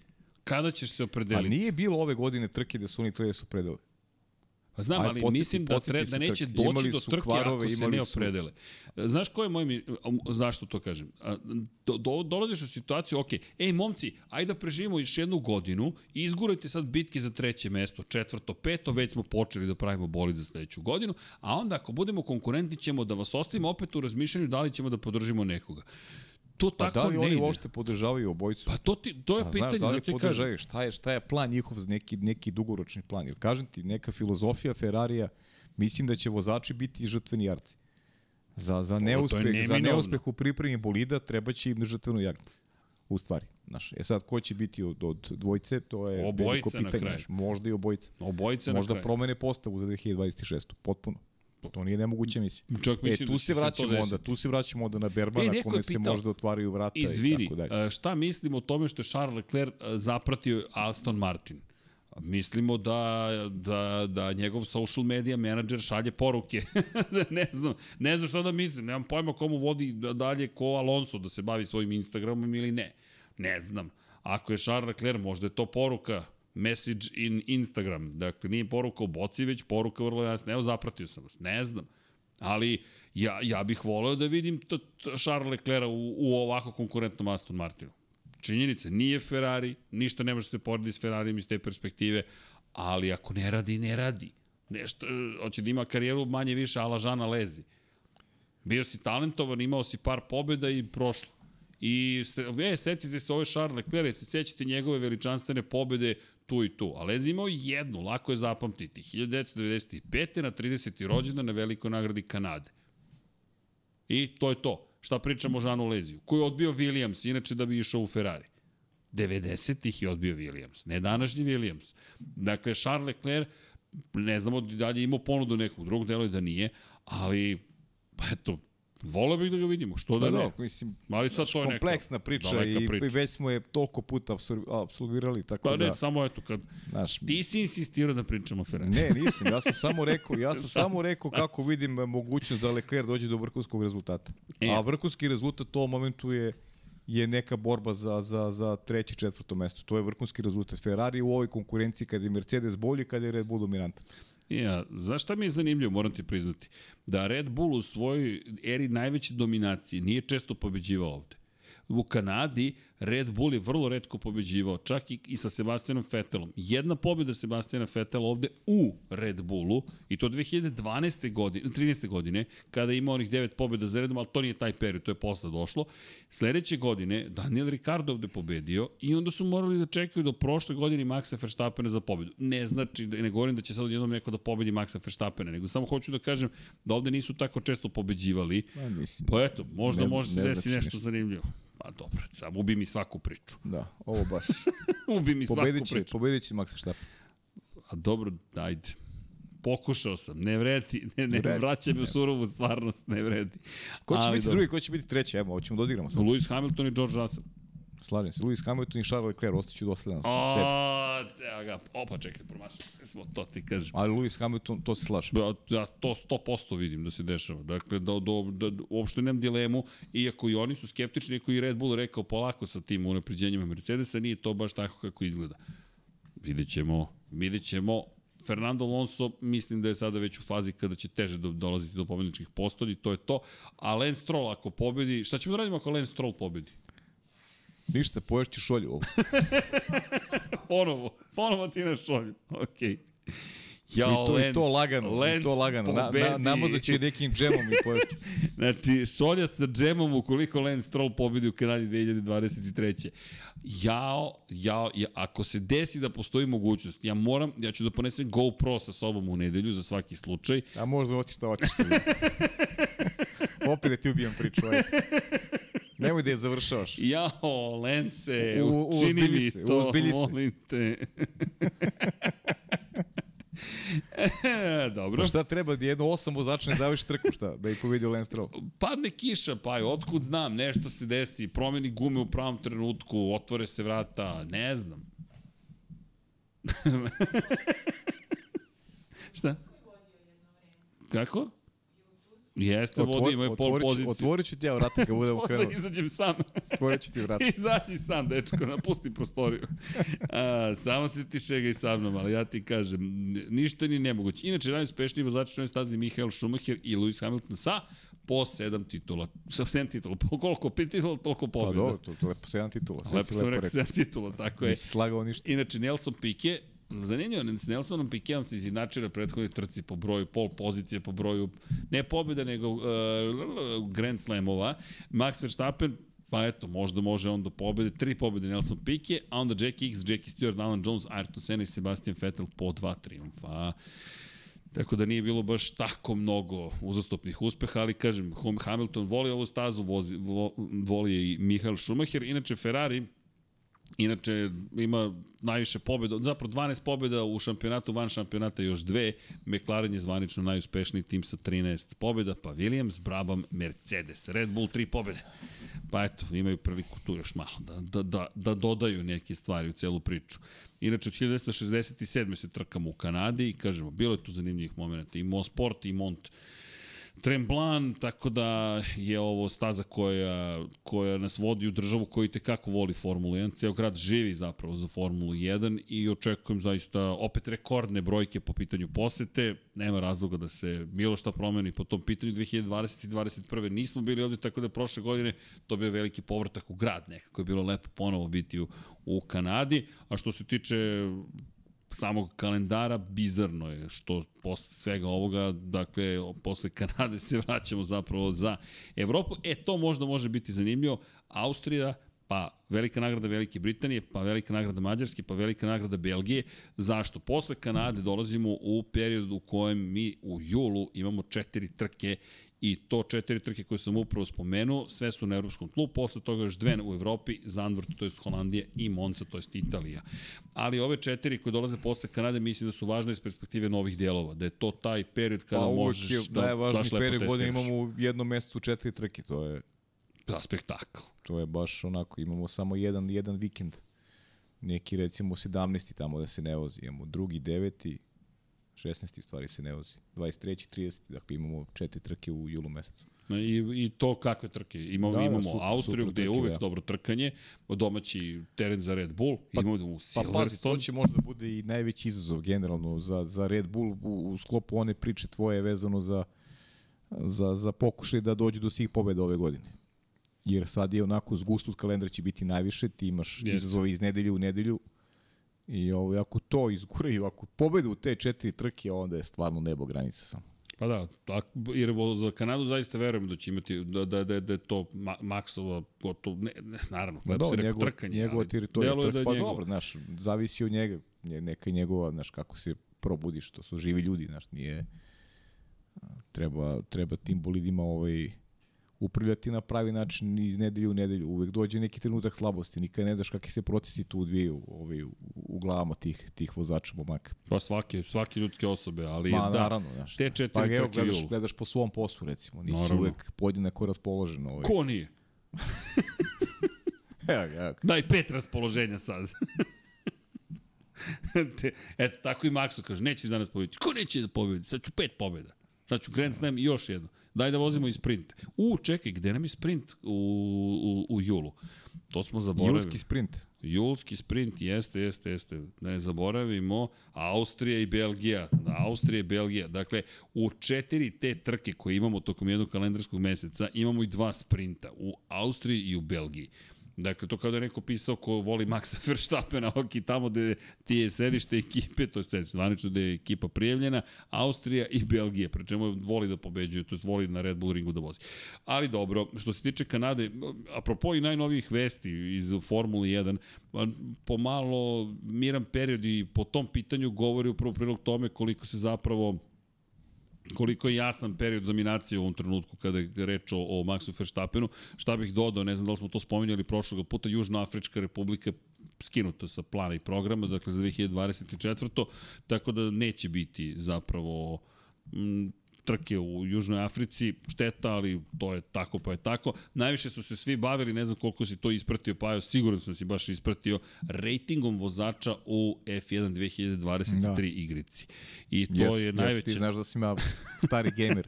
Kada ćeš se Pa opredeliti? nije bilo ove godine trke da su oni trebali da se opredele. Pa znam, Aj, ali mislim da, tre, da neće trke. doći do su trke kvarove, ako se ne su- opredele. Znaš koje je moje mi... Zašto to kažem? Do, do, dolaziš u situaciju, ok, ej momci, ajde da preživimo još jednu godinu i izgurajte sad bitke za treće mesto, četvrto, peto, već smo počeli da pravimo bolid za sledeću godinu, a onda ako budemo konkurentni ćemo da vas ostavimo opet u razmišljanju da li ćemo da podržimo nekoga. To Pa tako da li ne oni ide. uopšte podržavaju obojicu? Pa to, ti, to je Pa, pitanje, znaš, da li ti kažem. podržavaju? Šta je, šta je plan njihov neki, neki dugoročni plan? Jer kažem ti, neka filozofija Ferrarija, mislim da će vozači biti žrtveni jarci. Za, za, neuspeh, za neuspeh u pripremi bolida treba će im žrtvenu jagnju. U stvari. Znaš, e sad, ko će biti od, od dvojce, to je Obojica veliko pitanje. Znaš, možda i obojica. Obojica Možda promene postavu za 2026. Potpuno. To nije nemoguće misli. Čak E, mislim tu da se vraćamo onda, tu se vraćamo onda na Berbana, E, kome se možda otvaraju vrata Izvini, i tako dalje. e, šta mislimo o tome što je Charles Leclerc e, zapratio Aston Martin? Mislimo da, da, da njegov social media menadžer šalje poruke. ne znam, ne znam šta da mislim. Nemam pojma komu vodi dalje ko Alonso da se bavi svojim Instagramom ili ne. Ne znam. Ako je Charles Leclerc, možda je to poruka message in Instagram. Dakle, nije poruka u boci, već poruka vrlo jasna. Evo, zapratio sam vas. Ne znam. Ali ja, ja bih voleo da vidim to, to Charles Leclerc u, u ovako konkurentnom Aston Martinu. Činjenica, nije Ferrari, ništa ne može se porediti s Ferrarijem iz te perspektive, ali ako ne radi, ne radi. Nešto, hoće da ima karijeru manje više ala Žana Lezi. Bio si talentovan, imao si par pobjeda i prošlo. I e, setite se ove Charles Leclerc, se sećate njegove veličanstvene pobede tu i tu. A Lezi imao jednu, lako je zapamtiti. 1995. na 30. rođendan na velikoj nagradi Kanade. I to je to. Šta pričamo o Žanu Leziju? Koji je odbio Williams, inače da bi išao u Ferrari. 90-ih je odbio Williams, ne današnji Williams. Dakle, Charles Leclerc, ne znamo da li je imao ponudu nekog drugog, delo je da nije, ali, pa eto, Voleo bih da ga vidimo, što da pa ne. Da, mislim, Ali sad to je kompleksna neka priča i, priča i već smo je toliko puta absolvirali, tako pa da... Pa ne, samo eto, kad znaš, ti si insistirao da pričamo o Ferrari. Ne, nisam, ja sam samo rekao, ja sam samo rekao kako vidim mogućnost da Leclerc dođe do vrhunskog rezultata. E. A vrhunski rezultat u ovom momentu je je neka borba za, za, za treće, četvrto mesto. To je vrhunski rezultat. Ferrari u ovoj konkurenciji kada je Mercedes bolji, kada je Red Bull dominantan. Ja, znaš šta mi je zanimljivo, moram ti priznati? Da Red Bull u svojoj eri najveće dominacije nije često pobeđivao ovde. U Kanadi Red Bull je vrlo redko pobeđivao, čak i, i sa Sebastianom Vettelom. Jedna pobjeda Sebastiana Vettela ovde u Red Bullu, i to 2012. godine, 13. godine, kada ima onih devet pobjeda za redom, ali to nije taj period, to je posle došlo. Sledeće godine Daniel Ricardo ovde pobedio i onda su morali da čekaju do prošle godine Maxa Verstappena za pobedu. Ne znači, da ne govorim da će sad odjednom neko da pobedi Maxa Verstappena, nego samo hoću da kažem da ovde nisu tako često pobeđivali. Pa eto, možda ne, može se ne desiti znači nešto zanimljivo. Pa dobro, sam ubi mi svaku priču. Da, ovo baš. ubi mi svaku pobedit će, priču. Pobedit će Max Verstappen. A dobro, ajde. Pokušao sam, ne vredi, ne, ne, vredi. vraća me u surovu stvarnost, ne vredi. Ko će Ali biti dobro. drugi, ko će biti treći? Evo, hoćemo da odigramo sad. Lewis Hamilton i George Russell. Slažem se, Lewis Hamilton i Charles Leclerc ostaću dosledan sam O, sebi. evo ga, opa čekaj, promašao. Smo to ti kažem. Ali Lewis Hamilton, to se slažem. Da, ja to 100% vidim da se dešava. Dakle, da, da, da, uopšte nemam dilemu, iako i oni su skeptični, iako i Red Bull rekao polako sa tim unapređenjima Mercedesa, nije to baš tako kako izgleda. Vidjet ćemo, vidjet ćemo. Fernando Alonso mislim da je sada već u fazi kada će teže do, dolaziti do pobedničkih postolji, to je to. A Lance Stroll ako pobedi, šta ćemo da radimo ako Lance Stroll pobedi? Ništa, poješći šolju ovo. ponovo, ponovo ti na šolju. Okej. Okay. Ja, I to, Lens, i to lagano, Lens i to lagano. Na, na, namazat će nekim džemom i poješću. znači, šolja sa džemom ukoliko Lance Stroll pobedi u Kanadi 2023. Jao, jao, ja, ako se desi da postoji mogućnost, ja moram, ja ću da ponesem GoPro sa sobom u nedelju za svaki slučaj. A možda hoćeš da hoćeš. Opet da ti ubijem priču. Ajde. Nemoj da je završavaš. Jao, Lence, U- učini mi se, to, uzbilji se. molim te. Dobro. Pa šta treba da jedno osam vozača ne završi trku, šta? Da ih pobedi Lance Stroll. Padne kiša, pa je, otkud znam, nešto se desi, promeni gume u pravom trenutku, otvore se vrata, ne znam. Šta? Kako? Jeste, vodi, imaju pol otvorit ću- poziciju. Otvorit ću ti ja vrata kad budemo To krenuli. Da izađem sam. Otvorit ću ti vrata. Izađi sam, dečko, napusti prostoriju. A, samo se ti šegaj sa mnom, ali ja ti kažem, ništa ni nemoguće. Inače, najuspešniji vozač na stazi Mihael Schumacher i Lewis Hamilton sa po sedam titula. Sa sedam titula. Po koliko? Pet titula, toliko Pa pobjeda. dobro, to, to je lepo sedam titula. sve Lepo sam rekao rekao. sedam titula, tako je. Nisi slagao ništa. Inače, Nelson Piquet, zanimljivo, s Nelsonom Piquetom se izjednačio na prethodnoj trci po broju pol pozicije, po broju ne pobjeda, nego uh, Grand Slamova. Max Verstappen, pa eto, možda može on do pobjede, tri pobjede Nelson Piquet, a onda Jack X, Jackie Stewart, Alan Jones, Ayrton Senna i Sebastian Vettel po dva triumfa. Tako da nije bilo baš tako mnogo uzastopnih uspeha, ali kažem, Hamilton voli ovu stazu, vozi, vo, voli i Michael Schumacher. Inače, Ferrari, Inače, ima najviše pobjeda, zapravo 12 pobjeda u šampionatu, van šampionata još dve. McLaren je zvanično najuspešniji tim sa 13 pobjeda, pa Williams, Brabham, Mercedes, Red Bull 3 pobjede. Pa eto, imaju priliku tu još malo da, da, da, da dodaju neke stvari u celu priču. Inače, od 1967. se trkamo u Kanadi i kažemo, bilo je tu zanimljivih momenta. I Mo Sport i Mont Tremblan, tako da je ovo staza koja, koja nas vodi u državu koji te kako voli Formulu 1. Ceo grad živi zapravo za Formulu 1 i očekujem zaista opet rekordne brojke po pitanju posete. Nema razloga da se bilo šta promeni po tom pitanju. 2020. i 2021. nismo bili ovde, tako da prošle godine to bio veliki povratak u grad nekako je bilo lepo ponovo biti u, u Kanadi. A što se tiče samog kalendara bizarno je što posle svega ovoga, dakle, posle Kanade se vraćamo zapravo za Evropu. E, to možda može biti zanimljivo. Austrija, pa velika nagrada Velike Britanije, pa velika nagrada Mađarske, pa velika nagrada Belgije. Zašto? Posle Kanade dolazimo u period u kojem mi u julu imamo četiri trke i to četiri trke koje sam upravo spomenuo, sve su na evropskom tlu, posle toga još dve u Evropi, Zandvoort, to je Holandija i Monza, to je Italija. Ali ove četiri koje dolaze posle Kanade mislim da su važne iz perspektive novih dijelova, da je to taj period kada pa, možeš je, da, najvažniji period godine imamo u jednom mesecu četiri trke, to je da, spektakl. To je baš onako, imamo samo jedan, jedan vikend. Neki recimo 17. tamo da se ne vozi, imamo drugi, deveti, 16. u stvari se ne vozi. 23. 30. Dakle, imamo četiri trke u julu mesecu. I, I to kakve trke? Imamo, da, imamo super, Austriju super gde je uvek da. dobro trkanje, domaći teren za Red Bull, pa, imamo. Pa pazi, to će možda bude i najveći izazov generalno za, za Red Bull u, u sklopu one priče tvoje vezano za, za, za pokušaj da dođu do svih pobeda ove godine. Jer sad je onako zgustut kalendar će biti najviše, ti imaš yes. izazove iz nedelje u nedelju, I ovo, ako to izguraju, ako pobedu u te četiri trke, onda je stvarno nebo granica samo. Pa da, tak, jer za Kanadu zaista verujem da će imati, da, da, da, da je to ma, maksova, gotovo, ne, ne, naravno, da, se njegov, trkanje. Njegova teritorija, trk, da pa njegov. dobro, znaš, zavisi od njega, neka njegova, znaš, kako se probudiš, to su živi ljudi, znaš, nije, treba, treba tim bolidima ovaj, upravljati na pravi način iz nedelje u nedelju. Uvek dođe neki trenutak slabosti, nikad ne znaš kakvi se procesi tu odvijaju ovaj, u, u glavama tih, tih vozača momaka. Pa svake, svake ljudske osobe, ali Ma, da, naravno, znaš, te četiri pa evo, gledaš, gledaš po svom poslu, recimo, nisi naravno. uvek podjednako raspoložen. Ovaj. Ko nije? evo, evo. Daj pet raspoloženja sad. Te, eto, tako i Maxo kaže, neće danas pobediti. Ko neće da pobedi? Sad ću pet pobeda. Sad ću Grand Slam i još jedno. Daj da vozimo i sprint. U, čekaj, gde nam je sprint u, u, u julu? To smo zaboravili. Julski sprint. Julski sprint, jeste, jeste, jeste. Ne zaboravimo, Austrija i Belgija. Da, Austrija i Belgija. Dakle, u četiri te trke koje imamo tokom jednog kalendarskog meseca, imamo i dva sprinta. U Austriji i u Belgiji. Dakle, to kao da je neko pisao ko voli Maxa Verstappena, ok, tamo gde ti je sedište ekipe, to je sedište, zvanično da je ekipa prijavljena, Austrija i Belgija, pre čemu voli da pobeđuje, to je voli na Red Bull ringu da vozi. Ali dobro, što se tiče Kanade, apropo i najnovijih vesti iz Formule 1, pomalo miran period i po tom pitanju govori upravo prilog tome koliko se zapravo koliko je jasan period dominacije u ovom trenutku kada je reč o, o Maxu Verstappenu. Šta bih dodao, ne znam da li smo to spominjali prošlog puta, Južnoafrička republika skinuta sa plana i programa, dakle za 2024. Tako da neće biti zapravo trke u Južnoj Africi, šteta, ali to je tako pa je tako. Najviše su se svi bavili, ne znam koliko si to ispratio, pa sigurno sam si baš ispratio, rejtingom vozača u F1 2023 da. igrici. I to yes, je najveće... Yes, ti znaš da si ima stari gamer.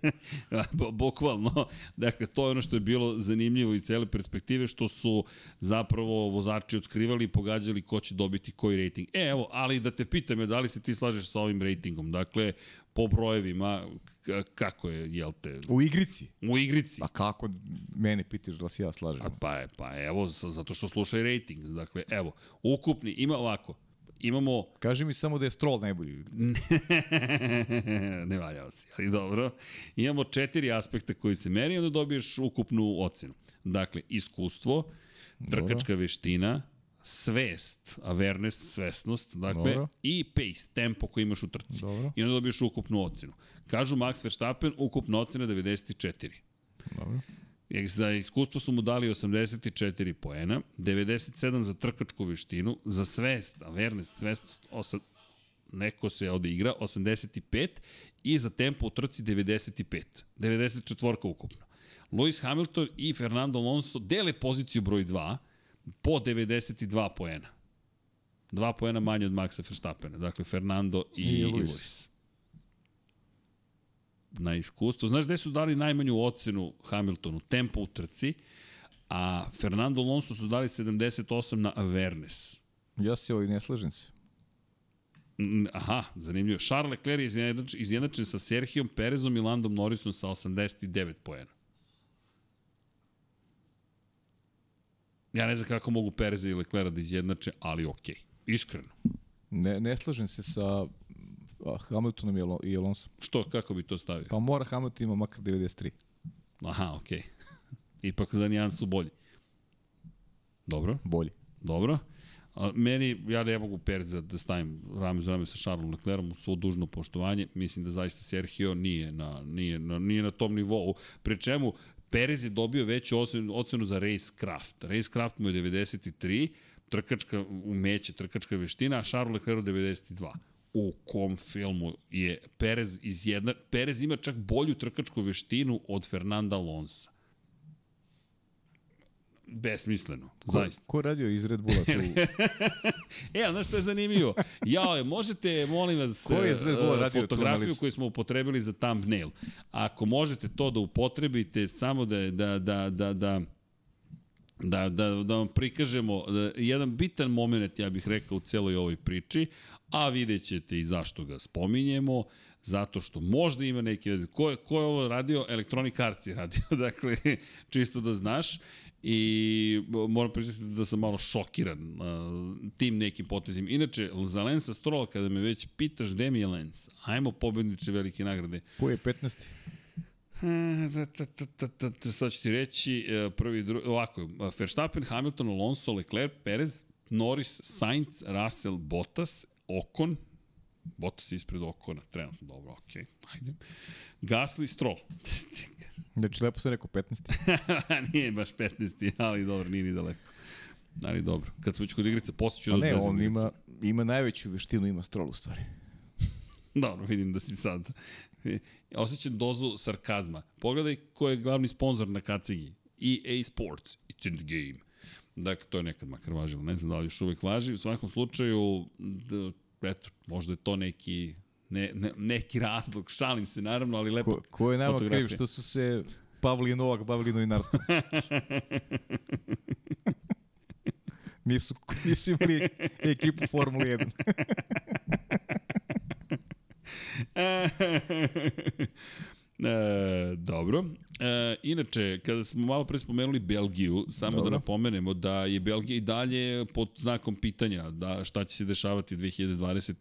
Bukvalno. Dakle, to je ono što je bilo zanimljivo iz cele perspektive, što su zapravo vozači otkrivali i pogađali ko će dobiti koji rejting. E, evo, ali da te pitam je da li se ti slažeš sa ovim rejtingom. Dakle, po brojevima, kako je, jel te? U igrici? U igrici. Pa kako, mene pitiš da se ja slažem? A pa, je, pa evo, zato što slušaj rating. Dakle, evo, ukupni, ima ovako, imamo... Kaži mi samo da je Stroll najbolji. ne valjao si, ali dobro. Imamo četiri aspekta koji se meri, onda dobiješ ukupnu ocenu. Dakle, iskustvo, trkačka veština, svest, awareness, svesnost, dakle, Dobro. i pace, tempo koji imaš u trci. Dobro. I onda dobiješ ukupnu ocenu. Kažu Max Verstappen, ukupna ocena 94. Dobro. Za iskustvo su mu dali 84 poena, 97 za trkačku veštinu, za svest, awareness, svest, osad, neko se ovde igra, 85 i za tempo u trci 95. 94 ukupno. Lewis Hamilton i Fernando Alonso dele poziciju broj 2, po 92 poena. Dva poena manje od Maxa Verstappena. Dakle, Fernando i, I, Lewis. na iskustvo. Znaš gde su dali najmanju ocenu Hamiltonu? Tempo u trci, a Fernando Alonso su dali 78 na awareness. Ja se ovaj ne slažem se. Aha, zanimljivo. Charles Leclerc je izjednačen, izjednačen sa Serhijom Perezom i Landom Norrisom sa 89 poena. Ja ne znam kako mogu Pereza i Leclerc da izjednače, ali okej. Iskreno. Ne, ne slažem se sa Hamiltonom i Alo- i Alonso. Što, kako bi to stavio? Pa mora Hamilton ima makar 93. Aha, okej. Ipak za nijan su bolji. Dobro, Bolji. dobro. A, meni, ja ne mogu Pereza da stavim rame za rame sa Charlesom Leclerom u svo dužno poštovanje. Mislim da zaista Sergio nije na, nije na, nije na tom nivou. Pri čemu Perez je dobio veću ocenu, ocenu za racecraft. Racecraft mu je 93, trkačka umeće, trkačka veština, a Charles Leclerc 92 u kom filmu je Perez izjedna... Perez ima čak bolju trkačku veštinu od Fernanda Alonso. Besmisleno, Ko, zaista. ko radio iz Red Bulla tu? e, a znaš što je zanimljivo? Jao, možete, molim vas, Ko je iz Red Bulla eh, radio fotografiju koju smo upotrebili za thumbnail. Ako možete to da upotrebite, samo da, da, da, da, da, da, da, da vam prikažemo da, jedan bitan moment, ja bih rekao, u celoj ovoj priči, a vidjet ćete i zašto ga spominjemo, zato što možda ima neke veze. Ko ko je ovo radio? Electronic Arts je radio, dakle, čisto da znaš. I moram priznati da sam malo šokiran uh, tim nekim potezima. Inače, za Lensa Strola, kada me već pitaš gde mi je Lens, ajmo pobedniče velike nagrade. Ko je 15. Da, da, da, da, da, da, sad ću ti reći, e, prvi, drugi, ovako, e, Verstappen, Hamilton, Alonso, Leclerc, Perez, Norris, Sainz, Russell, Bottas, Ocon, Bottas ispred Ocona, trenutno dobro, okej, okay, ajde. Gasly, Stroll. Znači, lepo sam rekao 15. nije baš 15, ali dobro, nije ni daleko. Ali dobro, kad smo već kod igrice, posle ću da ne, on igricu. ima, ima najveću veštinu, ima Stroll u stvari. Dobro, vidim da si sad. Osjećam dozu sarkazma. Pogledaj ko je glavni sponsor na kacigi. EA Sports. It's in the game. Dakle, to je nekad makar važilo. Ne znam da li još uvek važi. U svakom slučaju, eto, možda je to neki ne, ne, neki razlog, šalim se naravno, ali lepo Ko, ko je nama kriv što su se Pavli i Novak bavili novinarstvom? nisu, nisu imali ekipu Formule 1. E, dobro. E, inače, kada smo malo pre spomenuli Belgiju, samo Dobro. da napomenemo da je Belgija i dalje pod znakom pitanja da šta će se dešavati 2020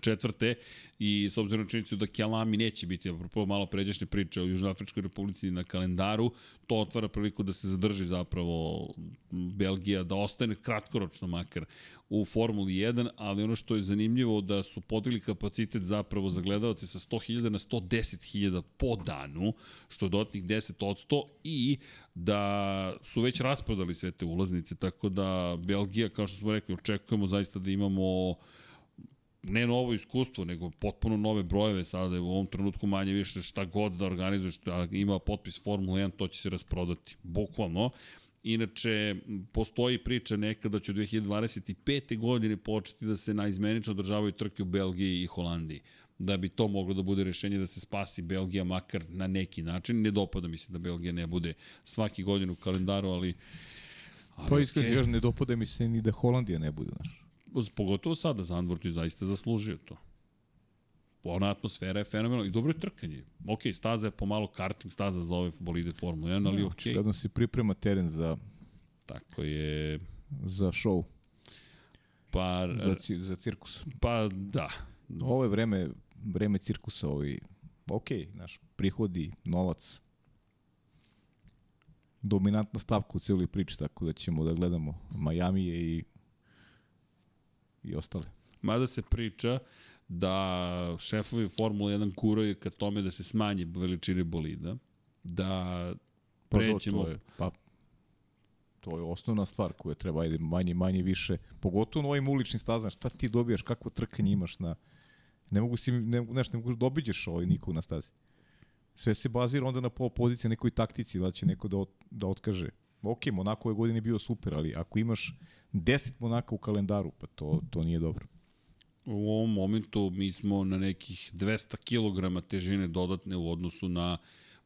četvrte i s obzirom na činjenicu da Kjalami neće biti, apropo malo pređašnje priče o Južnoafričkoj republici na kalendaru, to otvara priliku da se zadrži zapravo Belgija, da ostane kratkoročno makar u Formuli 1, ali ono što je zanimljivo da su podigli kapacitet zapravo za gledalce sa 100.000 na 110.000 po danu, što je dodatnih 10% i da su već rasprodali sve te ulaznice, tako da Belgija, kao što smo rekli, očekujemo zaista da imamo ne novo iskustvo, nego potpuno nove brojeve sada u ovom trenutku manje više šta god da organizuješ, da ima potpis Formula 1, to će se rasprodati, bukvalno. Inače, postoji priča neka da će u 2025. godine početi da se naizmenično održavaju trke u Belgiji i Holandiji da bi to moglo da bude rešenje da se spasi Belgija makar na neki način. Ne dopada mi se da Belgija ne bude svaki godin u kalendaru, ali... ali Pa iskreno, još ne dopada mi se ni da Holandija ne bude, znaš. Pogotovo sada, Zandvoort je zaista zaslužio to. Ona atmosfera je fenomenalna i dobro je trkanje. Ok, staza je pomalo karting staza za ove bolide Formula 1, ali ok. Očigledno se priprema teren za, Tako je... za show, Pa, za, ci, za cirkus. pa da. Ovo je vreme, vreme cirkusa, ovi, ok, znaš, prihodi, novac, dominantna stavka u cijeloj priči, tako da ćemo da gledamo Miami i i ostale. Mada se priča da šefovi Formula 1 guraju ka tome da se smanji veličine bolida, da Pa do, prećemo... to je, pa, to je osnovna stvar koja treba, ajde, manje, manje, više, pogotovo na ovim uličnim stazama, šta ti dobijaš, kakvo trkanje imaš na, ne mogu si, ne, znaš, ne mogu da obiđeš ovaj nikog na stazi. Sve se bazira onda na pol pozicije, nekoj taktici, da će neko da, ot, da otkaže. Ok, Monako ove godine bio super, ali ako imaš 10 Monaka u kalendaru, pa to, to nije dobro. U ovom momentu mi smo na nekih 200 kg težine dodatne u odnosu na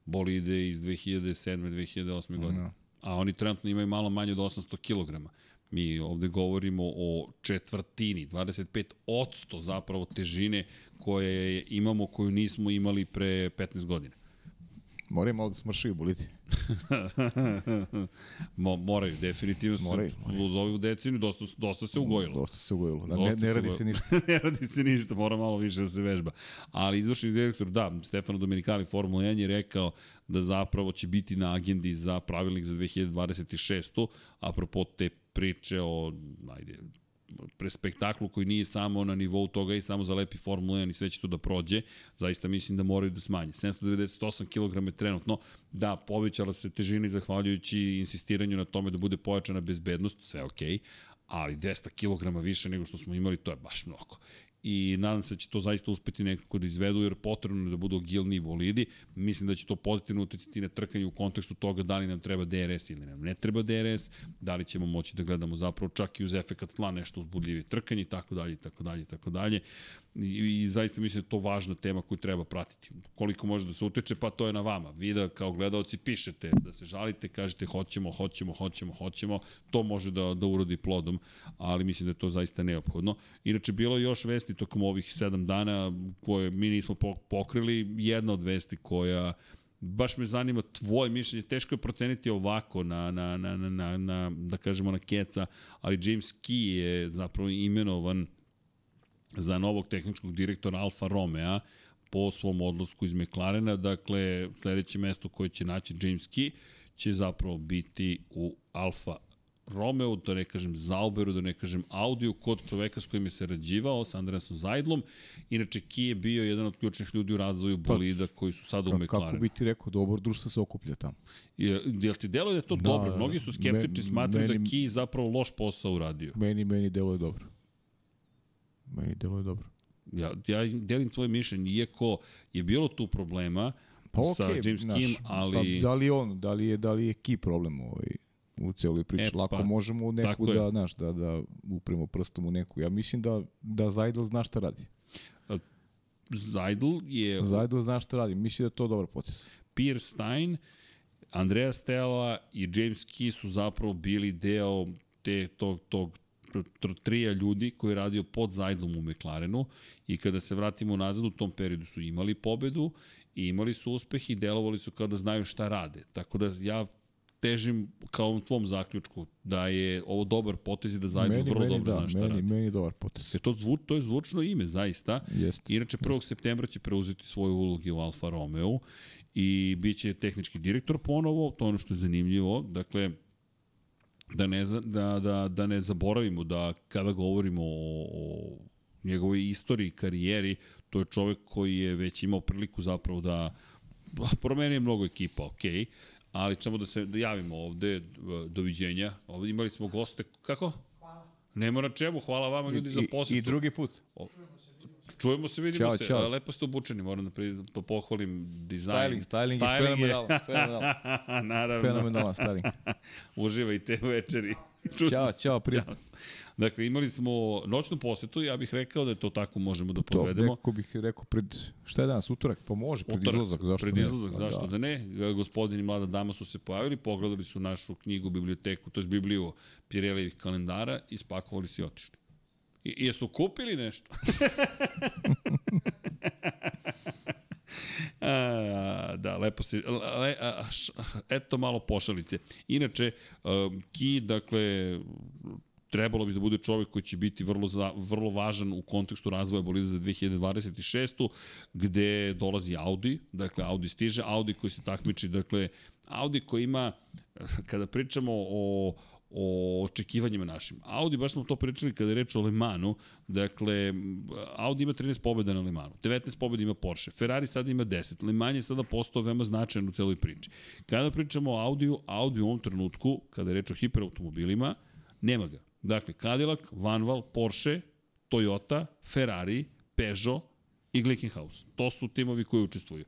bolide iz 2007. 2008. godine. Da. A oni trenutno imaju malo manje od 800 kg. Mi ovde govorimo o četvrtini, 25% zapravo težine koje imamo, koju nismo imali pre 15 godina. Moraju malo da smršaju boliti. Mo, moraju, definitivno Moraju, se moraju. uz ovu dosta, dosta se ugojilo. Dosta se ugojilo. Da, Dosta ne, ne radi se ništa. ne radi se ništa, mora malo više da se vežba. Ali izvršni direktor, da, Stefano Domenicali Formula 1 je rekao da zapravo će biti na agendi za pravilnik za 2026. Apropo te priče o, ajde, pre spektaklu koji nije samo na nivou toga i samo za lepi Formula 1 i sve će to da prođe, zaista mislim da moraju da smanje. 798 kg je trenutno, da, povećala se težina i zahvaljujući insistiranju na tome da bude pojačana bezbednost, sve okej, okay, ali 200 kg više nego što smo imali, to je baš mnogo i nadam se da će to zaista uspeti nekako da izvedu, jer potrebno je da budu agilniji bolidi. Mislim da će to pozitivno uticati na trkanje u kontekstu toga da li nam treba DRS ili nam ne treba DRS, da li ćemo moći da gledamo zapravo čak i uz efekat tla nešto uzbudljivije trkanje i tako dalje tako dalje tako dalje. I, I zaista mislim da je to važna tema koju treba pratiti. Koliko može da se utiče, pa to je na vama. Vi da kao gledalci pišete, da se žalite, kažete hoćemo, hoćemo, hoćemo, hoćemo, to može da, da urodi plodom, ali mislim da je to zaista neophodno. Inače, bilo je još vesti tokom ovih sedam dana koje mi nismo pokrili. Jedna od vesti koja baš me zanima tvoje mišljenje, teško je proceniti ovako na, na, na, na, na, na da kažemo na keca, ali James Key je zapravo imenovan novog tehničkog direktora Alfa Romea po svom odlasku iz McLarena. Dakle, sledeće mesto koje će naći James Key će zapravo biti u Alfa Romeo, da ne kažem Zauberu, da ne kažem Audiju, kod čoveka s kojim je sarađivao, sa Andreasom Zajdlom. Inače, Ki je bio jedan od ključnih ljudi u razvoju bolida koji su sada u McLarenu. Kako bi ti rekao, dobro društvo se okuplja tamo. Je, jel ti deluje da je to da, dobro? Mnogi su skeptični, smatraju da Ki zapravo loš posao uradio. Meni, meni deluje dobro. Meni deluje dobro. Ja, ja delim tvoje mišljenje, iako je bilo tu problema pa, okay, sa James naš, Kim, ali... Pa, da li on, da li je, da li je Ki problem ovaj, u celoj priči. E, Lako pa, možemo u neku da, znaš, da, da upremo prstom u neku. Ja mislim da, da Zajdl zna šta radi. Zajdl je... Zajdl zna šta radi. Mislim da je to dobar potes. Pierre Stein, Andrea Stella i James Key su zapravo bili deo te, tog, tog trija ljudi koji je radio pod Zajdlom u McLarenu i kada se vratimo nazad u tom periodu su imali pobedu i imali su uspeh i delovali su kao da znaju šta rade. Tako da ja težim kao u tvom zaključku da je ovo dobar potez i da Zajdl vrlo meni, dobro da, zna šta meni, radi. Meni je dobar potez. Je to, zvu, to je zvučno ime, zaista. Jest. Inače, 1. Jest. septembra će preuzeti svoje uloge u Alfa Romeo i bit će tehnički direktor ponovo, to je ono što je zanimljivo. Dakle, da ne, da, da, da ne zaboravimo da kada govorimo o, o njegovoj istoriji, karijeri, to je čovek koji je već imao priliku zapravo da promenio mnogo ekipa, okej, okay, ali samo da se da javimo ovde, doviđenja. Ovde imali smo goste, kako? Hvala. Nema na čemu, hvala vama ljudi za posetu. I, i drugi put. O, čujemo se, vidimo čao, se. Čao. Lepo ste obučeni, moram da pri, po, pohvalim dizajn. Styling, styling, styling je fenomenalno. fenomenalno. Naravno. Fenomenalno styling. Uživajte u večeri. Čao, čao, prijatno. Dakle, imali smo noćnu posetu, ja bih rekao da je to tako možemo da to, podvedemo. Nekako bih rekao pred, šta je danas, utorak? Pa može, pred utorak, izlazak, zašto pred ne? izlazak, zašto da. da ne? Gospodin i mlada dama su se pojavili, pogledali su našu knjigu, biblioteku, to je Bibliju Pirelevih kalendara, ispakovali se i otišli. I, jesu kupili nešto? A, da, lepo se... Le, a, š, eto malo pošalice. Inače, um, Ki, dakle, trebalo bi da bude čovjek koji će biti vrlo, za, vrlo važan u kontekstu razvoja bolida za 2026. gde dolazi Audi, dakle Audi stiže, Audi koji se takmiči, dakle Audi koji ima, kada pričamo o, o očekivanjima našim. Audi, baš smo to pričali kada je reč o Le Manu, dakle, Audi ima 13 pobjeda na Le Manu, 19 pobjeda ima Porsche, Ferrari sada ima 10, Le Mans je sada postao veoma značajan u celoj priči. Kada pričamo o Audiju, Audi u ovom trenutku, kada je reč o hiperautomobilima, nema ga. Dakle, Cadillac, Vanval, Porsche, Toyota, Ferrari, Peugeot i Glickenhaus. To su timovi koji učestvuju.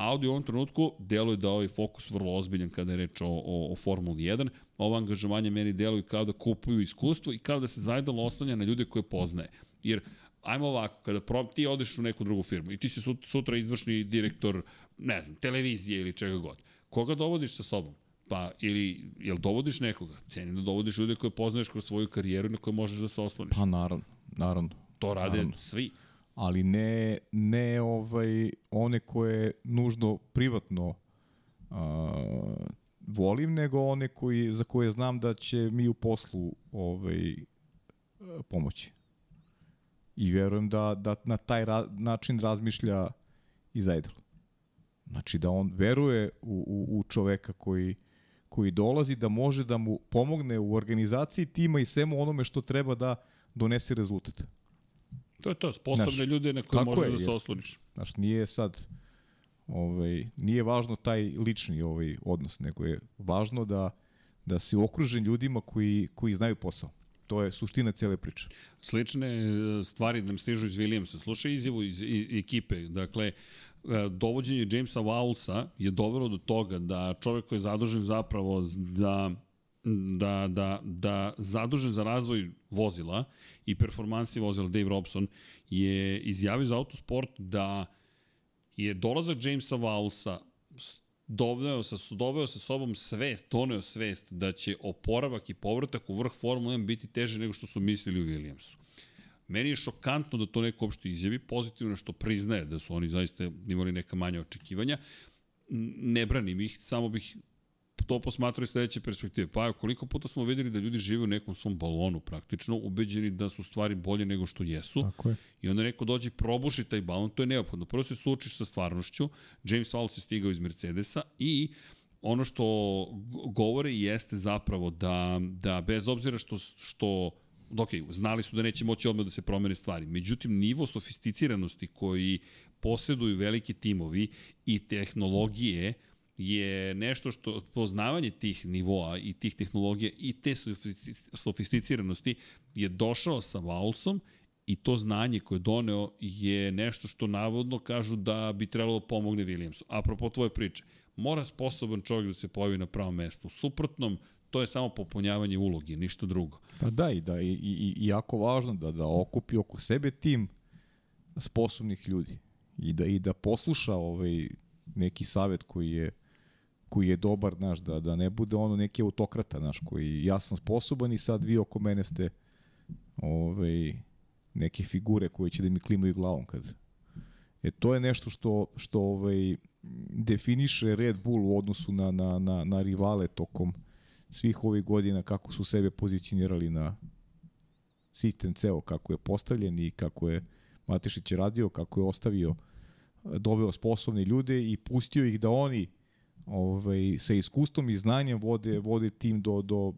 Audi u ovom trenutku deluje da ovaj fokus vrlo ozbiljan kada je reč o, o, o Formuli 1. Ovo angažovanje meni deluje kao da kupuju iskustvo i kao da se zajedalo oslanja na ljude koje poznaje. Jer ajmo ovako, kada pro, ti odeš u neku drugu firmu i ti si sutra izvršni direktor, ne znam, televizije ili čega god, koga dovodiš sa sobom? Pa, ili, jel dovodiš nekoga? Ceni da dovodiš ljude koje poznaješ kroz svoju karijeru i na koje možeš da se osloniš. Pa naravno, naravno. To rade naravno. svi. Ali ne, ne ovaj, one koje nužno privatno a, volim, nego one koji, za koje znam da će mi u poslu ovaj, pomoći. I verujem da, da na taj ra, način razmišlja i Zajdel. Znači da on veruje u, u, u čoveka koji, koji dolazi da može da mu pomogne u organizaciji tima i svemu onome što treba da donese rezultat. To je to, sposobne znaš, ljude na koje možeš je, da se osloniš. Znaš, nije sad ovaj, nije važno taj lični ovaj odnos, nego je važno da, da se okružen ljudima koji, koji znaju posao. To je suština cele priče. Slične e, stvari nam stižu iz Williamsa. Slušaj izjavu iz, iz ekipe. Dakle, e, dovođenje Jamesa Wowlsa je dovelo do toga da čovek koji je zadužen zapravo da da, da, da zadužen za razvoj vozila i performansi vozila Dave Robson je izjavio za Autosport da je dolazak Jamesa Wowlsa doveo sa, doveo sa sobom svest, doneo svest da će oporavak i povratak u vrh Formule 1 biti teže nego što su mislili u Williamsu. Meni je šokantno da to neko uopšte izjavi, pozitivno što priznaje da su oni zaista imali neka manja očekivanja. Ne branim ih, samo bih to posmatraju sledeće perspektive. Pa koliko puta smo videli da ljudi žive u nekom svom balonu praktično, ubeđeni da su stvari bolje nego što jesu. Tako je. I onda neko dođe i probuši taj balon, to je neophodno. Prvo se suočiš sa stvarnošću, James Wallace je stigao iz Mercedesa i ono što govore jeste zapravo da, da bez obzira što, što ok, znali su da neće moći odmah da se promene stvari. Međutim, nivo sofisticiranosti koji posjeduju veliki timovi i tehnologije je nešto što poznavanje tih nivoa i tih tehnologija i te sofisticiranosti je došao sa Valsom i to znanje koje je doneo je nešto što navodno kažu da bi trebalo da pomogne Williamsu. Apropo tvoje priče, mora sposoban čovjek da se pojavi na pravom mestu. U suprotnom, to je samo popunjavanje uloge, ništa drugo. Pa da, i da, i, i, i jako važno da, da okupi oko sebe tim sposobnih ljudi i da, i da posluša ovaj neki savet koji je koji je dobar, znaš, da, da ne bude ono neki autokrata, znaš, koji ja sam sposoban i sad vi oko mene ste ovaj, neke figure koje će da mi klimaju glavom kad. E to je nešto što što ovaj definiše Red Bull u odnosu na na na na rivale tokom svih ovih godina kako su sebe pozicionirali na sistem ceo kako je postavljen i kako je Matešić radio, kako je ostavio doveo sposobne ljude i pustio ih da oni ovaj, sa iskustvom i znanjem vode, vode tim do, do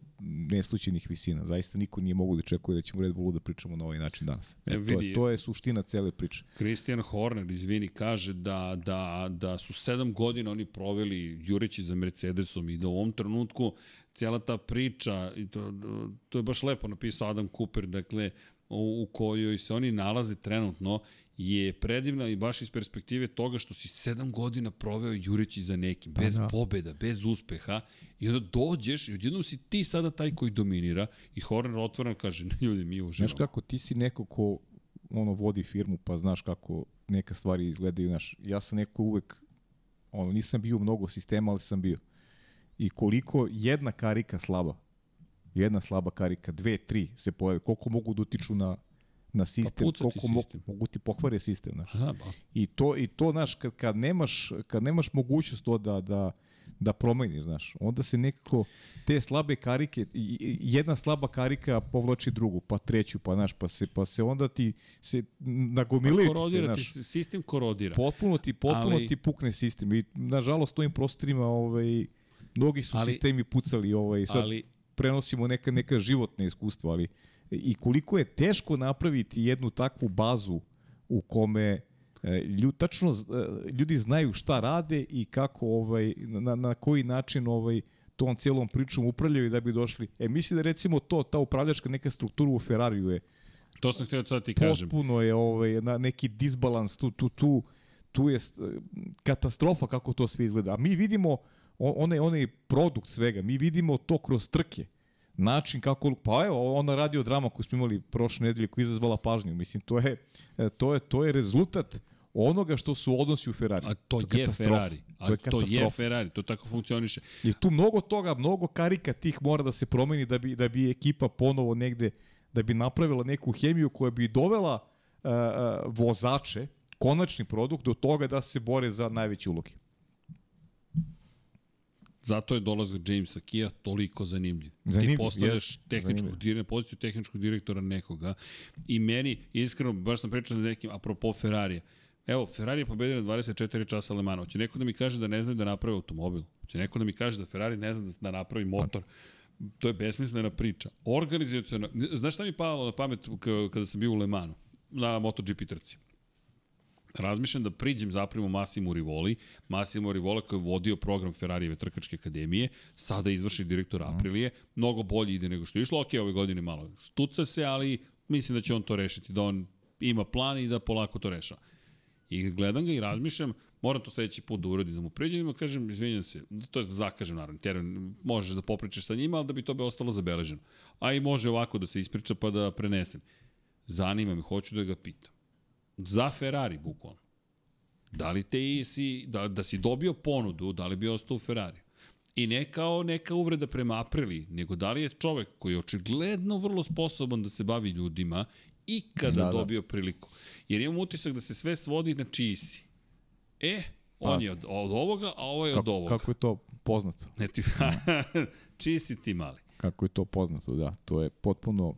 neslučenih visina. Zaista niko nije mogu da čekuje da ćemo Red Bullu da pričamo na ovaj način danas. E, vidi, to, je, to je suština cele priče. Christian Horner, izvini, kaže da, da, da su sedam godina oni proveli jureći za Mercedesom i da u ovom trenutku cijela ta priča, i to, to je baš lepo napisao Adam Cooper, dakle, u, u kojoj se oni nalaze trenutno je predivna i baš iz perspektive toga što si sedam godina proveo jureći za nekim, bez da. pobeda, bez uspeha i onda dođeš i odjednom si ti sada taj koji dominira i Horner otvoreno kaže, ljudi, mi uživamo. Znaš kako, ti si neko ko ono vodi firmu pa znaš kako neka stvari izgledaju, znaš, ja sam neko uvek, ono, nisam bio mnogo sistema, ali sam bio. I koliko jedna karika slaba, jedna slaba karika, dve, tri se pojave, koliko mogu da utiču na na sistem, pa koliko sistem. Mogu, mogu ti pokvare sistem, znaš. Aha, ba. I to i to znaš kad, kad nemaš kad nemaš mogućnost to da da da promeniš, znaš. Onda se nekako te slabe karike jedna slaba karika povlači drugu, pa treću, pa znaš, pa se pa se onda ti se nagomilaju pa se, znaš. Sistem korodira. Potpuno ti potpuno ali... ti pukne sistem i nažalost ovim prostorima ovaj mnogi su ali, sistemi pucali ovaj sad ali, prenosimo neka neka životna iskustva, ali i koliko je teško napraviti jednu takvu bazu u kome e, ljudi, tačno e, ljudi znaju šta rade i kako ovaj na, na koji način ovaj tom celom pričom upravljaju da bi došli. E misli da recimo to ta upravljačka neka struktura u Ferrariju je To sam htio da ti kažem. Potpuno je ovaj na neki disbalans tu tu tu tu je st- katastrofa kako to sve izgleda. A mi vidimo onaj, onaj produkt svega, mi vidimo to kroz trke. Način kako, pa evo, ona radio drama koju smo imali prošle nedelje koja je izazvala pažnju. Mislim, to je, e, to je, to je rezultat onoga što su odnosi u Ferrari. A to je katastrofa. Ferrari. A to je, to je. Ferrari, to tako funkcioniše. I tu mnogo toga, mnogo karika tih mora da se promeni da bi, da bi ekipa ponovo negde, da bi napravila neku hemiju koja bi dovela uh, vozače, konačni produkt, do toga da se bore za najveće uloge. Zato je dolazak Jamesa Kija toliko zanimljiv. Zanimljiv, Ti tehničkog zanimljiv. direktora, poziciju tehničkog direktora nekoga i meni, iskreno, baš sam pričao na nekim, apropo Ferrarija, Evo, Ferrari je pobedio na 24 časa Le Mans. Hoće neko da mi kaže da ne znaju da naprave automobil. Hoće neko da mi kaže da Ferrari ne zna da napravi motor. To je besmislena priča. Organizacijona... Znaš šta mi je palo na pamet kada sam bio u Le Mansu? Na MotoGP trci razmišljam da priđem zapravo Massimo Rivoli, Massimo Rivoli koji je vodio program Ferrarijeve trkačke akademije, sada izvrši direktor Aprilije, mnogo bolje ide nego što je išlo, ok, ove godine malo stuca se, ali mislim da će on to rešiti, da on ima plan i da polako to rešava. I gledam ga i razmišljam, moram to sledeći put da uradim, da mu priđem i da kažem, izvinjam se, to je da zakažem naravno, tjerujem, možeš da popričaš sa njima, ali da bi to bi ostalo zabeleženo. A i može ovako da se ispriča pa da prenesem. Zanima me, hoću da ga pitam za Ferrari, bukvalno. Da li te si, da, da si dobio ponudu, da li bi ostao u Ferrari? I ne kao neka uvreda prema Aprili, nego da li je čovek koji je očigledno vrlo sposoban da se bavi ljudima ikada Da, da, da. dobio priliku. Jer imam utisak da se sve svodi na čiji si. E, on Pa. je od, od ovoga, a ovo je od Kako, ovoga. kako je to poznato? Ne ti, čiji si ti mali? Kako je to poznato, da. To je potpuno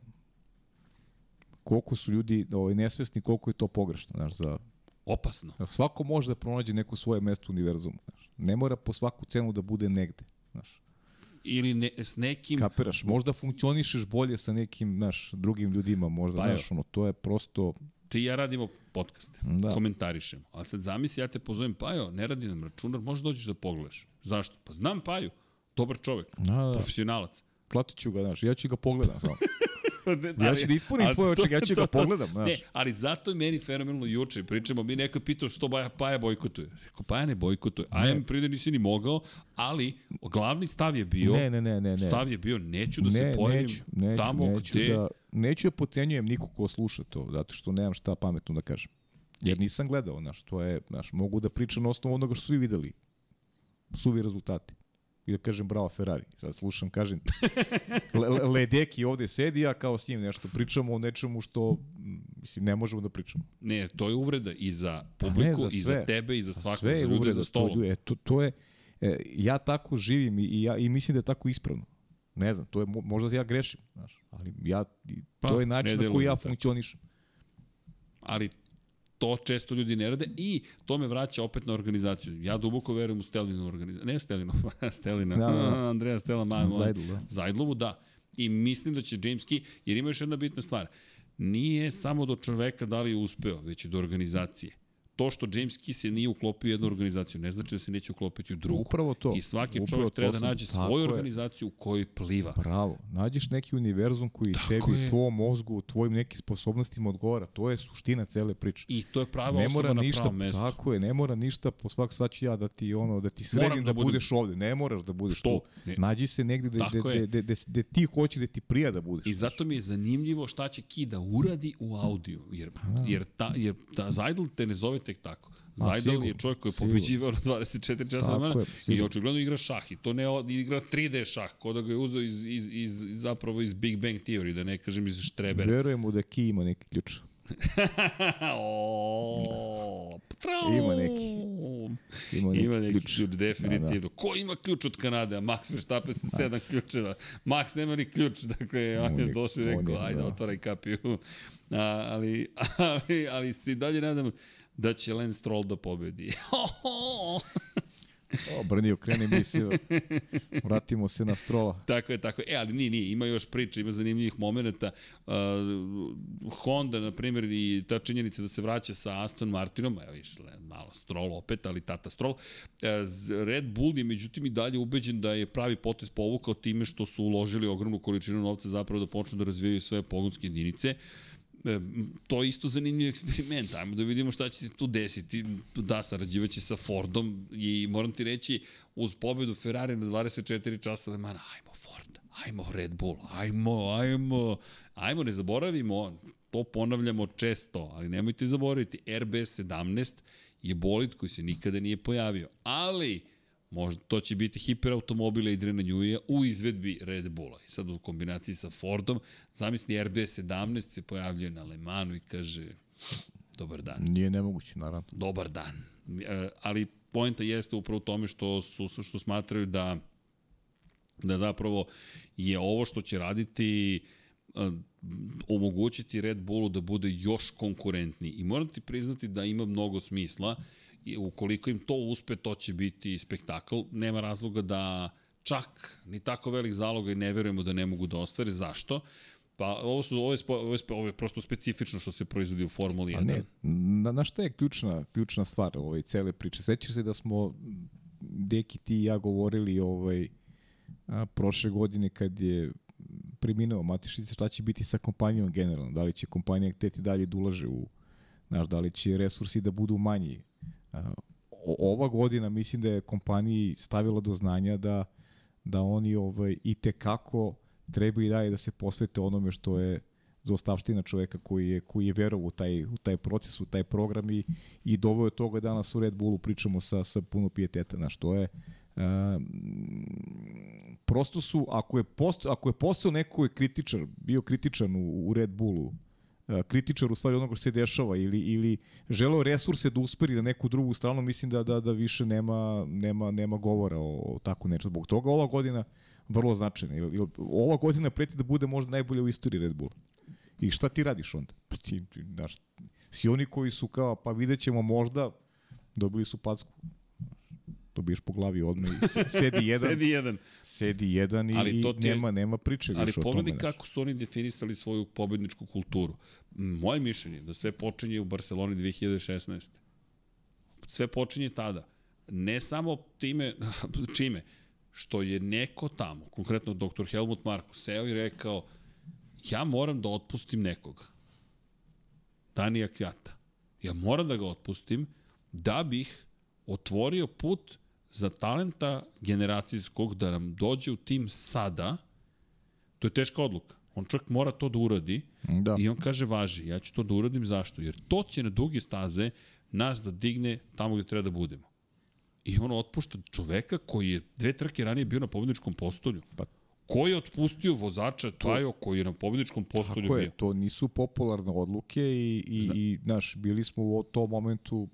koliko su ljudi ovaj, nesvesni, koliko je to pogrešno, znaš, za, Opasno. Svako može da pronađe neko svoje mesto u univerzumu. Znaš. Ne mora po svaku cenu da bude negde. Znaš. Ili ne, s nekim... Kapiraš, možda funkcionišeš bolje sa nekim naš, drugim ljudima, možda, Pa znaš, ono, to je prosto... ti i ja radimo podcaste, Da. da. komentarišemo. A sad zamisli, ja te pozovem, Pajo, ne radi nam računar, možeš dođeš da pogledaš. Zašto? Pa znam Paju, dobar čovek, Da, da. profesionalac. Klatit ću ga, znaš, ja ću ga pogledam. Samo. ne, Ja ću da ispunim tvoje očekivanja, ja ću ga pogledam, znaš. Ne, ali zato je meni fenomenalno juče. Pričamo, mi neko je pitao što Baja, Paja bojkotuje. Rekao, Paja ne bojkotuje. A ja mi pride nisi ni mogao, ali glavni stav je bio, Ne, ne, ne, ne, ne. stav je bio, neću da ne, se pojavim neću, neću, tamo neću gde... da, neću da pocenjujem nikog ko sluša to, zato što nemam šta pametno da kažem. Jer nisam gledao, znaš, to je, znaš, mogu da pričam na osnovu onoga što su i videli. Suvi rezultati. I da kažem bravo Ferrari. Sad slušam, kažem, le, le, Ledeki ovde sedi, ja kao s njim nešto pričamo o nečemu što, m, mislim, ne možemo da pričamo. Ne, to je uvreda i za Pa ne, publiku, za i za tebe, i za Pa svakog, sve je za ljude za to stolom. je- E, to, to je, e, ja tako živim i, i, ja, i mislim da je tako ispravno. Ne znam, to je, mo- možda ja grešim, znaš, ali ja, Pa, to je ne način na koji ja funkcionišem. ali to često ljudi ne rade i to me vraća opet na organizaciju. Ja duboko verujem u Stelinu organizaciju. Ne Stelinu, Stelina. Da, da, da. Andreja Stela Maja. Zajdl, da. Zajdlovu, da. I mislim da će James Key, jer ima još jedna bitna stvar. Nije samo do čoveka da li je uspeo, već i do organizacije. To što James Key se nije uklopio u jednu organizaciju, ne znači da se neće uklopiti u drugu. Upravo to. I svaki Upravo čovjek treba da nađe svoju je. organizaciju u kojoj pliva. Bravo. Nađeš neki univerzum koji Tako tebi, je. tvojom mozgu, tvojim nekim sposobnostima odgovara. To je suština cele priče. I to je prava ne osoba mora na ništa, pravom mestu. tako je, ne mora ništa, po svak sad ću ja da ti ono, da ti sredim Moram da, da budem- budeš ovde. Ne moraš da budeš Što? tu. Ne. Nađi se negde gde, je. gde, gde, gde, ti hoće da ti prija da budeš. I zato mi je zanimljivo šta će Ki da uradi u audio, jer, jer, ta, jer ta Zajdl te ne zove tek tako. Zajdl je čovjek koji je pobeđivao na 24 časa na mene i očigledno igra šah i to ne igra 3D šah, ko da ga je uzeo iz, iz, iz, iz, zapravo iz Big Bang Theory, da ne kažem iz Štrebera. Verujemo da Ki ima neki ključ. o. Ima neki. Ima neki, Ima neki ključ. ključ, definitivno. Ko ima ključ od Kanade? Max Verstappen sa sedam ključeva. Max nema ni ključ, dakle, on, On je došao i rekao, ajde, da. otvaraj kapiju. A, ali, ali, ali si dalje nadam da će Lance Stroll da pobedi. O, Brni, okreni misiju. Vratimo se na strola. Tako je, tako je. E, ali nije, nije, ima još priča, ima zanimljivih momenta. Uh, Honda, na primjer, i ta činjenica da se vraća sa Aston Martinom, evo viš, malo Stroll opet, ali tata Stroll. Uh, z- Red Bull je međutim i dalje ubeđen da je pravi potez povukao time što su uložili ogromnu količinu novca zapravo da počnu da razvijaju svoje pogonske jedinice E, to je isto zanimljiv eksperiment. Ajmo da vidimo šta će se tu desiti. Da, sarađivaće sa Fordom i moram ti reći, uz pobedu Ferrari na 24 časa Le Mans, ajmo Ford, ajmo Red Bull, ajmo, ajmo, ajmo, ne zaboravimo, to ponavljamo često, ali nemojte zaboraviti, RB17 je bolid koji se nikada nije pojavio. Ali, možda to će biti hiperautomobil Adriana Njuija u izvedbi Red Bulla. I sad u kombinaciji sa Fordom, zamisli RB17 se pojavljuje na Le Mansu i kaže dobar dan. Nije nemoguće, naravno. Dobar dan. E, ali poenta jeste upravo u tome što, su, što smatraju da da zapravo je ovo što će raditi e, omogućiti Red Bullu da bude još konkurentniji. I moram ti priznati da ima mnogo smisla i ukoliko im to uspe, to će biti spektakl. Nema razloga da čak ni tako velik zalog i ne verujemo da ne mogu da ostvare. Zašto? Pa ovo su je, ovo je, ovo je prosto specifično što se proizvodi u Formuli 1. A ne, na, na šta je ključna ključna stvar ove cele priče? Sećaš se da smo Deki ti i ja govorili ovaj a, prošle godine kad je preminuo Matišić, šta će biti sa kompanijom generalno? Da li će kompanija hteti dalje da ulaže u, znaš, da li će resursi da budu manji? Ova godina mislim da je kompaniji stavila do znanja da, da oni ovaj, i te kako treba i dalje da se posvete onome što je zaostavština čoveka koji je, koji je verovao u taj, u taj proces, u taj program i, i doveo toga danas u Red Bullu pričamo sa, sa puno pijeteta. Na što je uh, prosto su, ako je, posto, ako je postao neko je kritičar, bio kritičan u, u Red Bullu, kritičar u stvari onoga što se dešava ili, ili želeo resurse da usperi na neku drugu stranu, mislim da, da, da više nema, nema, nema govora o, o tako nešto. Zbog toga ova godina vrlo značajna. Ova godina preti da bude možda najbolja u istoriji Red Bulla. I šta ti radiš onda? Pa ti, znaš, svi oni koji su kao, pa vidjet ćemo možda, dobili su packu dobiješ po glavi odmah i sedi jedan. sedi jedan. Sedi jedan i, ali to te, nema, nema priče ali više o tome. Ali pogledaj kako su oni definisali svoju pobedničku kulturu. Moje mišljenje da sve počinje u Barceloni 2016. Sve počinje tada. Ne samo time, čime, što je neko tamo, konkretno dr. Helmut Marko, seo i rekao ja moram da otpustim nekoga. Danija Kjata. Ja moram da ga otpustim da bih otvorio put za talenta generacijskog da nam dođe u tim sada, to je teška odluka. On čovjek mora to da uradi da. i on kaže važi, ja ću to da uradim zašto? Jer to će na duge staze nas da digne tamo gde treba da budemo. I on otpušta čoveka koji je dve trke ranije bio na pobedničkom postolju. Pa Ko je otpustio vozača Tajo koji je na pobedničkom postolju bio? Tako je, to nisu popularne odluke i, i, Zna. i naš, bili smo u tom momentu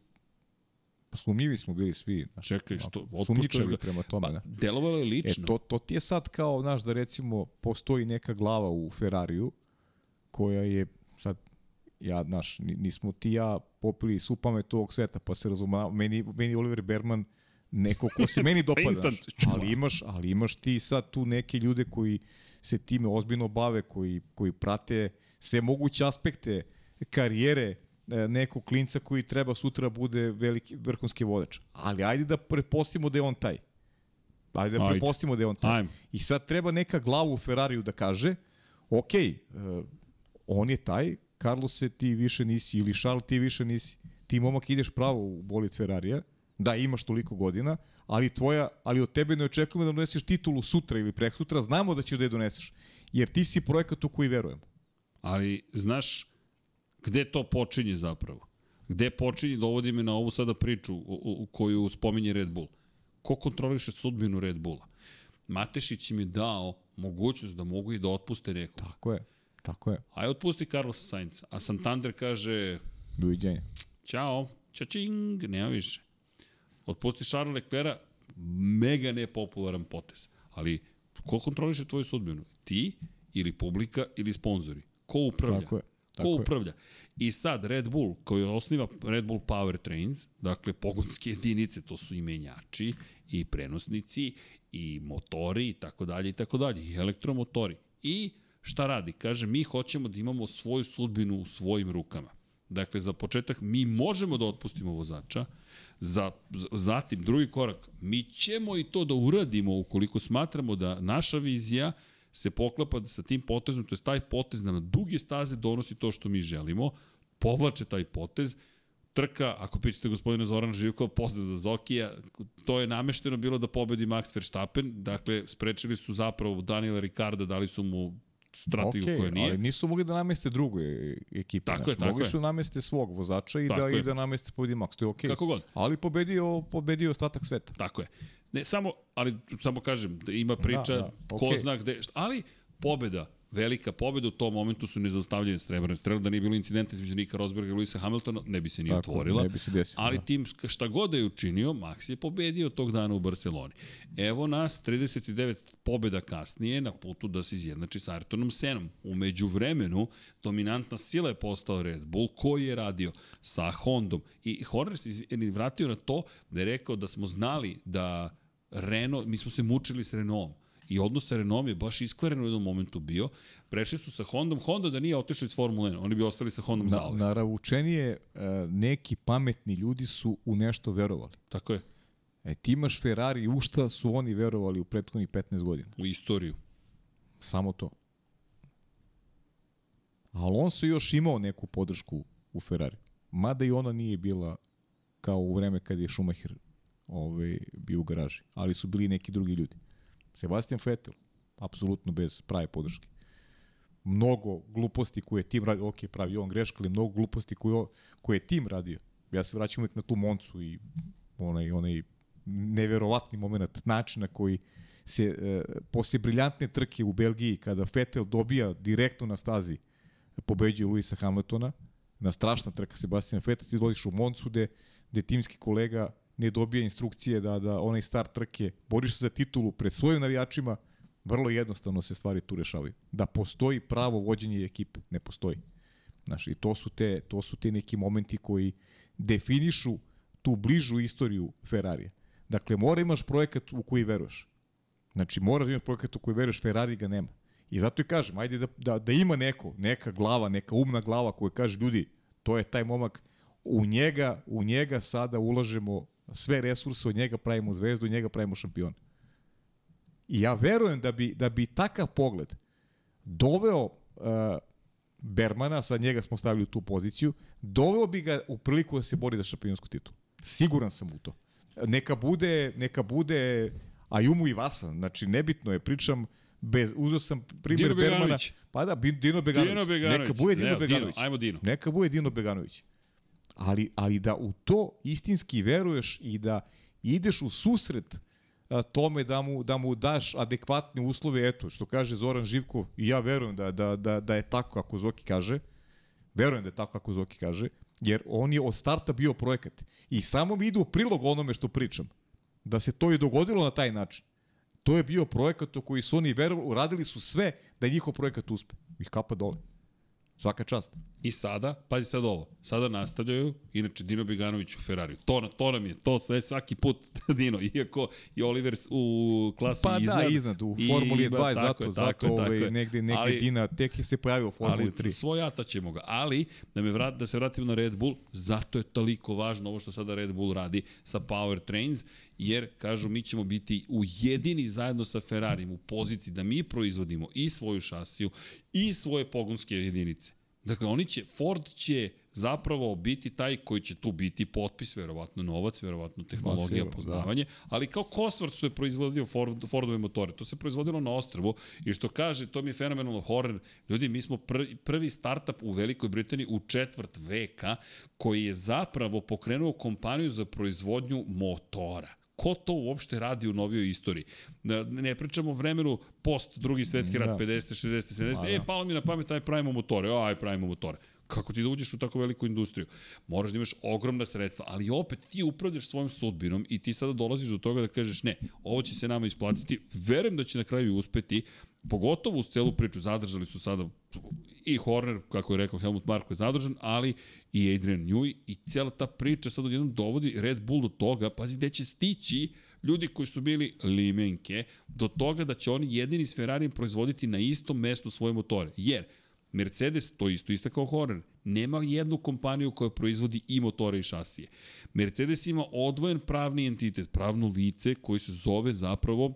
sumnjivi smo bili svi. Znaš, Čekaj, što? Sumnjičavi ga. prema tome. Pa, ne? delovalo je lično. E, to, to ti je sad kao, znaš, da recimo postoji neka glava u Ferrariju koja je sad ja, znaš, nismo ti ja popili su pamet ovog sveta, pa se razuma, meni, meni Oliver Berman neko ko se meni dopada, ali imaš, ali imaš ti sad tu neke ljude koji se time ozbiljno bave, koji, koji prate sve moguće aspekte karijere E, nekog klinca koji treba sutra bude veliki vrhunski vodač. Ali ajde da prepostimo da je on taj. Ajde da ajde. prepostimo da je on taj. Ajde. I sad treba neka glava u Ferrariju da kaže, ok, uh, on je taj, Carlos se ti više nisi, ili Charles ti više nisi. Ti momak ideš pravo u bolid Ferrarija, da imaš toliko godina, ali tvoja, ali od tebe ne očekujemo da doneseš titulu sutra ili prek sutra, znamo da ćeš da je doneseš. Jer ti si projekat u koji verujemo. Ali, znaš, Gde to počinje zapravo? Gde počinje, dovodi me na ovu sada priču u, u, u koju spominje Red Bull. Ko kontroliše sudbinu Red Bulla? Matešić im je dao mogućnost da mogu i da otpuste nekog. Tako je, tako je. Aj otpusti Carlosa Sainca. A Santander kaže... Doviđenja. Ćao, čačing, nema više. Otpusti Charles Leclerc, mega nepopularan potez. Ali ko kontroliše tvoju sudbinu? Ti ili publika ili sponzori? Ko upravlja? Tako je. Ko upravlja? I sad Red Bull, koji osniva Red Bull Power Trains, dakle pogonske jedinice, to su i menjači, i prenosnici, i motori, i tako dalje, i tako dalje, i elektromotori. I šta radi? Kaže, mi hoćemo da imamo svoju sudbinu u svojim rukama. Dakle, za početak, mi možemo da otpustimo vozača, za, zatim, drugi korak, mi ćemo i to da uradimo ukoliko smatramo da naša vizija se poklapa sa tim potezom, to je taj potez da na duge staze donosi to što mi želimo, povlače taj potez, trka, ako pitate gospodina Zorana Živkova, pozdrav za Zokija, to je namešteno bilo da pobedi Max Verstappen, dakle, sprečili su zapravo Daniela Ricarda, dali su mu strategiju okay, koja nije. ali nisu mogli da nameste drugu ekipu. Tako znači, je, tako mogli je. su da nameste svog vozača i Tako da, je. i da nameste pobedi Max, to je okej. Kako god. Ali pobedio, pobedio ostatak sveta. Tako je. Ne, samo, ali samo kažem, da ima priča, Da, da, ko okej. zna gde, ali pobeda, velika pobeda u tom momentu su nezaustavljene srebrne strele, da nije bilo incidenta između Nika Rosberga i Luisa Hamiltona, ne bi se nije Tako, otvorila. ne bi se desilo, ali da. tim šta god da je učinio, Max je pobedio tog dana u Barceloni. Evo nas, 39 pobeda kasnije, na putu da se izjednači sa Ayrtonom Senom. Umeđu vremenu, dominantna sila je postao Red Bull, koji je radio sa Hondom. I Horner se vratio na to da je rekao da smo znali da Renault, mi smo se mučili s Renaultom. I odnos sa Renaultom je baš iskvaren u jednom momentu bio. Prešli su sa Hondom. Honda da nije otišla iz Formule 1, oni bi ostali sa Hondom Na, zauvek. naravučenije e, neki pametni ljudi su u nešto verovali. Tako je. E, ti imaš Ferrari, u šta su oni verovali u prethodnih 15 godina? U istoriju. Samo to. Alonso još imao neku podršku u Ferrari. Mada i ona nije bila kao u vreme kad je Schumacher ovaj, bio u garaži. Ali su bili neki drugi ljudi. Sebastian Vettel, apsolutno bez prave podrške. Mnogo gluposti koje je tim radio, ok, pravi on greška, ali mnogo gluposti koje, koje je tim radio. Ja se vraćam uvijek na tu Moncu i onaj, onaj neverovatni moment načina koji se e, posle briljantne trke u Belgiji kada Vettel dobija direktno na stazi pobeđuje Luisa Hamiltona na strašna trka Sebastian Vettel ti dolaziš u Moncu gde, gde timski kolega ne dobija instrukcije da da onaj start trke boriš se za titulu pred svojim navijačima vrlo jednostavno se stvari tu rešavaju da postoji pravo vođenje ekipe ne postoji Znaš, i to su te to su te neki momenti koji definišu tu bližu istoriju Ferrarija. Dakle, mora imaš projekat u koji veruješ. Znači, moraš da imaš projekat u koji veruješ, Ferrari ga nema. I zato i kažem, ajde da, da, da ima neko, neka glava, neka umna glava koja kaže, ljudi, to je taj momak, u njega, u njega sada ulažemo sve resurse, od njega pravimo zvezdu, od njega pravimo šampiona. I ja verujem da bi, da bi takav pogled doveo uh, Bermana, sad njega smo stavili u tu poziciju, doveo bi ga u priliku da se bori za šampionsku titulu. Siguran sam u to. Neka bude, neka bude Ayumu i Vasa, znači nebitno je, pričam, bez, uzeo sam primjer Bermana. Beganović. Pa da, Dino Beganović. Dino Beganović. Neka bude Dino Evo, Dino, Beganović. ajmo Dino. Neka bude Dino Beganović. Ali, ali da u to istinski veruješ i da ideš u susret tome da mu, da mu daš adekvatne uslove, eto, što kaže Zoran Živkov, i ja verujem da, da, da, da je tako kako Zoki kaže, verujem da je tako kako Zoki kaže, jer on je od starta bio projekat. I samo mi ide u prilog onome što pričam. Da se to i dogodilo na taj način. To je bio projekat u koji su oni verovali, uradili su sve da njihov projekat uspe. I kapa dole. Svaka čast. I sada, pazi sad ovo, sada nastavljaju, inače Dino Beganović u Ferrariju. To, na- to nam je, to sve svaki put Dino, iako je Oliver u klasi Pa iznad. da, iznad, u i Formuli ima- 2, tako zato, je, zato tako je, ovaj, je. negde, negde Ali- Dina tek je se pojavio u Formuli ali 3. svojata ćemo ga. Ali, da, me vrat, da se vratimo na Red Bull, zato je toliko važno ovo što sada Red Bull radi sa Power Trains, jer, kažu, mi ćemo biti ujedini zajedno sa Ferrarijem u poziciji da mi proizvodimo i svoju šasiju i svoje pogonske jedinice. Dakle, oni će, Ford će zapravo biti taj koji će tu biti potpis, verovatno novac, verovatno tehnologija, sigurno, poznavanje, ali kao Cosworth što je proizvodio Ford, Fordove motore, to se proizvodilo na ostrvu i što kaže, to mi je fenomenalno horror, ljudi, mi smo prvi, prvi startup u Velikoj Britaniji u četvrt veka koji je zapravo pokrenuo kompaniju za proizvodnju motora ko to uopšte radi u novijoj istoriji. Da ne pričamo o vremenu post drugi svetski rat, Da. 50. 60. 70. A, E, da. palo mi na pamet, aj pravimo motore, aj pravimo motore. Kako ti da uđeš u tako veliku industriju? Moraš da imaš ogromna sredstva, ali opet ti upravljaš svojom sudbinom i ti sada dolaziš do toga da kažeš ne, ovo će se nama isplatiti. Verujem da će na kraju uspeti, pogotovo uz celu priču. Zadržali su sada i Horner, kako je rekao Helmut Marko je zadržan, ali i Adrian Newey i cijela ta priča sad odjednom dovodi Red Bull do toga, pazi gde će stići ljudi koji su bili limenke, do toga da će oni jedini s Ferrarijem proizvoditi na istom mestu svoje motore. Jer Mercedes, to isto isto kao Horner, nema jednu kompaniju koja proizvodi i motore i šasije. Mercedes ima odvojen pravni entitet, pravno lice koji se zove zapravo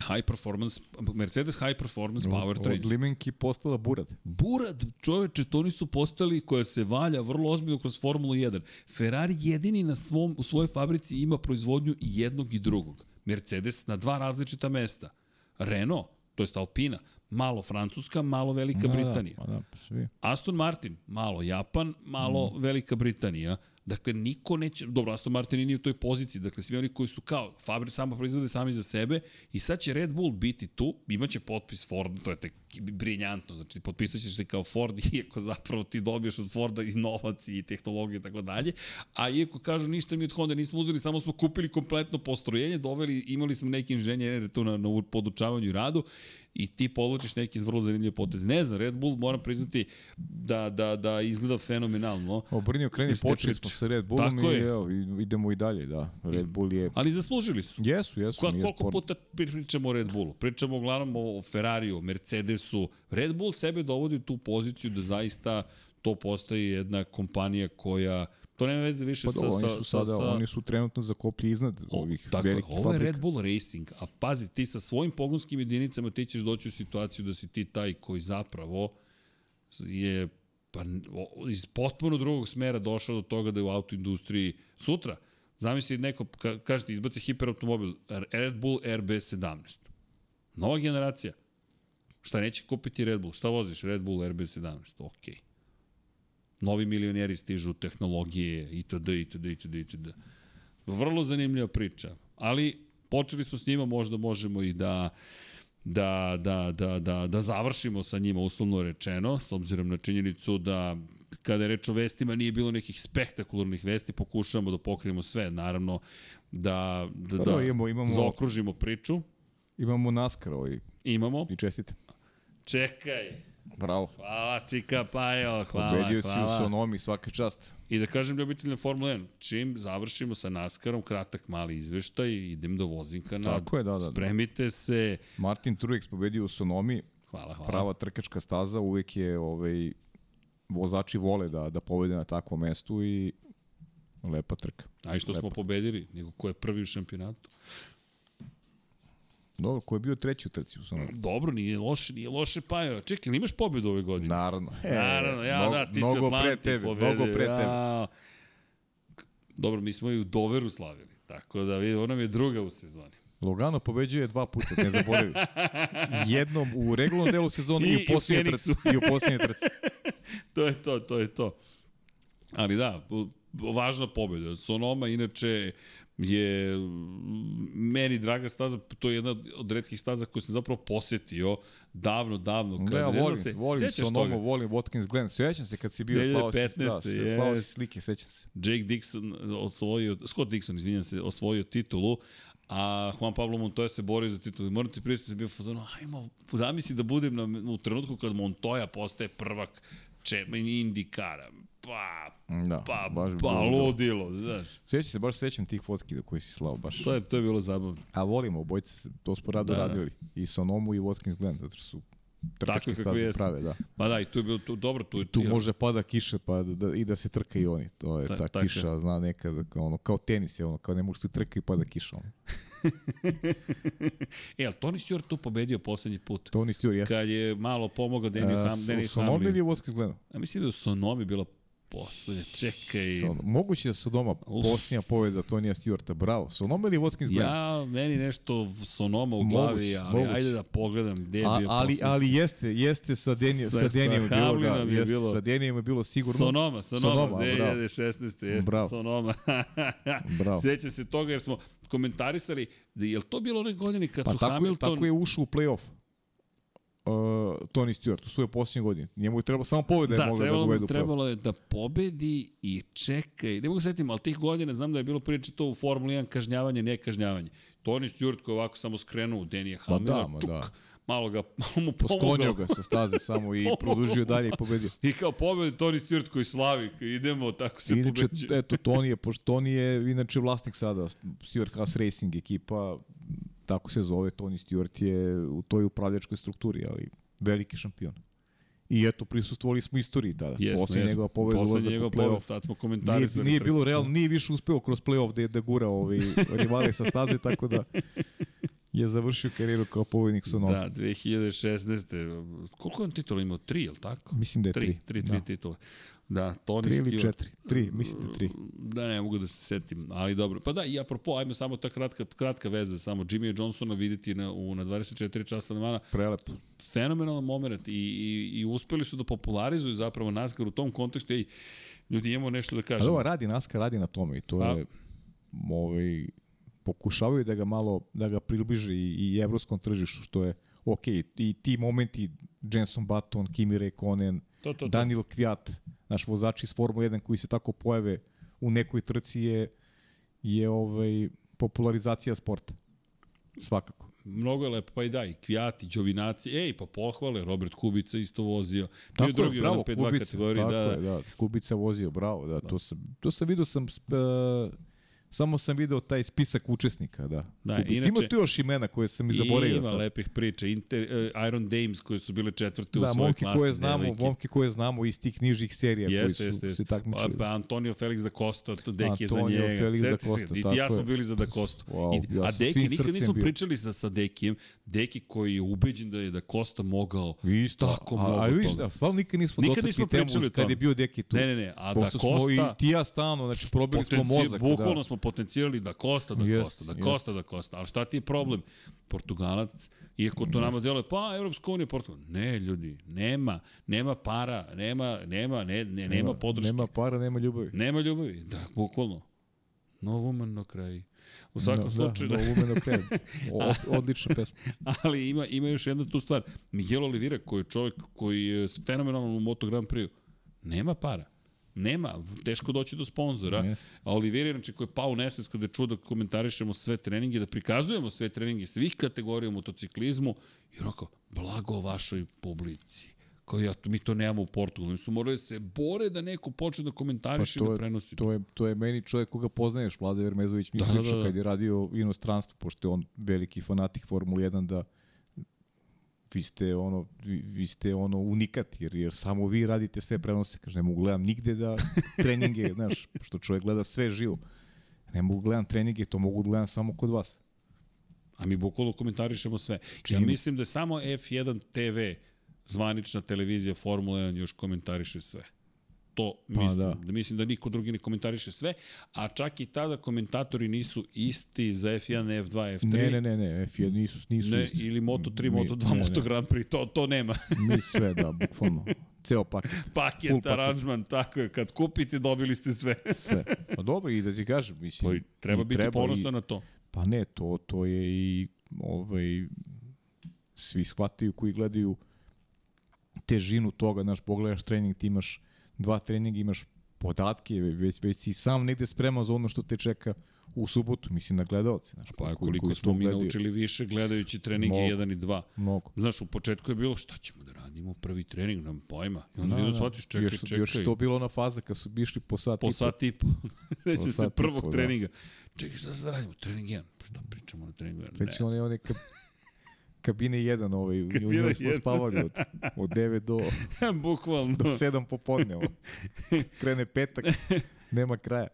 high performance, Mercedes high performance Od powertrain. limenki postala burad. Burad, čoveče, to oni su postali koja se valja vrlo ozbiljno kroz Formulu 1. Ferrari jedini na svom, u svojoj fabrici ima proizvodnju i jednog i drugog. Mercedes na dva različita mesta. Renault, to jest Alpina, malo Francuska, malo Velika Da, da, Britanija. pa da, pa svi. Aston Martin, malo Japan, malo mm. Velika Britanija. Dakle, niko neće, dobro, Aston Martin nije u toj poziciji, dakle, svi oni koji su kao fabri, samo proizvode sami za sebe i sad će Red Bull biti tu, imaće potpis Ford, to je tek briljantno, znači potpisat ćeš se kao Ford, iako zapravo ti dobiješ od Forda i novac i tehnologiju i tako dalje, a iako kažu ništa mi od Honda nismo uzeli, samo smo kupili kompletno postrojenje, doveli, imali smo neki inženjere tu na, na podučavanju i radu i ti podlučiš neki vrlo zanimljiv potez. Ne znam, Red Bull moram priznati da, da, da izgleda fenomenalno. Obrnio kreni, Iz te počeli smo sa Red Bullom Tako i je. evo, idemo i dalje, da. Red Bull je... Ali zaslužili su. Jesu, jesu, Ko, koliko sporno. puta pričamo o Red Bullu? Pričamo uglavnom o Ferrariju, Mercedesu. Red Bull sebe dovodi u tu poziciju da zaista to postaje jedna kompanija koja To nema veze više Pa sa, oni su sa, sada, sa, oni su trenutno za koplje iznad ovih Dakle, velikih ovo je fabrika. Red Bull Racing, a pazi, ti sa svojim pogonskim jedinicama ti ćeš doći u situaciju da si ti taj koji zapravo je pa, o- iz potpuno drugog smera došao do toga da je u autoindustriji sutra. Zamisli neko, ka, kažete, izbaci hiperautomobil, Red Bull RB17. Nova generacija. Šta neće kupiti Red Bull? Šta voziš? Red Bull RB17. Okej. Novi milioneri stižu, tehnologije, itd., itd., itd., itd. Vrlo zanimljiva priča. Ali počeli smo s njima, možda možemo i da da, da, da, da, da završimo sa njima uslovno rečeno, s obzirom na činjenicu da kada je reč o vestima nije bilo nekih spektakularnih vesti, pokušavamo da pokrijemo sve, naravno da, da, Pa da da, imamo- imamo- zaokružimo priču. Imamo NASCAR ovaj, Imamo. i čestite. Čekaj. Bravo. Hvala, Čika Pajo, hvala, Pobedio si u hvala. Sonomi, svaka čast. I da kažem ljubiteljima Formula 1, čim završimo sa NASCAR-om, kratak mali izveštaj, idem do vozinka na... Tako je, da, da, da. Spremite se. Martin Truex pobedio u Sonomi. Hvala, hvala. Prava trkačka staza, uvek je ovaj, vozači vole da, da pobede na takvom mestu i lepa trka. A i što smo Lepa. pobedili, nego ko je prvi u šampionatu. Dobro, ko je bio treći u trci u Sonomi? Dobro, nije loše, nije loše Pajo. Čekaj, imaš pobedu ove godine? Naravno. E, Naravno, ja, mnogo- da, ti si mnogo Atlanti pre tebe, pobedio. mnogo pre tebe. Ja. Dobro, mi smo i u Doveru slavili, tako da vidi, ona mi je druga u sezoni. Logano pobeđuje dva puta, ne zaboravi. Jednom u regularnom delu sezone i, I- u posljednjoj trci. I u posljednjoj trci. to je to, to je to. Ali da, važna pobjeda. Sonoma inače je meni draga staza, to je jedna od redkih staza koju sam zapravo posetio davno, davno. Da, ja volim, se, volim Sonomu, toga? volim Watkins Glen. Sećam se kad si bio slao si, da, 2015. slao slike, sećam se. Jake Dixon osvojio, Scott Dixon, izvinjam se, osvojio titulu, a Juan Pablo Montoya se borio za titulu. Moram ti pristati da bio fazonu, ajmo, zamisli da budem na, u trenutku kad Montoya postaje prvak če, Indikara. Pa, Da, pa, baš pa, bilo ludilo, znaš. Sećam se, baš sećam tih fotki da koji si slao, baš. To je, to je bilo zabavno. A volimo, obojice, to smo rado Da. radili. I Sonomu i Watkins Glen, zato što su trkačke staze jesu. prave, da. Pa da, i tu je bilo tu, dobro, tu, Tu može pada kiša pa da, da, i da se trka i oni. To je Ta- ta, je. kiša, zna nekada, kao, ono, kao tenis je, ono, kao ne može se trka i pada kiša. Ono. e, ali Tony Stewart tu pobedio poslednji put. Tony Stewart jeste. Kad je malo pomogao Danny A, Ham, Sonomi ili u Watkins Glenu? Ja mislim da je u Sonomi bila poslednja. Čekaj. Son, moguće da su doma posljednja pobjeda Tonija Stewarta. Bravo. Sonoma ili Watkins Glen? Ja, meni nešto Sonoma u glavi, Moguće, ali moguće. ajde da pogledam gde je A, bio ali, poslednji. ali jeste, jeste sa, Deni, Sa- sa, sa Denijem je bilo, da, je jeste, bilo- sa Denijem je bilo sigurno. Sonoma, Sonoma, Sonoma, bravo. 2016. jeste Bravo. Sonoma. Bravo. Sjećam se toga jer smo komentarisali, da je li to bilo one godine kad Pa su tako, Hamilton... tako je ušao u play-off. Uh, Tony Stewart u svoje posljednje godine. Njemu je trebalo samo pobjeda je Da, mogla da trebalo, mu- uvedu trebalo je da pobedi i čekaj, ne mogu se setim, ali tih godina znam da je bilo priče to u Formuli 1 kažnjavanje, ne kažnjavanje. Tony Stewart koji je ovako samo skrenuo u Denija Hamila, da, ma čuk, da. malo ga malo mu Posklonio pomogao. ga sa staze samo i produžio dalje i pobedio. I kao pobedi Tony Stewart koji slavi, idemo, tako se Inače, pobeđuje. eto, Tony je, pošto Tony je inače vlasnik sada, Stewart Haas Racing ekipa, tako se zove, Tony Stewart je u toj upravljačkoj strukturi, ali veliki šampion. I eto, prisustvovali smo istoriji tada. Jesmo, Poslije jesmo. njegova pobeda ulazak u njegov play-off. tad smo Nije, komentarisali. nije trku. bilo realno, nije više uspeo kroz play-off da, da gura ovaj rivale sa staze, tako da je završio karijeru kao pobednik Sonoga. Da, 2016. Koliko je on titula imao? Tri, je li tako? Mislim da je tri. Tri, tri, tri Da. titule. Da, Tony Tri ili Stewart. četiri? Tri, mislim da tri. Da, ne mogu da se setim, ali dobro. Pa da, i apropo, ajmo samo ta kratka, kratka veza, samo Jimmy Johnsona videti na, u, na 24 časa na mana. Prelepo. Fenomenalan moment i, i, i uspeli su da popularizuju zapravo NASCAR u tom kontekstu. Ej, ljudi, imamo nešto da A kažemo. dobro, radi NASCAR, radi na tome i to Pa- je ovaj, pokušavaju da ga malo, da ga približe i, i evropskom tržištu, što je ok. I ti momenti, Jenson Button, Kimi Räikkönen, To, to, to. Daniel Kvyat, naš vozač iz Formule 1 koji se tako pojave u nekoj trci je, je ovaj, popularizacija sporta. Svakako. Mnogo je lepo, pa i da, i Kvijati, Đovinaci, ej, pa pohvale, Robert Kubica isto vozio. Bio Tako je drugi je, u bravo, 1.5.2 Kubica, kategoriji, tako da, je, da. Kubica vozio, bravo, da, to sam, to sam vidio sam, uh, samo sam video taj spisak učesnika, da. Da, inače- Ima tu još imena koje sam i zaboravio Ima sad. lepih priča. Inter, uh, Iron Dames koje su bile četvrte u Da, svojoj momke klasi. koje znamo, devojke. momke koje znamo iz tih nižih serija Jeste, koji su jeste, se jeste. takmičili. Pa, pa Antonio Felix da Costa, to Deki je za Antonio njega. Felix da Sjeti se, Costa, i tako ja smo bili za da Costa. Wow, I, ja a Deki, nikad nismo bio. pričali sa, sa Dekijem. Deki koji je ubeđen da je da Costa mogao Isto, tako a, mnogo a, vidiš, toga. da, stvarno nikad nismo Nikad dotakli temu kad je bio Deki tu. Ne, ne, ne, a da Costa- i ti ja stalno, znači probili smo mozak. Bukvalno da. smo potencijali da Costa, da Jest, Costa, da jest. Costa, da Costa. Ali šta ti je problem? Portugalac, iako to nama deluje, pa Evropska unija, Portugal. Ne, ljudi, nema, nema para, nema, nema, ne, ne, nema podrške. Nema para, nema ljubavi. Nema ljubavi, da, bukvalno. No woman no kraj. U svakom Da, slučaju. Da, no Woman of Credit. O- Odlična pesma. Ali ima, ima još jedna tu stvar. Miguel Oliveira, koji je čovjek koji je fenomenalan u Moto Grand Prix, nema para. Nema, teško doći do sponzora. Yes. A znači, koji je pao u nesvest kada je čuo da komentarišemo sve treninge, da prikazujemo sve treninge svih kategorija u motociklizmu, i onako, blago vašoj publici. Kao ja, mi to nemamo u Portugalu. Oni su morali da se bore da neko počne da komentariše i da Pa prenosi. to je, to je meni čovjek koga poznaješ, Vlada Vermezović mi Da, da, da, da. kad je radio u inostranstvu, pošto je on veliki fanatik Formule 1, da vi ste ono, vi, vi ste ono unikat, jer, jer samo vi radite sve prenose. Kaže, ne mogu gledam nigde da treninge, znaš, što čovjek gleda sve živo. Ne mogu gledam treninge, to mogu da gledam samo kod vas. A mi bukvalno komentarišemo sve. Ja Činjenica. mislim da je samo F1 TV, zvanična televizija Formula 1, još komentariše sve. To Pa mislim, da. da. mislim da niko drugi ne komentariše sve, a čak i tada komentatori nisu isti za F1, F2, F3. Ne, ne, ne, ne, F1 nisu, nisu ne isti. ili Moto3, Mi- Moto2, ne. Moto Grand Prix, to, to nema. Mi sve, da, bukvalno. Ceo paket. paket, Full paket. aranžman, tako je. Kad kupite, dobili ste sve. Sve. Pa dobro, i da ti kažem, mislim... Pa i treba i biti ponosan i- na to. Pa ne, to, to je i ovaj, svi shvataju koji gledaju težinu toga, znaš, pogledaš trening, ti imaš dva treninga, imaš podatke, već, već si sam negde spreman za ono što te čeka u subotu, mislim na gledalce. Znaš, Pa koliko koji smo mi gledaju. naučili više gledajući treninge Mnogo. 1 i 2. Mnogo. Znaš, u početku je bilo šta ćemo da radimo, prvi trening, nam pojma. I onda Da, da, da. shvatiš, čekaj, još, čekaj. Još je to bilo na faza kad su išli po sat i po po. sat i po. Sećam se prvog po, da. treninga. Čekaj, šta da radimo? Trening 1. Šta pričamo na treningu 1? Već one, one ka, kabine 1, ovaj, u Kabina njoj smo jedan. spavali od, od 9 do, Ne, bukvalno. do 7 popodne. ovo. Krene petak, nema kraja.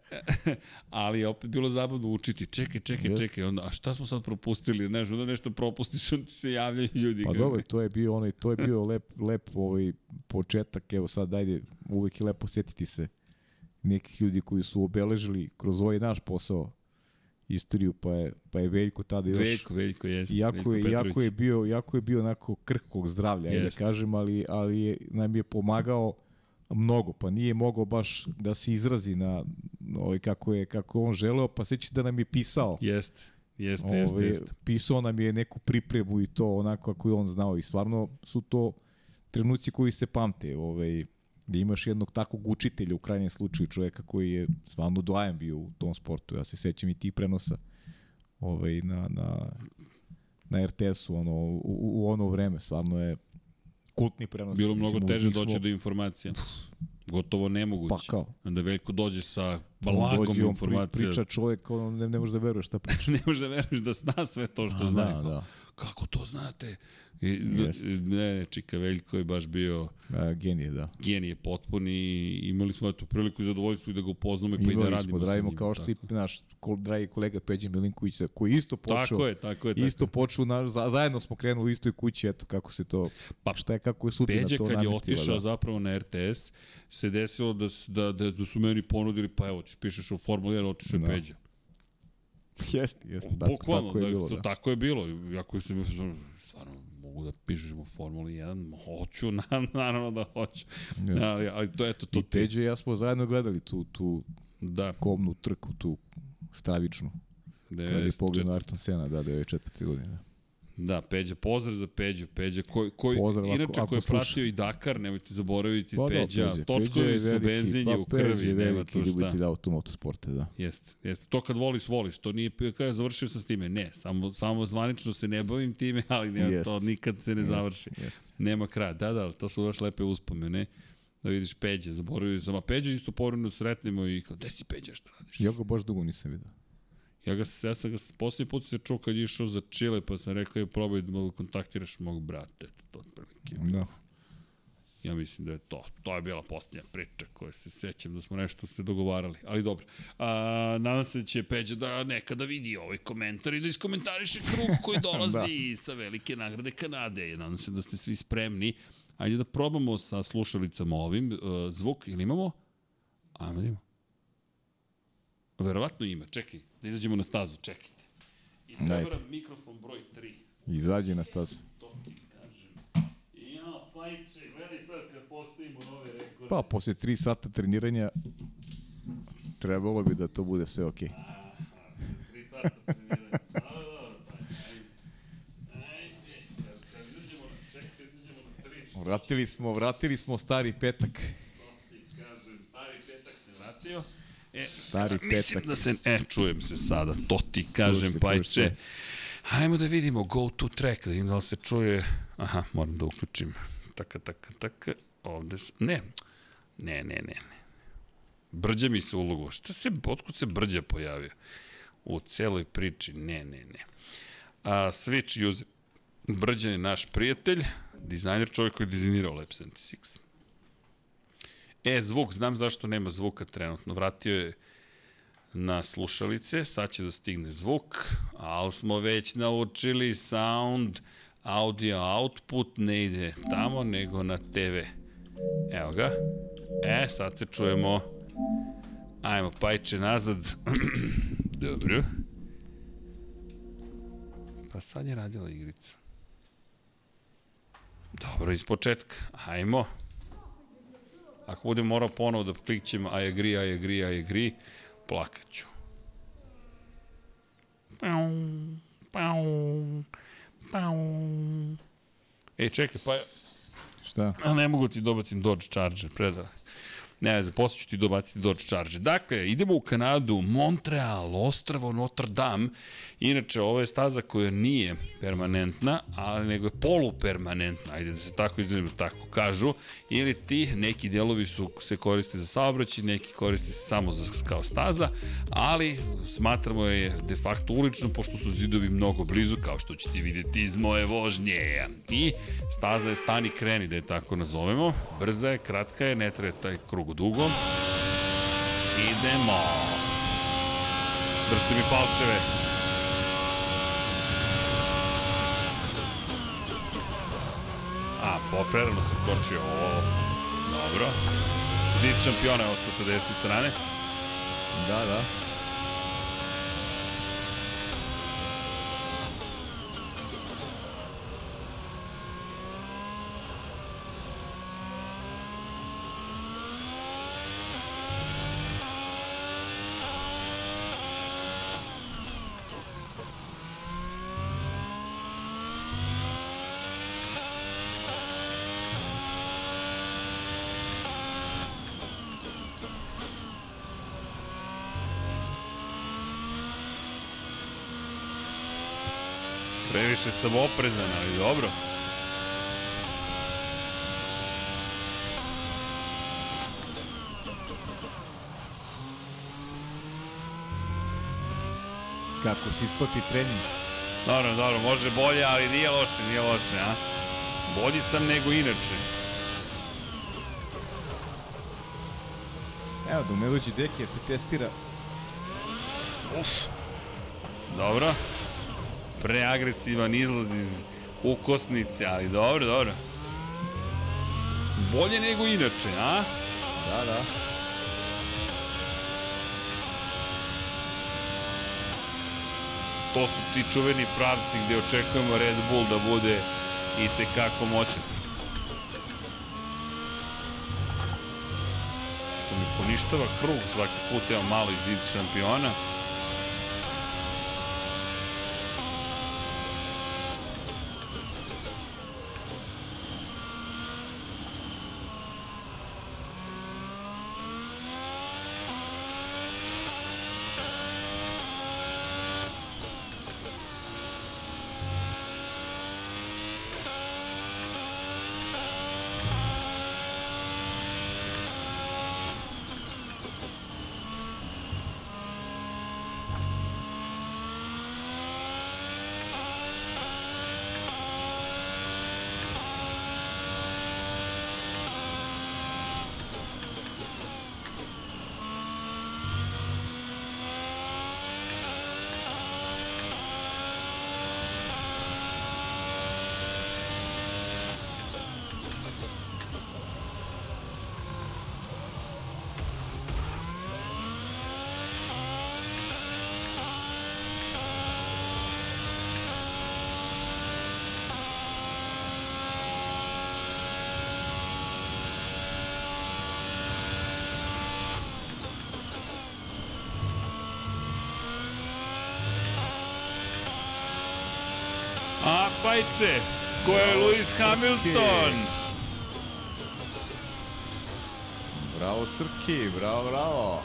Ali je opet bilo zabavno učiti. Čekaj, čekaj, Jeste. čekaj. Onda, a šta smo sad propustili? Znaš, onda nešto propustiš, onda se javljaju ljudi. Pa dobro, to je bio onaj, to je bio lep, lep ovaj početak, evo sad ajde, uvek je lepo setiti se nekih ljudi koji su obeležili kroz ovaj naš posao istoriju, pa je, pa je Veljko tada još... Veljko, Veljko, jeste. Iako je, jako je bio, jako je bio onako krhkog zdravlja, ajde da Jeste. kažem, ali, ali je, nam je pomagao mnogo, pa nije mogao baš da se izrazi na ovaj, kako je kako on želeo, pa seća da nam je pisao. Jeste, jeste, jeste, Ovaj, jeste. Pisao nam je neku pripremu i to onako kako je on znao i stvarno su to trenuci koji se pamte, ovaj, da imaš jednog takvog učitelja u krajnjem slučaju čoveka koji je stvarno doajan bio u tom sportu. Ja se sećam i tih prenosa ovaj, na, na, na RTS-u ono, u, u, ono vreme. Stvarno je kultni prenos. Bilo mnogo Mislim, teže doći smo- do informacija. Gotovo nemoguće. Pa kao. Onda Veljko dođe sa blagom dođe, on pri- informacija. Priča čovjek, ono, ne, ne može da veruje šta priča. ne može da veruješ da zna sve to što A, zna. da, da. Kako to znate? I, Jeste. ne, ne, Čika Veljko je baš bio A, genije, da. genije potpuni i imali smo eto priliku i zadovoljstvo i da ga upoznamo i pa i da radimo smo, da radimo kao što i naš ko, dragi kolega Peđa Milinković, koji isto počeo. Tako je, tako je. Tako. Isto počeo, naš, za, zajedno smo krenuli u istoj kući, eto kako se to, Pa, šta je, kako je sudbina Peđa to kad je namestila. otišao da. zapravo na RTS, se desilo da, da, da, da su meni ponudili, pa evo, ćeš pišeš u Formuli 1, otišao je Da. Peđa. Jeste, jeste, tako, Bukvalno, tako je da, bilo, da. tako je bilo. Iako se stvarno mogu da pišeš u Formuli 1, hoću, na, naravno da hoću. Jeste. Ali, ali to, eto, to I Peđa i ja smo zajedno gledali tu, tu Da, komnu trku, tu stravičnu. Kad je 94. poginuo Ayrton Sena, da, 94. godine. Da, Peđa, pozdrav za Peđu. Peđa, koji, koji Pozdrav ako- inače ako koji je sluša. pratio i Dakar, nemojte zaboraviti Pa da, Peđa. Peđa. Točkovi Peđa je su veliki, benzinje pa u Peđa krvi, je nema tu šta. ljubitelj automotosporta, da. Jeste, jeste. To kad voliš, voliš. To nije kada završio sam s time. Ne, samo, samo zvanično se ne bavim time, ali ne, Jest. to nikad se ne Jeste, završi. jeste. Nema kraja. Da, da, to su baš lepe uspomene. Da vidiš Peđa, zaboravio sam. A Peđa isto povremeno sretnemo i kao, gde si Peđa, šta radiš? Ja ga baš dugo nisam vidio. Ja, ga, ja sam ga poslednji put se čuo kad je išao za Čile, pa sam rekao je probaj da kontaktiraš mog brata. Eto, to otprilike. Da. Ja mislim da je to. To je bila posljednja priča koju se sećam da smo nešto se dogovarali. Ali dobro. A, nadam se da će Peđa da nekada vidi ovaj komentar i da iskomentariše krug koji dolazi da. sa velike nagrade Kanade. Nadam se da ste svi spremni. Ajde da probamo sa slušalicama ovim. Uh, zvuk ili imamo? Ajmo da imamo. Verovatno ima. Čekaj, da izađemo na stazu. Čekajte. I nam mikrofon broj 3. Izađi na stazu. To ti kažem. Ja, pajče, gledaj sad kad postavimo nove rekorde. Pa, posle 3 sata treniranja trebalo bi da to bude sve okej. Sata treniranja. Čekaj, kad izađemo na tri, što Vratili smo, vratili smo stari petak. ti kažem, stari petak se vratio. E, Stari mislim petak. da se, e, čujem se sada, to ti kažem, Čuješ se, pajče. Hajmo da vidimo go to track, da vidim da li se čuje. Aha, moram da uključim. Taka, taka, taka. Ovde se, ne, ne, ne, ne, ne. Brđa mi se ulogo. Šta se, otkud se Brđa pojavio? U celoj priči, ne, ne, ne. A, Switch user. Brđan je naš prijatelj, dizajner, čovjek koji je dizajnirao Lab 76. E, zvuk, znam zašto nema zvuka trenutno. Vratio je na slušalice, sad će da stigne zvuk, ali smo već naučili sound, audio output ne ide tamo, nego na TV. Evo ga. E, sad se čujemo. Ajmo, pajče nazad. Dobro. Pa sad je radila igrica. Dobro, iz početka. Ajmo. Ako budem morao ponovo da klikćem I agree, I agree, I agree, plakaću. Pau, pau, pau. E, čekaj, pa... Šta? A ne mogu ti dobacim Dodge Charger, predala. Ne, za posle ću ti dobaciti Dodge Charger. Dakle, idemo u Kanadu, Montreal, ostravo Notre Dame. Inače, ovo je staza koja nije permanentna, ali nego je polupermanentna, ajde da se tako izrazimo, tako kažu. Ili ti, neki delovi su, se koriste za saobraćaj, neki koriste se samo za, kao staza, ali smatramo je de facto ulično, pošto su zidovi mnogo blizu, kao što ćete vidjeti iz moje vožnje. I staza je stani kreni, da je tako nazovemo. Brza je, kratka je, ne traje taj krug dugo. Idemo. Držite mi palčeve. A, poprerano sam kočio ovo. Dobro. Zid šampiona je ostao sa desne strane. Da, da. Previše sam oprezan, ali dobro. Kako se isplati trening. Dobro, dobro, može bolje, ali nije loše, nije loše, a? Bolji sam nego inače. Evo, da ne dođe Deki, te testira. Uf. Dobro. Preagresivan izlaz iz ukosnice, ali dobro, dobro. Bolje nego inače, a? Da, da. To su ti čuveni pravci gde očekujemo Red Bull da bude i tekako moćan. Što mi poništava krug svaki put, evo malo iz šampiona. A pajče, ko je Lewis Hamilton? Bravo Srki, bravo, bravo.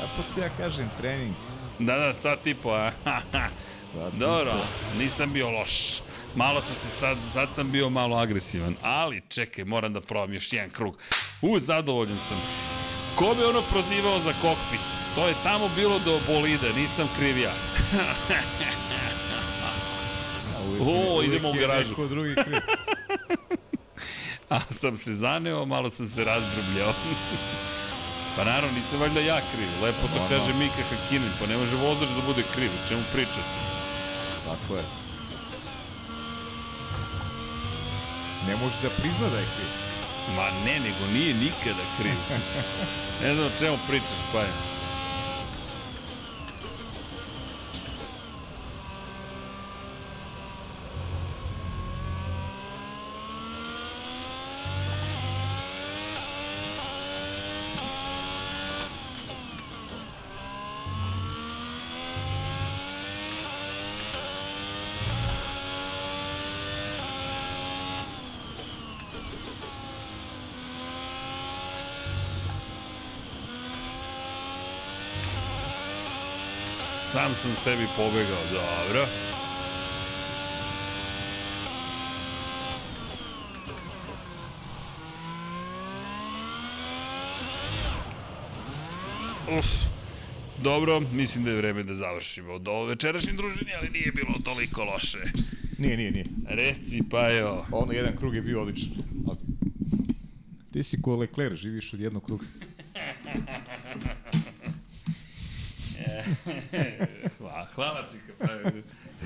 Kako ti ja kažem, trening. Da, da, sat i po, a? Dobro, nisam bio loš. Malo sam se sad, sad sam bio malo agresivan, ali čekaj, moram da probam još jedan krug. U, zadovoljan sam. Ko bi ono prozivao za kokpit? To je samo bilo do bolide, nisam kriv ja. O, idemo u garažu. Neko drugi kriv. A sam se zaneo, malo sam se razbrbljao. pa naravno, nisam valjda ja kriv. Lepo to kaže. Mika Hakinen, pa ne može vozač da bude kriv. Čemu pričate? Tako je. Ne može da prizna da je kriv. Ma ne, nego nije nikada kriv. ne znam o čemu pričaš, pa je. Sam sebi pobegao, dobro. Uf. Dobro, mislim da je vreme da završimo ovo večerašnje druženje, ali nije bilo toliko loše. Nije, nije, nije. Reci, pa jo. Ono jedan krug je bio odličan. Ti si ko Leclerc, živiš od jednog kruga. hvala, hvala čika.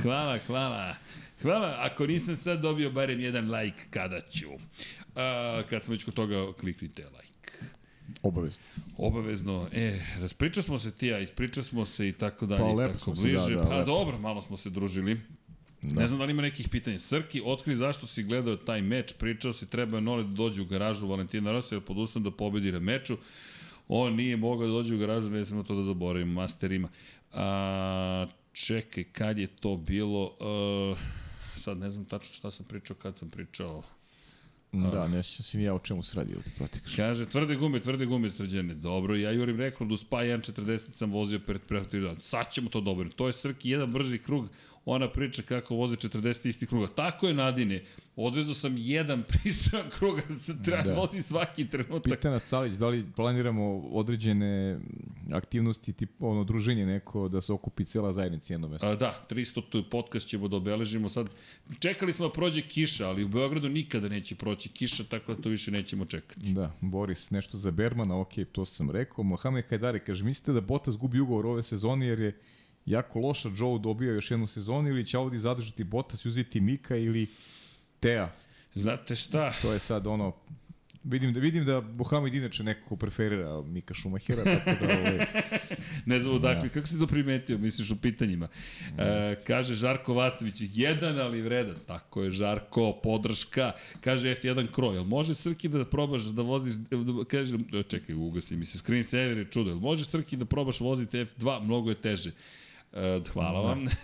Hvala, hvala. Hvala, ako nisam sad dobio barem jedan like, kada ću. A, kad smo već kod toga, kliknite like. Obavezno. Obavezno. E, raspričali smo se ti, ja, ispričali smo se i tako dalje, Pa, lepo tako smo se, bliže. da, da, pa lepo. dobro, malo smo se družili. Da. Ne znam da li ima nekih pitanja. Srki, otkri zašto si gledao taj meč, pričao si treba je Nole da dođe u garažu Valentina Rossi, jer pod uslovom da pobedi na meču. On nije mogao da dođe u garažu, ne smemo to da zaboravimo, masterima. A, čekaj, kad je to bilo? Uh, sad ne znam tačno šta sam pričao, kad sam pričao. Da, ne sjećam se ni ja o čemu se radi ovde protikaš. Kaže, tvrde gume, tvrde gume srđane. Dobro, ja jurim rekord u Spa 1.40 sam vozio pred protiv. Sad ćemo to dobro. To je Srki, jedan brži krug. Ona priča kako voze 40 istih kruga. Tako je Nadine, odvezao sam jedan pristojan kruga, da se treba da. vozi svaki trenutak. Pita nas Calić, da li planiramo određene aktivnosti, tip, ono, druženje neko, da se okupi cela zajednica jedno mesto? A, da, 300 podcast ćemo da obeležimo sad. Čekali smo da prođe kiša, ali u Beogradu nikada neće proći kiša, tako da to više nećemo čekati. Da, Boris, nešto za Bermana, ok, to sam rekao. Mohamed Hajdari kaže, mislite da Bottas gubi ugovor ove sezone jer je jako loša Joe dobio još jednu sezonu ili će ovdje zadržati Bottas i uzeti Mika ili Tea? Znate šta? To je sad ono, Vidim da vidim da Mohamed inače nekako preferira Mika Šumahera, tako da ovaj ne znam odakle, ja. kako si to primetio, misliš u pitanjima. E, kaže Žarko Vasović, jedan ali vredan. Tako je, Žarko, podrška. Kaže F1 Kroj, jel može Srki da probaš da voziš, da, kaže, čekaj, ugasi mi se, screen saver je čudo, jel može Srki da probaš voziti F2, mnogo je teže. E, hvala da. vam.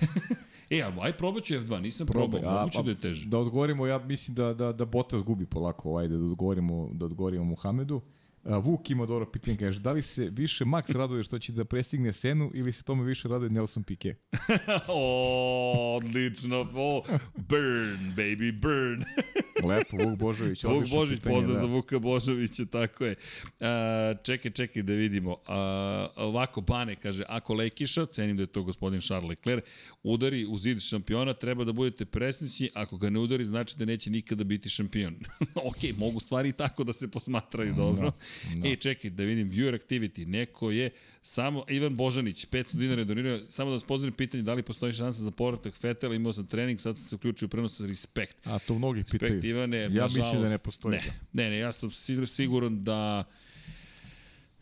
E, a aj probat ću F2, nisam probao, Probaj, moguće da je teže. Da odgovorimo, ja mislim da, da, da Bottas gubi polako, ajde da odgovorimo, da odgovorimo Muhamedu. Vuk ima dobro pitanje, kaže, da li se više Max raduje što će da prestigne Senu ili se tome više raduje Nelson Piquet? o, odlično, o, burn, baby, burn. Lepo, Vuk Božović. Vuk Božović, pozdrav da. za Vuka Božovića, tako je. A, čekaj, čekaj da vidimo. A, ovako, Bane kaže, ako Lekiša, cenim da je to gospodin Charles Leclerc, udari u zid šampiona, treba da budete presnići, ako ga ne udari, znači da neće nikada biti šampion. ok, mogu stvari i tako da se posmatraju dobro. No. No. E, čekaj, da vidim, viewer activity. Neko je, samo, Ivan Božanić, 500 dinara je donirao. Samo da vas pozdravim pitanje, da li postoji šansa za povratak Fetela, imao sam trening, sad sam se uključio u prenos sa Respect. A, to mnogi pitaju. Ivane, ja nažalost, mislim da ne postoji. Ne, ne, ne, ja sam siguran da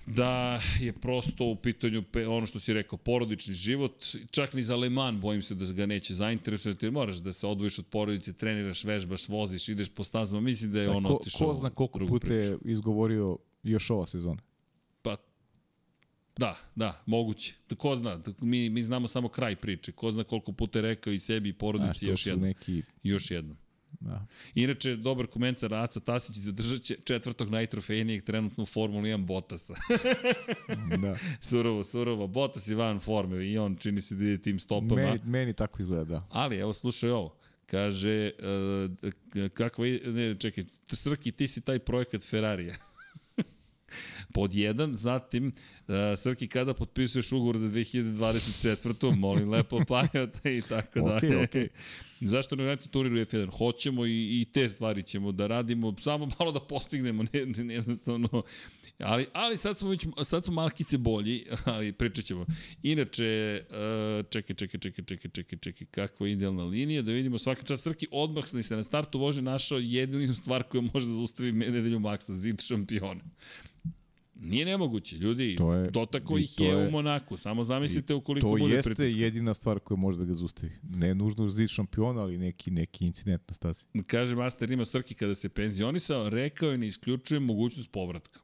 da je prosto u pitanju ono što si rekao, porodični život, čak ni za Le Mans bojim se da ga neće zainteresovati, jer moraš da se odvojiš od porodice, treniraš, vežbaš, voziš, ideš po stazama, mislim da je da, on otišao Ko zna koliko puta je izgovorio još ova sezona? Pa, da, da, moguće. Ko zna, mi, mi znamo samo kraj priče. Ko zna koliko puta je rekao i sebi i porodici još jedno. Neki... Još jedno. Da. Inače, dobar komentar Aca Tasić zadržat će četvrtog najtrofejnijeg trenutno u Formuli 1 Bottasa. da. Surovo, surovo. Bottas je van forme i on čini se da ide tim stopama. Meni, meni tako izgleda, da. Ali, evo, slušaj ovo. Kaže, uh, kakva, ne, čekaj, Srki, ti si taj projekat Ferrarija. Pod jedan, zatim, uh, Srki, kada potpisuješ ugovor za 2024. Molim lepo pajata i tako okay, dalje. Okay. Zašto ne gledate turiru F1? Hoćemo i, i te stvari ćemo da radimo, samo malo da postignemo, ne, ne, ne jednostavno Ali, ali sad smo već, sad smo malkice bolji, ali pričat ćemo. Inače, uh, čekaj, čekaj, čekaj, čekaj, čekaj, čekaj, kakva je idealna linija, da vidimo svaka čast Srki, odmah se na startu vože našao jedinu stvar koja može da zaustavi nedelju Maksa, zid šampiona. Nije nemoguće, ljudi, to, je, to tako ih je, je u Monaku, samo zamislite ukoliko bude pritiska. To jeste jedina stvar koja može da ga zustavi. Ne nužno zid šampiona, ali neki, neki incident na stazi. Kaže Master ima Srki kada se penzionisao, rekao je ne isključuje mogućnost povratka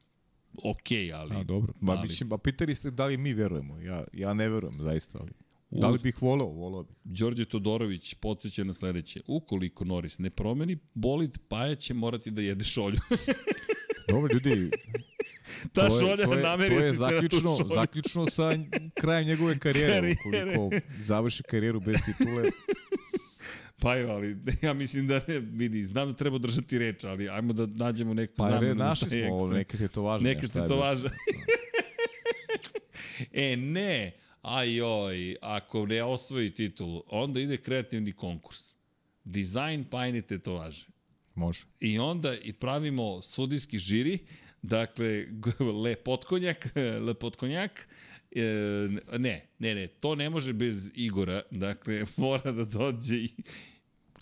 ok, ali... A, dobro. Ba, ali... Mislim, ba, pitali ste da li mi verujemo. Ja, ja ne verujem, zaista, ali... U... Da li bih volao? Volao bih. Đorđe Todorović podsjeća na sledeće. Ukoliko Norris ne promeni bolid, Paja će morati da jede šolju. Dobro, ljudi, Ta to šolja, to je, namerio to je si zaključno, se na. Zaključno sa krajem njegove karijere. karijere. Ukoliko završi karijeru bez titule, Pa je, ali ja mislim da ne, vidi, znam da treba držati reč, ali ajmo da nađemo neku pa, zamenu. Pa našli smo ovo, neka je to važno. Neka je to važno. e, ne, ajoj, ako ne osvoji titulu, onda ide kreativni konkurs. Dizajn pajne tetovaže. Može. I onda i pravimo sudijski žiri, dakle, lepotkonjak, lepotkonjak, E, ne, ne, ne, to ne može bez Igora, dakle, mora da dođe i...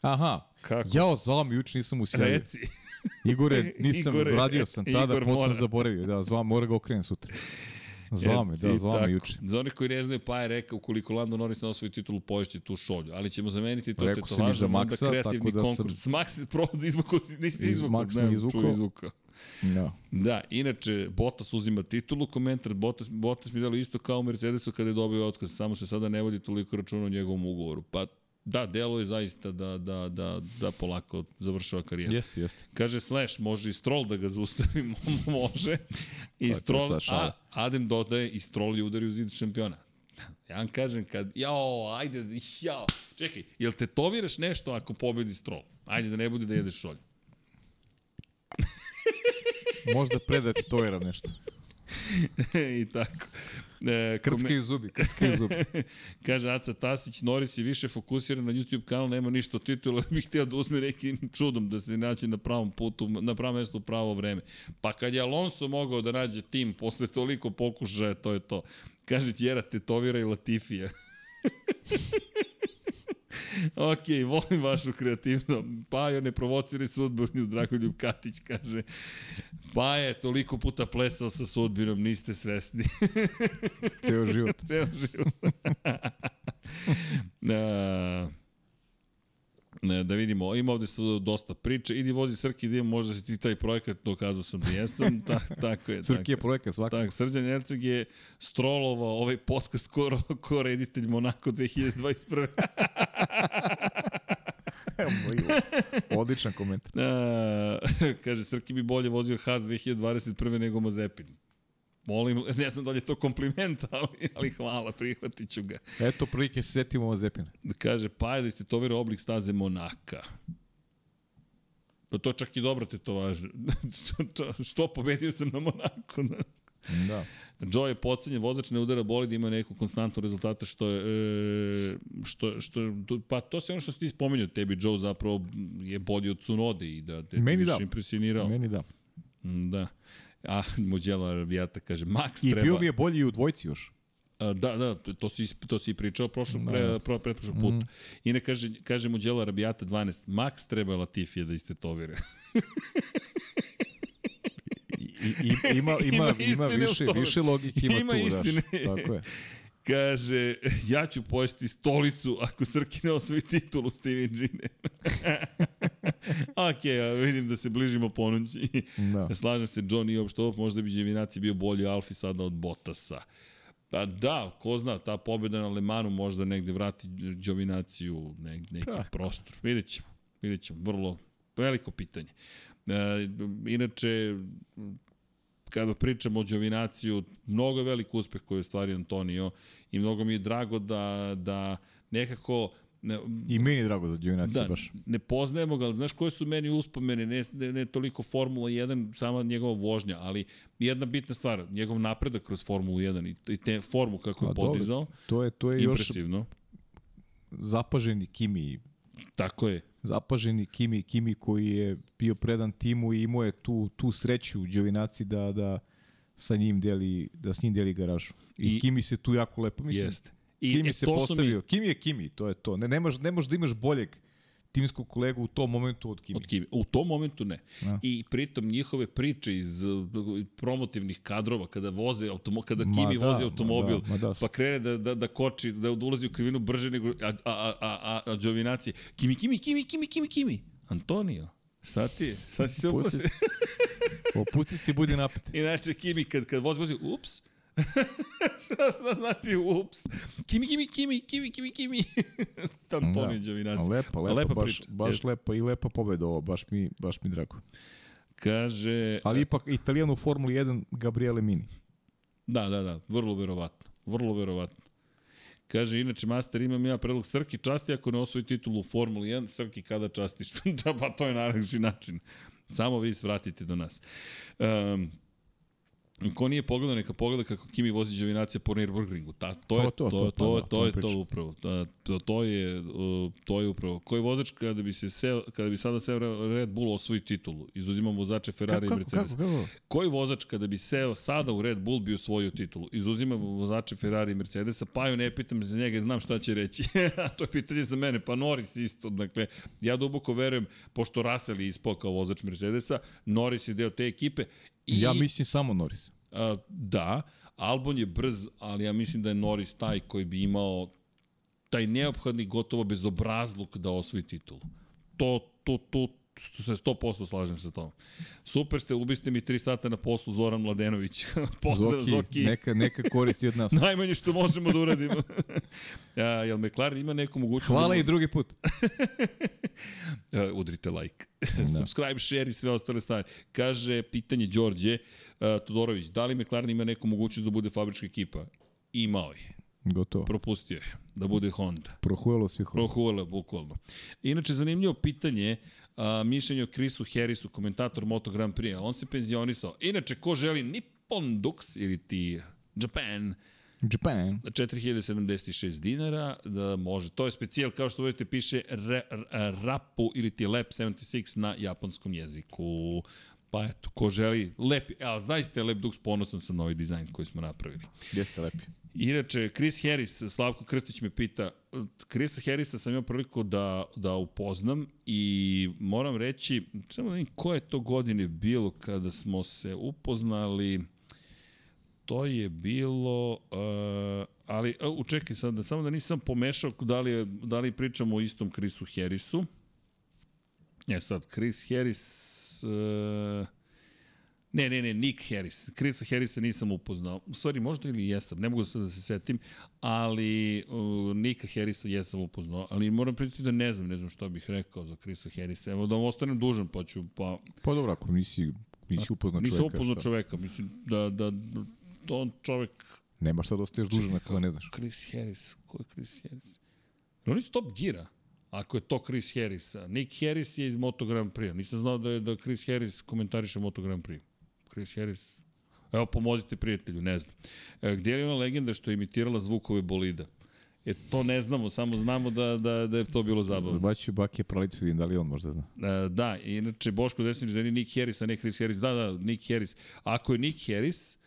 Aha, Kako? jao, zvao mi juče, nisam usjavio. Reci. Igore, nisam, Igore, radio sam tada, Igor posle zaboravio, da, zvao, mora ga okrenem sutra. Zvao me, da, zvao me juče. Za one koji ne znaju, pa je rekao, ukoliko Lando Norris ne osvoji titulu, poješće tu šolju. Ali ćemo zameniti to Rekao tetovažom, onda kreativni da konkurs. Sam... Max provodi izvuku, nisi izvuku, ne, izvuku. izvuku. Da. Da, inače, Bottas uzima titulu, komentar, Bottas, Bottas mi dalo isto kao u Mercedesu kada je dobio otkaz, samo se sada ne vodi toliko računa o njegovom ugovoru. Pa Da, delo je zaista da, da, da, da polako završava karijeru. Jeste, jeste. Kaže Slash, može i Stroll da ga zaustavi, može. I Stroll, a Adem dodaje i Stroll je udari u zid šampiona. Ja vam kažem kad, jao, ajde, jao, čekaj, jel tetoviraš nešto ako pobedi Stroll? Ajde da ne bude da jedeš šolj. Možda predati to nešto. I tako. E, krckaju zubi, krckaju zubi. Kaže Aca Tasić, Norris je više fokusiran na YouTube kanal, nema ništa od titula, bih htio da uzme nekim čudom da se naći na pravom putu, na pravom mestu u pravo vreme. Pa kad je Alonso mogao da nađe tim posle toliko pokušaja, to je to. Kaže Tjera, tetovira i Latifija. Ok, volim vašu kreativno. Pajo, ne provociri sudbinu, Dragoljub Katić kaže. Pa je toliko puta plesao sa sudbinom, niste svesni. Ceo život. Ceo život. uh, da vidimo, ima ovde su dosta priče, idi vozi Srki, da možda si ti taj projekat, dokazao sam da jesam, ta, tako je. Srki je projekat svakako. Tako, Srđan Erceg je strolovao ovaj podcast ko, ko reditelj Monako 2021. Odličan komentar. A, kaže, Srki bi bolje vozio Haas 2021. nego Mazepin. Molim, ne znam da li je to kompliment, ali, ali hvala, prihvatit ću ga. Eto, prilike se setimo Mazepina. Kaže, pa je da istetovira oblik staze Monaka. Pa to čak i dobro te to važe. što pobedio sam na Monaku? da. Joe je pocenjen, vozač ne udara bolid, ima neku konstantnu rezultata što je, e, što, što, pa to se ono što si ti spomenuo, tebi Joe zapravo je bolji od Cunode i da te Meni više da. impresionirao. Meni da. Da. A, Muđela Ravijata kaže, Max treba... I bio mi je bolji u dvojci još. A, da, da, to si, to si pričao prošlog, pre, pre, pretprošlog puta. Mm. I ne kaže, kaže Muđela Rabijata 12, Max treba Latifije da istetovira. I, i, ima, ima, ima, ima više, više logike ima, ima tu, istine. Daš, tako je. Kaže, ja ću pojesti stolicu ako Srki ne osvoji titulu Steven Gine. ok, vidim da se bližimo ponući. Da. Slažem se, John i uopšte ovo, možda bi Đevinaci bio bolji Alfi sada od Bottasa. Pa da, ko zna, ta pobjeda na Lemanu možda negde vrati Đovinaciju ne, neki tak. prostor. Vidjet ćemo, vidjet ćemo, vrlo veliko pitanje. E, inače, kada pričamo o Đovinaciju, mnogo je velik uspeh koji je stvario Antonio i mnogo mi je drago da, da nekako Ne, I meni je drago za Giovinazzi da, baš. Ne poznajemo ga, ali znaš koje su meni uspomene, ne, ne, ne toliko Formula 1, sama njegova vožnja, ali jedna bitna stvar, njegov napredak kroz Formulu 1 i, i te formu kako je podizao, to je, to je impresivno. još zapaženi Kimi. Tako je. Zapaženi Kimi, Kimi koji je bio predan timu i imao je tu, tu sreću u Giovinazzi da, da sa njim deli, da s njim deli garažu. I, I Kimi se tu jako lepo, mislim, Jeste. I Kimi e, se postavio. Mi... Kimi je Kimi, to je to. Ne, nemaš, nemaš da imaš boljeg timskog kolegu u tom momentu od Kimi. Od Kimi. U tom momentu ne. Ja. I pritom njihove priče iz promotivnih kadrova kada voze automo, kada Kimi da, vozi automobil, ma da, ma da. pa krene da, da, da koči, da ulazi u krivinu brže nego a, a, a, a, a Đovinacije. Kimi, Kimi, Kimi, Kimi, Kimi, Kimi. Antonio, šta ti je? Šta si se upusti? Opusti se i budi napet. Inače, Kimi, kad, kad vozi, vozi, ups, šta, šta znači ups? Kimi, kimi, kimi, kimi, kimi, kimi. Antonio da. Đovinac. Lepa, lepa, lepa baš, priča. baš lepa i lepa pobeda ovo, baš mi, baš mi drago. Kaže... Ali ipak Italijan u Formuli 1 Gabriele Mini. Da, da, da, vrlo verovatno. Vrlo verovatno. Kaže, inače, master, imam ja predlog Srki, časti ako ne osvoji titulu u Formuli 1, Srki kada častiš? da, pa to je najlakši način. Samo vi svratite do nas. Um, Ko nije pogledao, neka pogleda kako Kimi vozi Đovinacija po Nürburgringu. Ta, to, je, to, to, to, to, to, to je to upravo. Ta, to, to, je, to je upravo. Koji vozač kada bi se seo, kada bi sada seo Red Bull osvoji titulu? Izuzimam vozače Ferrari kako, i Mercedes. Kako, kako? Koji vozač kada bi seo sada u Red Bull bi osvojio titulu? Izuzimam vozače Ferrari i Mercedesa, pa ju ne pitam za njega, znam šta će reći. to je pitanje za mene, pa Norris isto. Dakle, ja duboko verujem, pošto Russell je ispao kao vozač Mercedesa, Norris je deo te ekipe I, ja mislim samo Norris. Uh, da, Albon je brz, ali ja mislim da je Norris taj koji bi imao taj neophodni gotovo bezobrazluk da osvoji titulu. To, to, to, se 100% slažem sa tom. Super ste, ubiste mi 3 sata na poslu Zoran Mladenović. Pozdrav Zoki. Zoki. Neka, neka koristi od nas. Najmanje što možemo da uradimo. ja, jel McLaren ima neku mogućnost? Hvala da... i drugi put. uh, udrite like. Da. Subscribe, share i sve ostale stvari. Kaže, pitanje Đorđe uh, Todorović, da li McLaren ima neku mogućnost da bude fabrička ekipa? Imao je. Gotovo. Propustio je da bude Honda. Prohujalo svih Honda. Prohujalo, bukvalno. Inače, zanimljivo pitanje, a, mišljenje o Chrisu Harrisu, komentator Moto Grand Prix. On se penzionisao. Inače, ko želi Nippon Dux ili ti Japan, Japan. 4076 dinara, da može. To je specijal, kao što vidite, piše re, r, rapu ili ti lep 76 na japanskom jeziku. Pa eto, ko želi, lepi, ali zaista je lep Dux, ponosan sam na ovaj dizajn koji smo napravili. Jeste lepi. Inače, Chris Harris, Slavko Krstić me pita, Chrisa Harrisa sam imao priliku da, da upoznam i moram reći, samo da vidim koje to godine bilo kada smo se upoznali, to je bilo, uh, ali, uh, učekaj sad, da, samo da nisam pomešao da li, da li pričamo o istom Chrisu Harrisu. E sad, Chris Harris, uh, Ne, ne, ne, Nick Harris. Chrisa Harrisa nisam upoznao. U stvari, možda ili jesam, ne mogu da se, da se setim, ali uh, Nika Harrisa jesam upoznao, ali moram priznati da ne znam, ne znam šta bih rekao za Chrisa Harrisa. Evo da vam ostanem dužan, pa ću, pa... Pa dobro, ako nisi, nisi upoznao čoveka. Nisam upoznao čoveka, mislim da, da, da on čovek... Nema šta da ostaješ dužan ako ne znaš. Chris Harris, ko je Chris Harris? Oni su top gira. Ako je to Chris Harris. Nick Harris je iz Moto Grand Prix. Nisam znao da je da Chris Harris komentariše Moto Grand Prix. Chris Harris. Evo, pomozite prijatelju, ne znam. E, gdje je ona legenda što je imitirala zvukove bolida? E, to ne znamo, samo znamo da, da, da je to bilo zabavno. Zbaću Bake pralicu, da li on možda zna. E, da, inače, Boško Desnić da je Nick Harris, a ne Chris Harris. Da, da, Nick Harris. Ako je Nick Harris,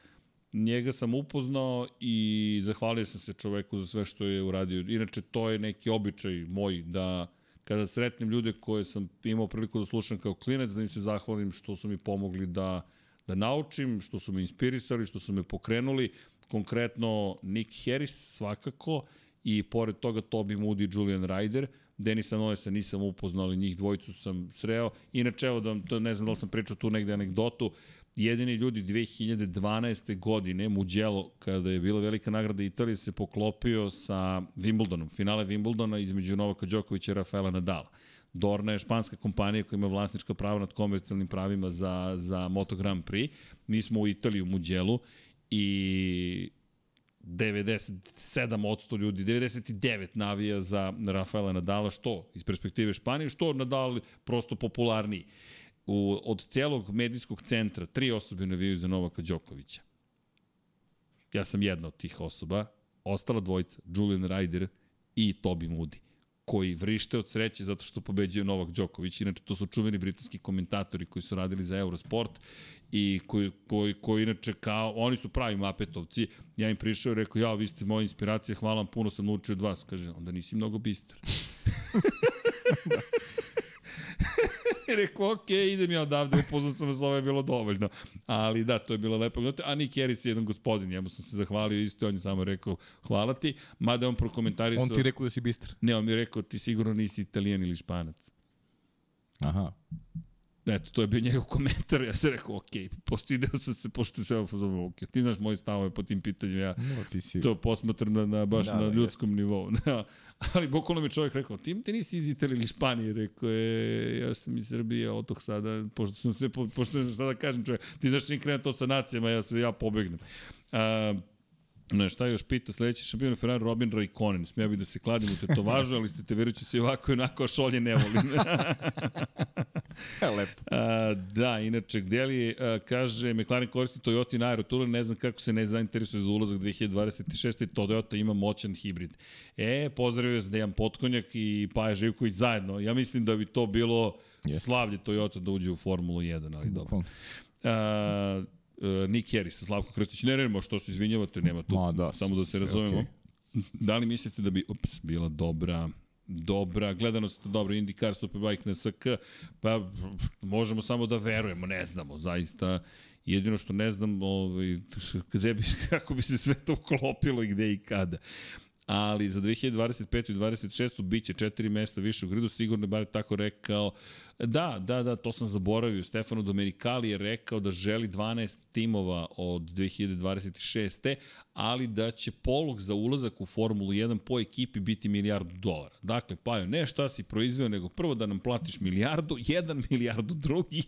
njega sam upoznao i zahvalio sam se čoveku za sve što je uradio. Inače, to je neki običaj moj da kada sretnem ljude koje sam imao priliku da slušam kao klinac, da im se zahvalim što su mi pomogli da da naučim, što su me inspirisali, što su me pokrenuli, konkretno Nick Harris svakako i pored toga Toby Moody Julian Ryder, Denisa Noesa nisam upoznao, ali njih dvojicu sam sreo. Inače, evo, da, ne znam da li sam pričao tu negde anegdotu, jedini ljudi 2012. godine, Mugello, kada je bila velika nagrada Italije, se poklopio sa Wimbledonom, finale Wimbledona između Novaka Đokovića i Rafaela Nadala. Dorna je španska kompanija koja ima vlasnička prava nad komercijalnim pravima za, za Moto Grand Prix. Mi smo u Italiji u Mugello i 97% ljudi, 99 navija za Rafaela Nadala, što iz perspektive Španije, što Nadal prosto popularniji. U, od celog medijskog centra tri osobe navijaju za Novaka Đokovića. Ja sam jedna od tih osoba. Ostala dvojica, Julian Ryder i Toby Moody koji vrište od sreće zato što pobeđuje Novak Đoković. Inače, to su čuveni britanski komentatori koji su radili za Eurosport i koji, koji, koji inače kao, oni su pravi mapetovci. Ja im prišao i rekao, ja, vi ste moja inspiracija, hvala vam, puno sam naučio od vas. Kaže, onda nisi mnogo bistar. I rekao, ok, idem ja odavde, upoznao sam vas, ovo je bilo dovoljno. Ali da, to je bilo lepo. A Nick Harris je jedan gospodin, njemu sam se zahvalio isto, on je samo rekao, hvala ti, mada on prokomentarisao... On ti rekao da si bistar? Ne, on mi je rekao, ti sigurno nisi italijan ili španac. Aha. Eto, to je bio njegov komentar, ja sam rekao, ok, postideo sam se, pošto se ovo pozove, ok, ti znaš moje stavove po tim pitanjima, ja no, si... to posmatram na, na baš da, na ljudskom jest. nivou. ali bukvalno mi čovjek rekao, ti, ti nisi iz Italije ili Španije, rekao je, ja sam iz Srbije, otok sada, pošto sam se, po, pošto sam sada kažem čovjek, ti znaš čim krene to sa nacijama, ja se, ja pobegnem. A, Ne, šta još pita, sledeći šampion Ferrari Robin Raikkonen. Smija bi da se kladim u tetovažu, ali ste te verujući se ovako i onako, a šolje ne volim. Lepo. A, da, inače, gde li, a, kaže, McLaren koristi Toyota na Aerotour, ne znam kako se ne zainteresuje za ulazak 2026. Toyota ima moćan hibrid. E, pozdravio se Dejan Potkonjak i Paja Živković zajedno. Ja mislim da bi to bilo yes. slavlje Toyota da uđe u Formulu 1, ali dobro. A, uh, Nick Harris, Slavko Krstić, ne nema što se izvinjavate, nema tu, Ma, da, samo da se razumemo. Okay. Da li mislite da bi, ups, bila dobra dobra, gledanost dobra, IndyCar, Superbike na SK, pa možemo samo da verujemo, ne znamo, zaista, jedino što ne znam, ovaj, gde bi, kako bi se sve to uklopilo i gde i kada ali za 2025. i 26. biće četiri mesta više u gridu, sigurno je bar tako rekao Da, da, da, to sam zaboravio. Stefano Domenicali je rekao da želi 12 timova od 2026. ali da će polog za ulazak u Formulu 1 po ekipi biti milijardu dolara. Dakle, Pajo, ne šta si proizveo, nego prvo da nam platiš milijardu, jedan milijardu drugi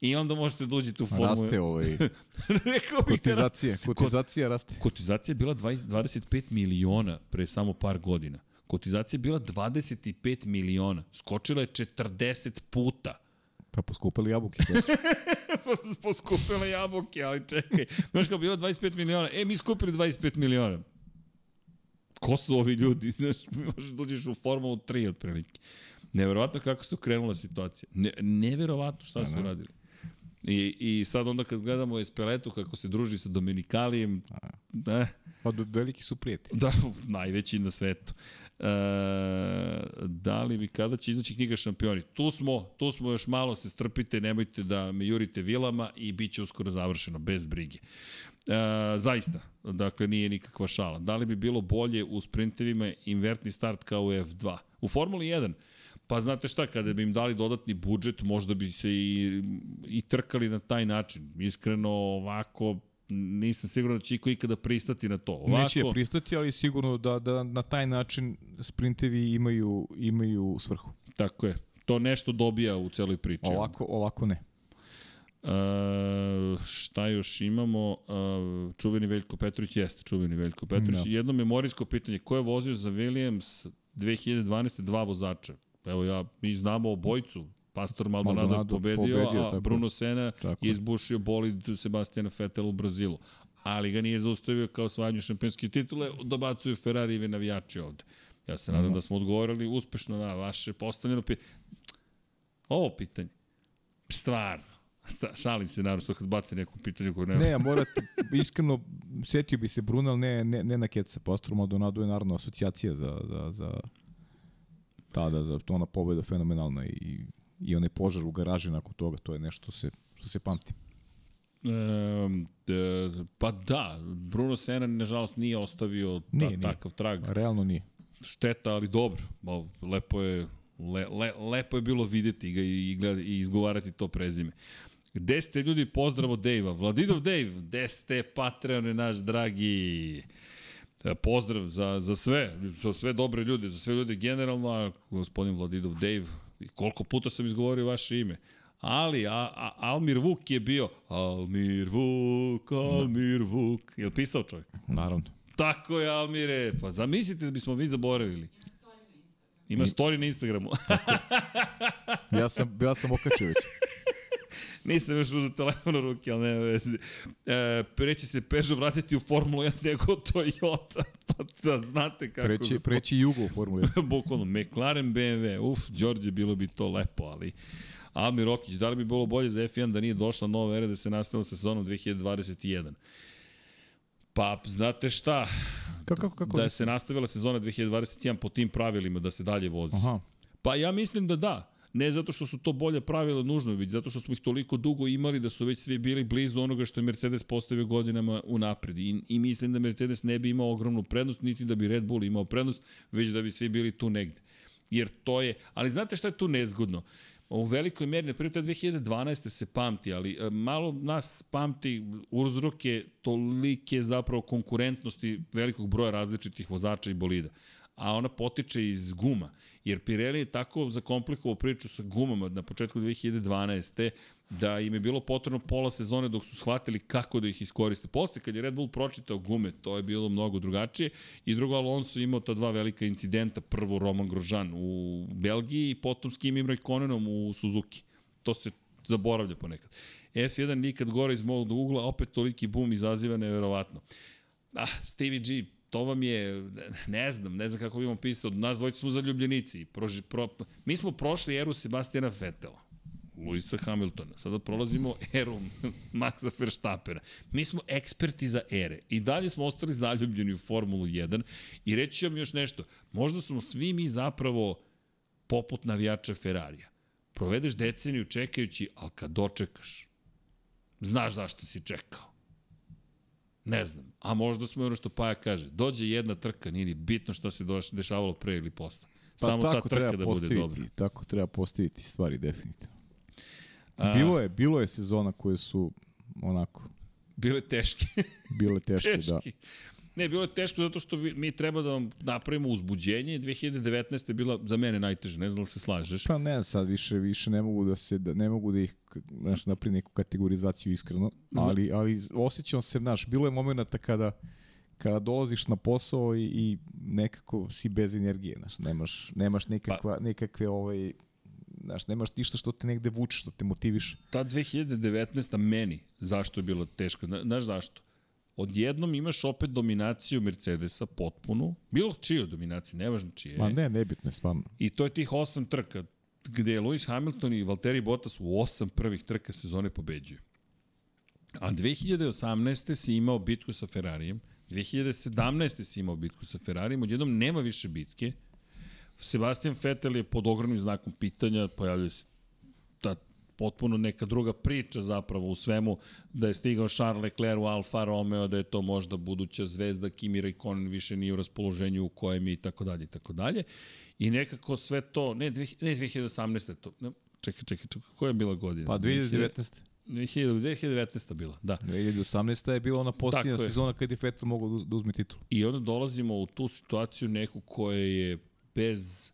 i onda možete da uđete u Formulu 1. Raste ovaj Rekao kotizacija, kotizacija raste. Kotizacija je bila 20, 25 miliona pre samo par godina. Kotizacija je bila 25 miliona. Skočila je 40 puta. Pa poskupili jabuke. poskupila jabuke, ali čekaj. Znaš kao bila 25 miliona. E, mi skupili 25 miliona. Ko su ovi ljudi? Znaš, možeš da uđeš u Formulu 3 otprilike. Neverovatno kako su krenula situacija. Ne, neverovatno šta su radili. I, I sad onda kad gledamo Espeletu kako se druži sa Dominikalijem, da, Pa veliki su prijatelji. Da, najveći na svetu. E, da li bi kada će izaći knjiga šampioni? Tu smo, tu smo još malo se strpite, nemojte da me jurite vilama i bit će uskoro završeno, bez brige. E, zaista, dakle nije nikakva šala. Da li bi bilo bolje u sprintevima invertni start kao u F2? U Formuli 1 Pa znate šta, kada bi im dali dodatni budžet, možda bi se i, i trkali na taj način. Iskreno, ovako, nisam siguran da će iko ikada pristati na to. Ovako, Neće pristati, ali sigurno da, da na taj način sprintevi imaju, imaju svrhu. Tako je. To nešto dobija u celoj priči. Ovako, ovako ne. Uh, šta još imamo? Uh, čuveni Veljko Petrović jeste čuveni Veljko Petrović. Da. Jedno memorijsko pitanje. Ko je vozio za Williams 2012. dva vozača? Evo ja, mi znamo obojicu. Pastor Maldonado, Maldonado pobedio, pobedio, a tako Bruno Sena je izbušio bolid Sebastiana Vettel u Brazilu. Ali ga nije zaustavio kao osvajanju šampionske titule, dobacuju Ferrari i navijači ovde. Ja se nadam da smo odgovorili uspešno na vaše postavljeno pitanje. Ovo pitanje. Stvarno. Šalim se naravno što kad bace neko pitanje koje nema. Ne, a morate, iskreno, setio bi se Bruna, ali ne, ne, ne na Keca. Pastor Maldonado je naravno asocijacija za, za, za tada, za to ona pobeda fenomenalna i, i onaj požar u garaži nakon toga, to je nešto se, što se pamti. Um, e, pa da, Bruno Sena nažalost nije ostavio ta, Nije, nije. takav trag. Realno nije. Šteta, ali dobro. Lepo je le, le, lepo je bilo videti ga i, i, gleda, i izgovarati to prezime. Gde ste ljudi? Pozdravo Dejva. Vladidov Dejv, gde ste Patreone naš dragi? E, Pozdrav za, za sve, za sve dobre ljude, za sve ljude generalno, a gospodin Vladidov Dejv, i koliko puta sam izgovorio vaše ime. Ali, a, a, Almir Vuk je bio, Almir Vuk, Almir Vuk. Je li pisao čovjek? Naravno. Tako je, Almire. Pa zamislite da bismo mi zaboravili. Ima story na Instagramu. Ja sam, ja sam okačio već. Nisam još uzeo telefon u ruke, ali nema veze. E, preće se Peugeot vratiti u Formulu 1 nego Toyota. Pa da znate kako... Preći, gospod- preći jugo u Formuli 1. Bukvalno, McLaren, BMW, uf, Đorđe, bilo bi to lepo, ali... Almir Rokić, da li bi bilo bolje za F1 da nije došla nova era da se nastavila sa sezonom 2021? Pa, znate šta? Kako, kako, kako? Da se nastavila sezona 2021 po tim pravilima da se dalje vozi. Aha. Pa ja mislim da da. Ne zato što su to bolje pravila nužno, već zato što smo ih toliko dugo imali da su već svi bili blizu onoga što je Mercedes postavio godinama unapred. I, I mislim da Mercedes ne bi imao ogromnu prednost, niti da bi Red Bull imao prednost, već da bi svi bili tu negde. Jer to je, ali znate šta je tu nezgodno? U velikoj meri, na ta 2012. se pamti, ali e, malo nas pamti uzroke tolike zapravo konkurentnosti velikog broja različitih vozača i bolida a ona potiče iz guma. Jer Pirelli je tako zakomplikovao priču sa gumama na početku 2012. da im je bilo potrebno pola sezone dok su shvatili kako da ih iskoriste. Posle, kad je Red Bull pročitao gume, to je bilo mnogo drugačije. I drugo, Alonso imao ta dva velika incidenta. Prvo Roman Grosjean u Belgiji i potom s Kimi Raikkonenom u Suzuki. To se zaboravlja ponekad. F1 nikad gore iz mog ugla, opet toliki bum izaziva neverovatno. Ah, Stevie G, to vam je, ne znam, ne znam kako bih vam pisao, nas dvojice smo zaljubljenici. Proži, pro, mi smo prošli eru Sebastiana Vettela, Luisa Hamiltona, sada prolazimo eru Maxa Verstappena. Mi smo eksperti za ere i dalje smo ostali zaljubljeni u Formulu 1 i reći ću vam još nešto, možda smo svi mi zapravo poput navijača Ferrarija. Provedeš deceniju čekajući, ali kad dočekaš, znaš zašto si čekao. Ne znam. A možda smo ono što Paja kaže. Dođe jedna trka, nije ni bitno šta se dešavalo pre ili posle. Pa Samo ta trka da bude dobra. Tako treba postaviti stvari, definitivno. A, Bilo je, bilo je sezona koje su onako Bile teške. bile teške, da. Ne, bilo je teško zato što vi, mi treba da vam napravimo uzbuđenje. 2019. je bila za mene najteža, ne znam da se slažeš. Pa ne, sad više više ne mogu da se da ne mogu da ih znaš napravim neku kategorizaciju iskreno, ali ali osjećam se, znaš, bilo je momenata kada kada dolaziš na posao i, i nekako si bez energije, znaš, nemaš nemaš nekakva pa, nekakve ovaj znaš, nemaš ništa što te negde vuče, što te motiviše. Ta 2019. meni, zašto je bilo teško? Znaš zašto? Odjednom imaš opet dominaciju Mercedesa potpunu, bilo čiju dominaciju, nevažno čije. Ma ne, nebitno je stvarno. I to je tih osam trka, gde je Lewis Hamilton i Valtteri Bottas u osam prvih trka sezone pobeđuju. A 2018. si imao bitku sa Ferrarijem, 2017. si imao bitku sa Ferrarijem, odjednom nema više bitke. Sebastian Vettel je pod ogromnim znakom pitanja, pojavljuje se ta potpuno neka druga priča zapravo u svemu, da je stigao Charles Leclerc u Alfa Romeo, da je to možda buduća zvezda, Kimi Raikkonen više nije u raspoloženju u kojem je i tako dalje i tako dalje. I nekako sve to, ne, dve, ne 2018. To, ne, čekaj, čekaj, čekaj, koja je bila godina? Pa 2019. 2019. bila, da. 2018. je bila ona posljednja sezona kad je Vettel mogao da uzme titul. I onda dolazimo u tu situaciju neku koja je bez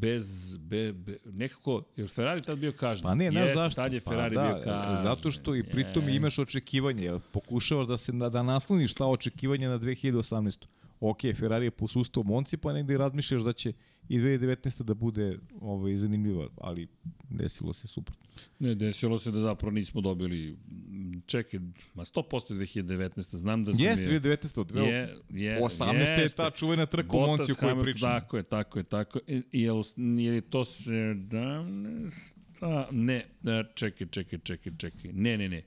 bez be, be, nekako jer Ferrari tad bio kažnjen. Pa ne, ne zašto. Tad je Ferrari pa, da, bio kažnjen. Zato što i pritom yes. imaš očekivanje, pokušavaš da se da, da nasloniš ta očekivanja na 2018. Ok, Ferrari je posustao Monci, pa negde razmišljaš da će i 2019. da bude ovaj, zanimljiva, ali desilo se suprotno. Ne, desilo se da zapravo nismo dobili, čekaj, ma 100% 2019. Znam da sam Jeste, je... 2019. Od je, je, 18. je ta čuvena trka u Monci o kojoj pričam. Tako je, tako je, tako je. Jel, je li to 17? A, ne, čekaj, čekaj, čekaj, čekaj. Ne, ne, ne.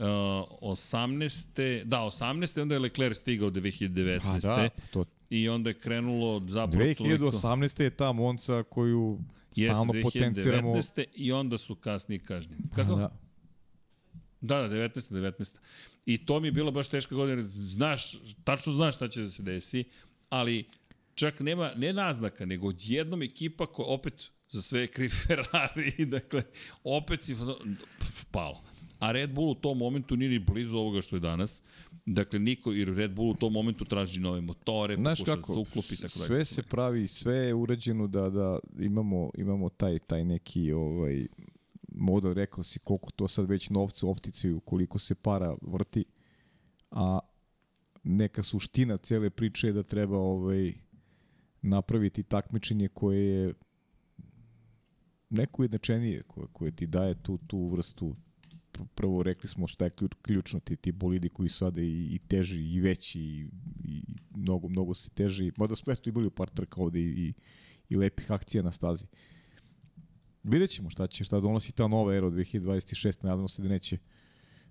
Uh, 18. Da, 18. onda je Leclerc stigao 2019. Pa da, to... I onda je krenulo zapravo 2018. Toliko... je ta Monca koju stalno potenciramo. 2019. I onda su kasnije kažnjeni. Kako? Da. Da, da, 19. 19. I to mi je bila baš teška godina. Znaš, tačno znaš šta će da se desi, ali čak nema, ne naznaka, nego jednom ekipa koja opet za sve je kriv Ferrari, dakle, opet si palo. A Red Bull u tom momentu nije ni blizu ovoga što je danas. Dakle, niko, jer Red Bull u tom momentu traži nove motore, Znaš pokuša kako, da se uklopi, tako sve se pravi, sve je urađeno da, da imamo, imamo taj, taj neki ovaj, model, rekao si koliko to sad već novca u opticaju, koliko se para vrti, a neka suština cele priče je da treba ovaj, napraviti takmičenje koje je neko jednačenije, koje, koje ti daje tu, tu vrstu prvo rekli smo šta je ključno, ti, ti bolidi koji su sada i, i teži i veći i, i mnogo, mnogo se teži, mada smo eto i bili u par trka ovde i, i, i lepih akcija na stazi. Vidjet ćemo šta će, šta donosi ta nova era od 2026. Nadamo se da neće,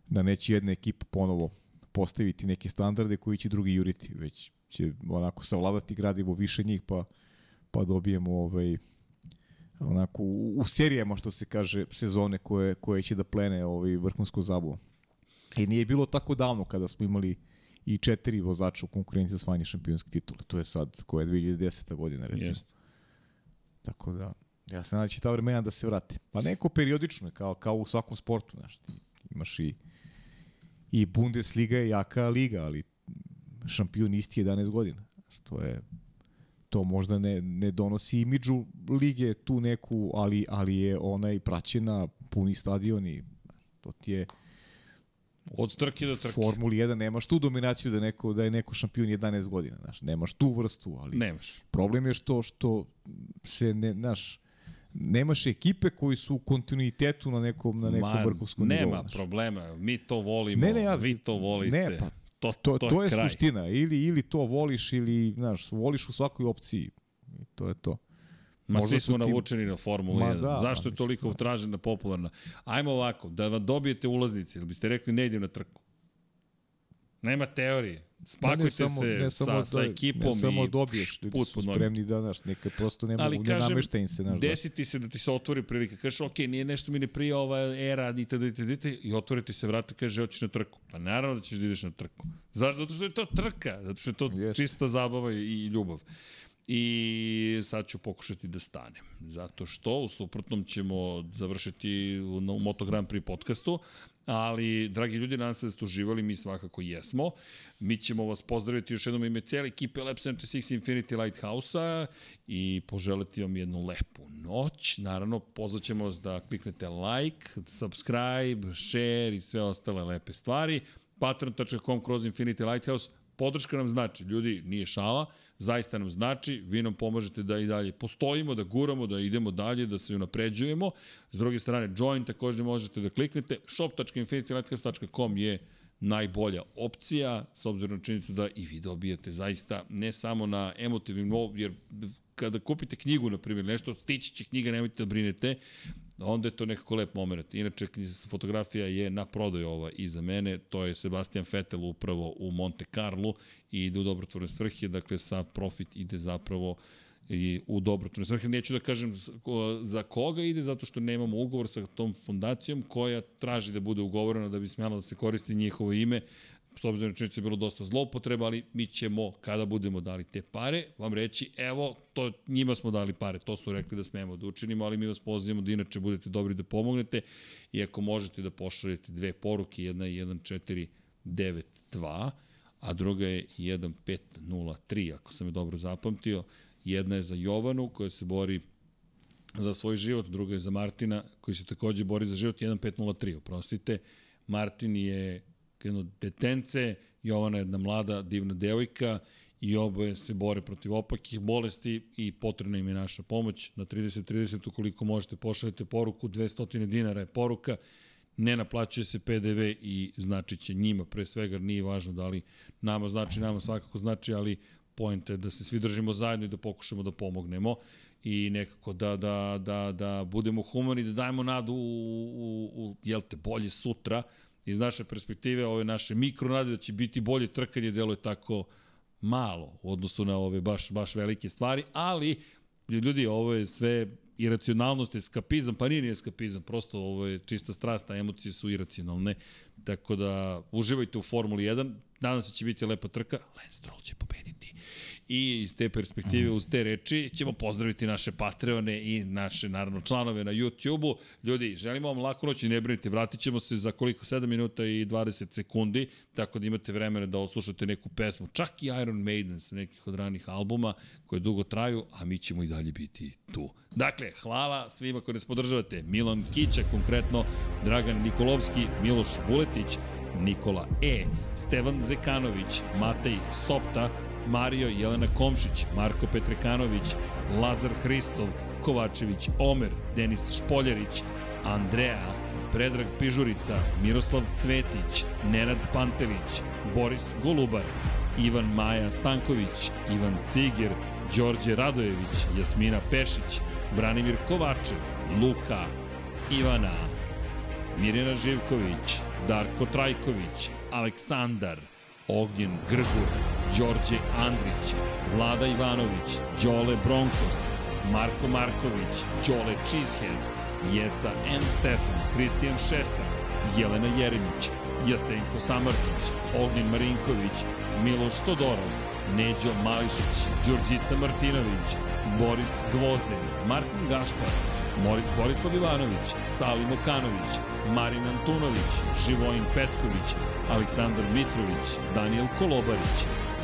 da neće jedna ekipa ponovo postaviti neke standarde koji će drugi juriti, već će onako savladati gradivo više njih pa, pa dobijemo ovaj, onako u, u serijama što se kaže sezone koje koje će da plene ovaj vrhunsko zabavu. I nije bilo tako davno kada smo imali i četiri vozača u konkurenciji za osvajanje šampionske titule. To je sad koja je 2010. godina recimo. Jest. Tako da ja se nadam da će ta vremena da se vrate. Pa neko periodično kao kao u svakom sportu, znaš, ti imaš i i Bundesliga je jaka liga, ali šampion isti 11 godina. Što je to možda ne, ne donosi imidžu lige tu neku, ali, ali je ona i praćena, puni stadion i to ti je Od trke do trke. Formuli 1 nemaš tu dominaciju da neko da je neko šampion 11 godina, znaš, nemaš tu vrstu, ali nemaš. Problem je što što se ne, znaš, nemaš ekipe koji su u kontinuitetu na nekom na nekom vrhunskom nivou. Nema problema, mi to volimo, ne, ne, ja, vi to volite. Ne, pa to, to, to, to je, kraj. suština. Ili, ili to voliš, ili, znaš, voliš u svakoj opciji. I to je to. Ma Možda svi smo ti... navučeni na Formulu 1. Da, Zašto je toliko da. tražena popularna? Ajmo ovako, da vam dobijete ulaznice, ili biste rekli ne idem na trku? Nema teorije. Spakujte samo, se ne samo sa, da, sa ekipom ne samo dobiješ, ljudi su spremni da, znaš, neka prosto ne mogu, ne namešta im se, znaš. Da. Desiti se da ti se otvori prilika, kažeš, ok, nije nešto mi ne prija ova era, itd, itd, itd, i otvori ti se vrata, kaže, hoćeš na trku. Pa naravno da ćeš da ideš na trku. Zašto? Zato što je to trka, zato što je to yes. čista zabava i ljubav. I sad ću pokušati da stanem. Zato što u suprotnom ćemo završiti u, Moto Grand Prix podcastu, ali, dragi ljudi, nadam se da ste uživali, mi svakako jesmo. Mi ćemo vas pozdraviti još jednom ime cijele ekipe Lab 76 Infinity Lighthouse-a i poželiti vam jednu lepu noć. Naravno, pozvaćemo vas da kliknete like, subscribe, share i sve ostale lepe stvari. patreon.com kroz Infinity Lighthouse. Podrška nam znači, ljudi, nije šala, zaista nam znači, vi nam pomažete da i dalje postojimo, da guramo, da idemo dalje, da se unapređujemo. S druge strane, join takođe možete da kliknete. shop.infinitylighthouse.com je najbolja opcija, s obzirom na činjenicu da i vi dobijate zaista ne samo na emotivnim nivou, jer kada kupite knjigu, na primjer, nešto, stići će knjiga, nemojte da brinete, onda je to nekako lep moment. Inače, fotografija je na prodaju ova iza mene, to je Sebastian Vettel upravo u Monte Carlo i ide u dobrotvorne svrhe, dakle sav profit ide zapravo i u dobrotvorne svrhe. Neću da kažem za koga ide, zato što nemamo ugovor sa tom fondacijom koja traži da bude ugovorena da bi smjela da se koristi njihovo ime, s obzirom na je bilo dosta zloupotreba, ali mi ćemo, kada budemo dali te pare, vam reći, evo, to, njima smo dali pare, to su rekli da smemo da učinimo, ali mi vas pozivamo da inače budete dobri da pomognete i ako možete da pošaljete dve poruke, jedna je 1492, a druga je 1503, ako sam je dobro zapamtio. Jedna je za Jovanu, koja se bori za svoj život, druga je za Martina, koji se takođe bori za život, 1503, oprostite. Martin je jedno detence, Jovana je jedna mlada, divna devojka i oboje se bore protiv opakih bolesti i potrebna im je naša pomoć. Na 30-30 ukoliko možete pošaljete poruku, 200 dinara je poruka, ne naplaćuje se PDV i znači će njima pre svega, nije važno da li nama znači, nama svakako znači, ali pojenta je da se svi držimo zajedno i da pokušamo da pomognemo i nekako da, da, da, da budemo humani, da dajemo nadu u, u, u jel te, bolje sutra, iz naše perspektive, ove naše mikronade da će biti bolje trkanje, deluje tako malo u odnosu na ove baš, baš velike stvari, ali ljudi, ovo je sve iracionalnost, eskapizam, pa nije ni eskapizam, prosto ovo je čista strast, a emocije su iracionalne, tako da uživajte u Formuli 1, nadam se da će biti lepa trka, Lance Stroll će pobediti. I iz te perspektive, uz te reči, ćemo pozdraviti naše Patreone i naše, naravno, članove na YouTube-u. Ljudi, želimo vam lako noć i ne brinite, vratit ćemo se za koliko? 7 minuta i 20 sekundi, tako da imate vremena da oslušate neku pesmu, čak i Iron Maiden sa nekih od ranih albuma koje dugo traju, a mi ćemo i dalje biti tu. Dakle, hvala svima koji nas podržavate. Milan Kića, konkretno, Dragan Nikolovski, Miloš Vuletić, Nikola E, Stevan Zekanović, Matej Sopta, Mario Jelena Komšić, Marko Petrekanović, Lazar Hristov, Kovačević, Omer, Denis Špoljarić, Andreja, Predrag Pižurica, Miroslav Cvetić, Nenad Pantević, Boris Golubar, Ivan Maja Stanković, Ivan Ciger, Đorđe Radojević, Jasmina Pešić, Branimir Kovačev, Luka, Ivana, Mirjana Živković, Darko Trajković, Aleksandar, Ognjen Grgur, Đorđe Andrić, Vlada Ivanović, Đole Bronkos, Marko Marković, Đole Cheesehead, Jeca N. Stefan, Kristijan Šestak, Jelena Jeremić, Jasenko Samarčić, Ognjen Marinković, Miloš Todorov, Neđo Mališić, Đurđica Martinović, Boris Gvozden, Martin Gašpar, Morit Borislav Ivanović, Salim Okanović, Marin Antunović, Živojin Petković, Aleksandar Mitrović, Daniel Kolobarić,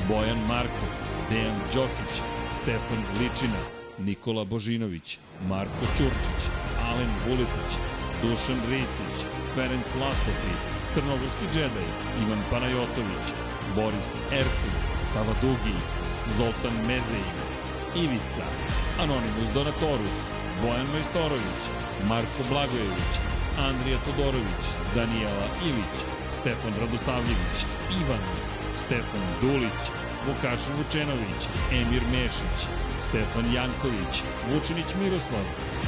Bojan Markov, Dejan Đokić, Stefan Ličina, Nikola Božinović, Marko Ćurčić, Alen Vuletić, Dušan Ristić, Ferenc Lastofi, Crnogorski džedaj, Ivan Panajotović, Boris Ercin, Sava Dugi, Zoltan Mezej, Ivica, Anonimus Donatorus, Bojan Majstorović, Marko Blagojević, Andrija Todorović, Daniela Ilić, Stefan Radosavljević, Ivan, Stefan Dulić, Vukašin Vučenović, Emir Mešić, Stefan Janković, Vučinić Miroslav,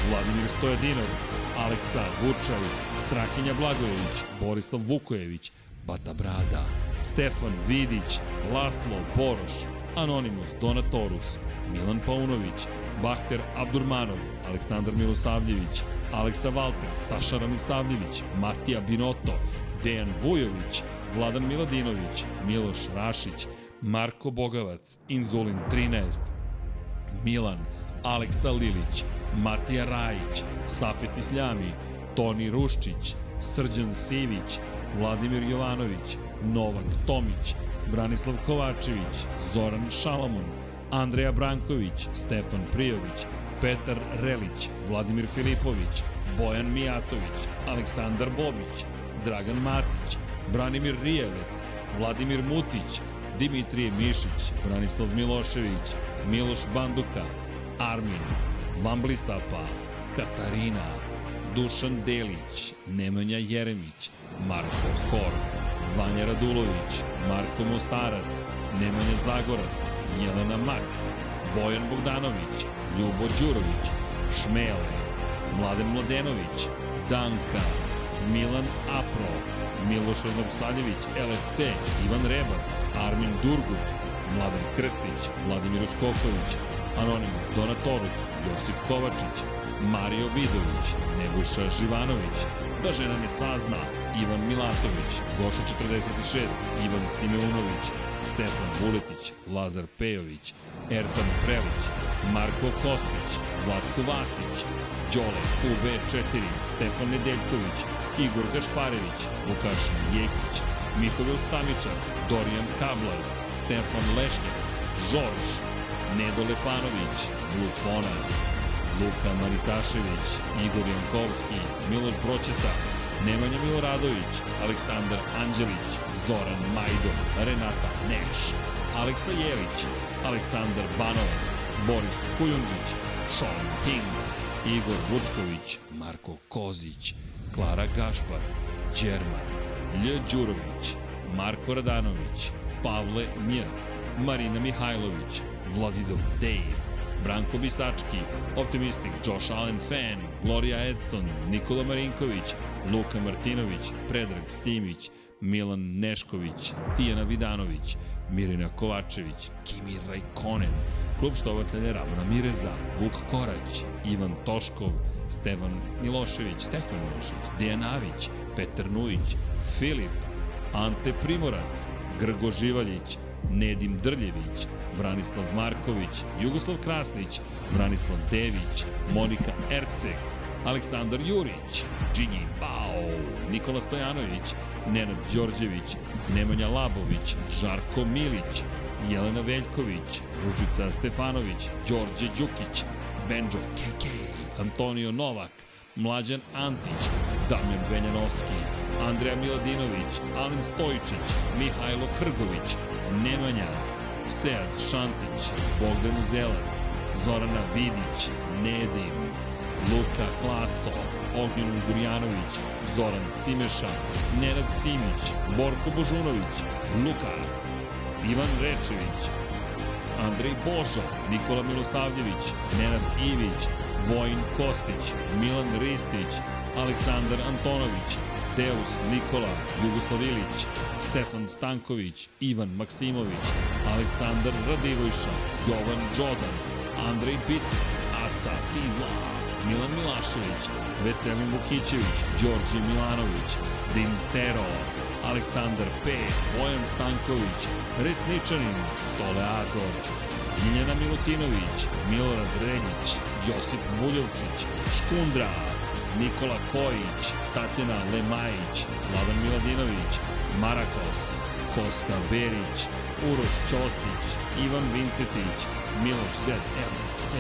Vladimir Stojadinov, Aleksa Vučaj, Strahinja Blagojević, Borislav Vukojević, Bata Brada, Stefan Vidić, Laslo Boroš, Anonimus Donatorus, Milan Paunović, Bahter Abdurmanov, Aleksandar Milosavljević, Aleksa Valter, Saša Ramisavljević, Matija Binoto, Dejan Vujović, Vladan Miladinović, Miloš Rašić, Marko Bogavac, Inzulin 13, Milan, Aleksa Lilić, Matija Rajić, Safet Isljami, Toni Ruščić, Srđan Sivić, Vladimir Jovanović, Novak Tomić, Branislav Kovačević, Zoran Šalamun, Andreja Branković, Stefan Prijović, Petar Relić, Vladimir Filipović, Bojan Mijatović, Aleksandar Bobić, Dragan Matić, Branimir Rijevec, Vladimir Mutić, Dimitrije Mišić, Branislav Milošević, Miloš Banduka, Armin, Vamblisapa, Katarina, Dušan Delić, Nemanja Jeremić, Marko Horg, Vanja Radulović, Marko Mostarac, Nemanja Zagorac, Jelena Mak, Bojan Bogdanović, Ljubo Đurović, Šmele, Mladen Mladenović, Danka, Milan Apro, Miloš Radovsadjević, LFC, Ivan Rebac, Armin Durgut, Mladen Krstić, Vladimir Uskoković, Anonimus Donatorus, Josip Kovačić, Mario Vidović, Nebojša Živanović, da žena ne sazna, Ivan Milatović, Goša 46, Ivan Simeunović, Stefan Vuletić, Lazar Pejović, Ertan Prelić, Marko Kostić, Zlatko Vasić, Đole QB4, Stefan Nedeljković, Igor Gašparević, Vukašin Jekić, Mihovil Stamičar, Dorijan Kablar, Stefan Lešnjak, Žorž, Nedo Lepanović, Lufonac, Luka Maritašević, Igor Jankovski, Miloš Broćeta, Nemanja Miloradović, Aleksandar Anđelić, Zoran Majdov, Renata Neš, Aleksa Jelić, Aleksandar Banovac, Boris Kujundžić, Sean King, Igor Vučković, Marko Kozić, Klara Gašpar, Đerman, Lj. Đurović, Marko Radanović, Pavle Nj, Marina Mihajlović, Vladidov Dave, Branko Bisački, Optimistik, Josh Allen Fan, Gloria Edson, Nikola Marinković, Luka Martinović, Predrag Simić, Milan Nešković, Tijana Vidanović, Mirina Kovačević, Kimi Rajkonen, Klub štovatelja Rabona Mireza, Vuk Korać, Ivan Toškov, Stevan Milošević, Stefan Milošević, Dejan Avić, Petar Nujić, Filip, Ante Primorac, Grgo Živaljić, Nedim Drljević, Branislav Marković, Jugoslav Krasnić, Branislav Dević, Monika Erceg, Aleksandar Jurić, Džigi Bao, Nikola Stojanović, Nenad Đorđević, Nemanja Labović, Žarko Milić, Jelena Veljković, Ružica Stefanović, Đorđe Đukić, Benđo KK, Antonio Novak, Mlađan Antić, Damjan Venjanovski, Andreja Miladinović, Alen Stojičić, Mihajlo Krgović, Nemanja, Sead Šantić, Bogdan Uzelac, Zorana Vidić, Nedim, Luka Klaso, Ognjen Gurjanović, Zoran Cimeša, Nenad Simić, Borko Božunović, Lukas, Ivan Rečević, Andrej Božo, Nikola Milosavljević, Nenad Ivić, Vojin Kostić, Milan Ristić, Aleksandar Antonović, Deus Nikola, Jugoslav Ilić, Stefan Stanković, Ivan Maksimović, Aleksandar Radivojša, Jovan Đodan, Andrej Bicek, Aca Tizla, Milan Milašević, Veselin Vukićević, Đorđe Milanović, Din Stero, Aleksandar P, Bojan Stanković, Resničanin, Toleador, Miljana Milutinović, Milorad Reljić, Josip Buljovčić, Škundra, Nikola Kojić, Tatjana Lemajić, Vladan Miladinović, Marakos, Kosta Berić, Uroš Ćosić, Ivan Vincetić, Miloš Zed, LFC,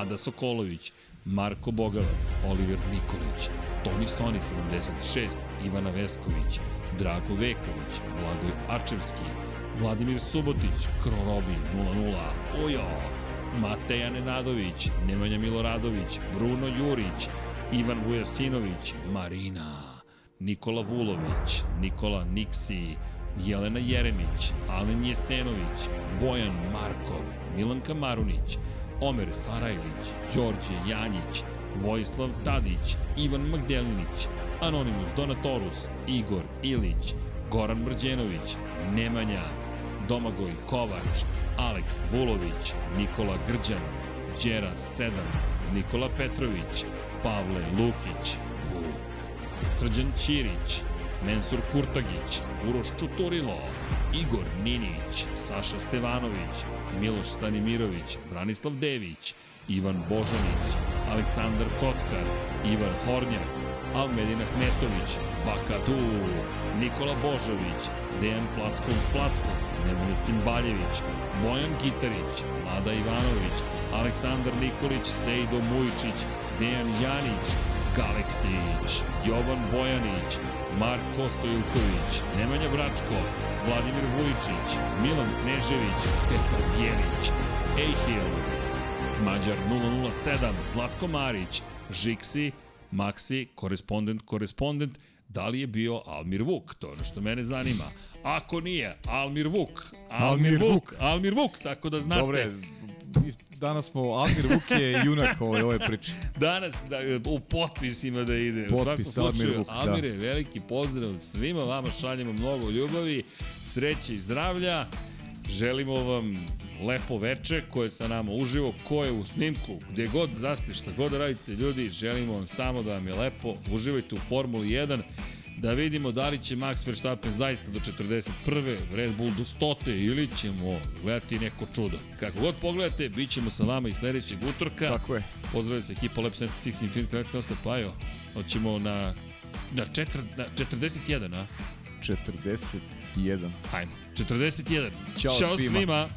Ada Sokolović, Marko Bogavac, Oliver Nikolić, Toni Soni 76, Ivana Vesković, Drago Veković, Blagoj Arčevski, Vladimir Subotić, Krorobi 00, Ujo, Mateja Nenadović, Nemanja Miloradović, Bruno Jurić, Ivan Vujasinović, Marina, Nikola Vulović, Nikola Niksi, Jelena Jeremić, Alen Jesenović, Bojan Markov, Milanka Marunić, Omer Sarajlić, Đorđe Janjić, Vojislav Tadić, Ivan Magdelinić, Anonimus Donatorus, Igor Ilić, Goran Brđenović, Nemanja, Domagoj Kovač, Aleks Vulović, Nikola Grđan, Đera 7, Nikola Petrović, Pavle Lukić, Vuk, Srđan Ćirić, Mensur Kurtagić, Uroš Čuturilo, Igor Ninić, Saša Stevanović, Miloš Stanimirović, Branislav Dević, Ivan Božanić, Aleksandar Kockar, Ivan Hornjak, Almedin Ahmetović, Bakadu, Nikola Božović, Dejan Plackov Plackov, Nemanja Cimbaljević, Bojan Gitarić, Vlada Ivanović, Aleksandar Nikolić, Sejdo Mujičić, Dejan Janić, Galeksić, Jovan Bojanić, Marko Stojilković, Nemanja Bračko, Vladimir Vujičić, Milan Knežević, Petar Bjelić, Ejhil, Mađar 007, Zlatko Marić, Žiksi, Maxi, korespondent, korespondent, da li je bio Almir Vuk? To je ono što mene zanima. Ako nije, Almir Vuk, Almir, Almir Vuk, Vuk. Almir Vuk, tako da znate. Dobre, danas smo, Almir Vuk je junak ove, ove priče. Danas da, u potpisima da ide. Potpis slučaju, Almir Vuk, da. Almire, veliki pozdrav svima vama, šaljemo mnogo ljubavi, sreće i zdravlja. Želimo vam lepo veče koje je sa nama uživo, ko je u snimku, gde god da ste, šta god radite ljudi, želimo vam samo da vam je lepo, uživajte u Formuli 1, da vidimo da li će Max Verstappen zaista do 41. Red Bull do 100. ili ćemo gledati neko čudo. Kako god pogledate, bit ćemo sa vama i sledećeg utorka. Tako je. Pozdravljam se ekipa Lab 76 Infinite Connect Nosa Pajo. Hoćemo na, na, četir, na 41, a? 41. Hajmo. 41. Ćao, Ćao svima. svima.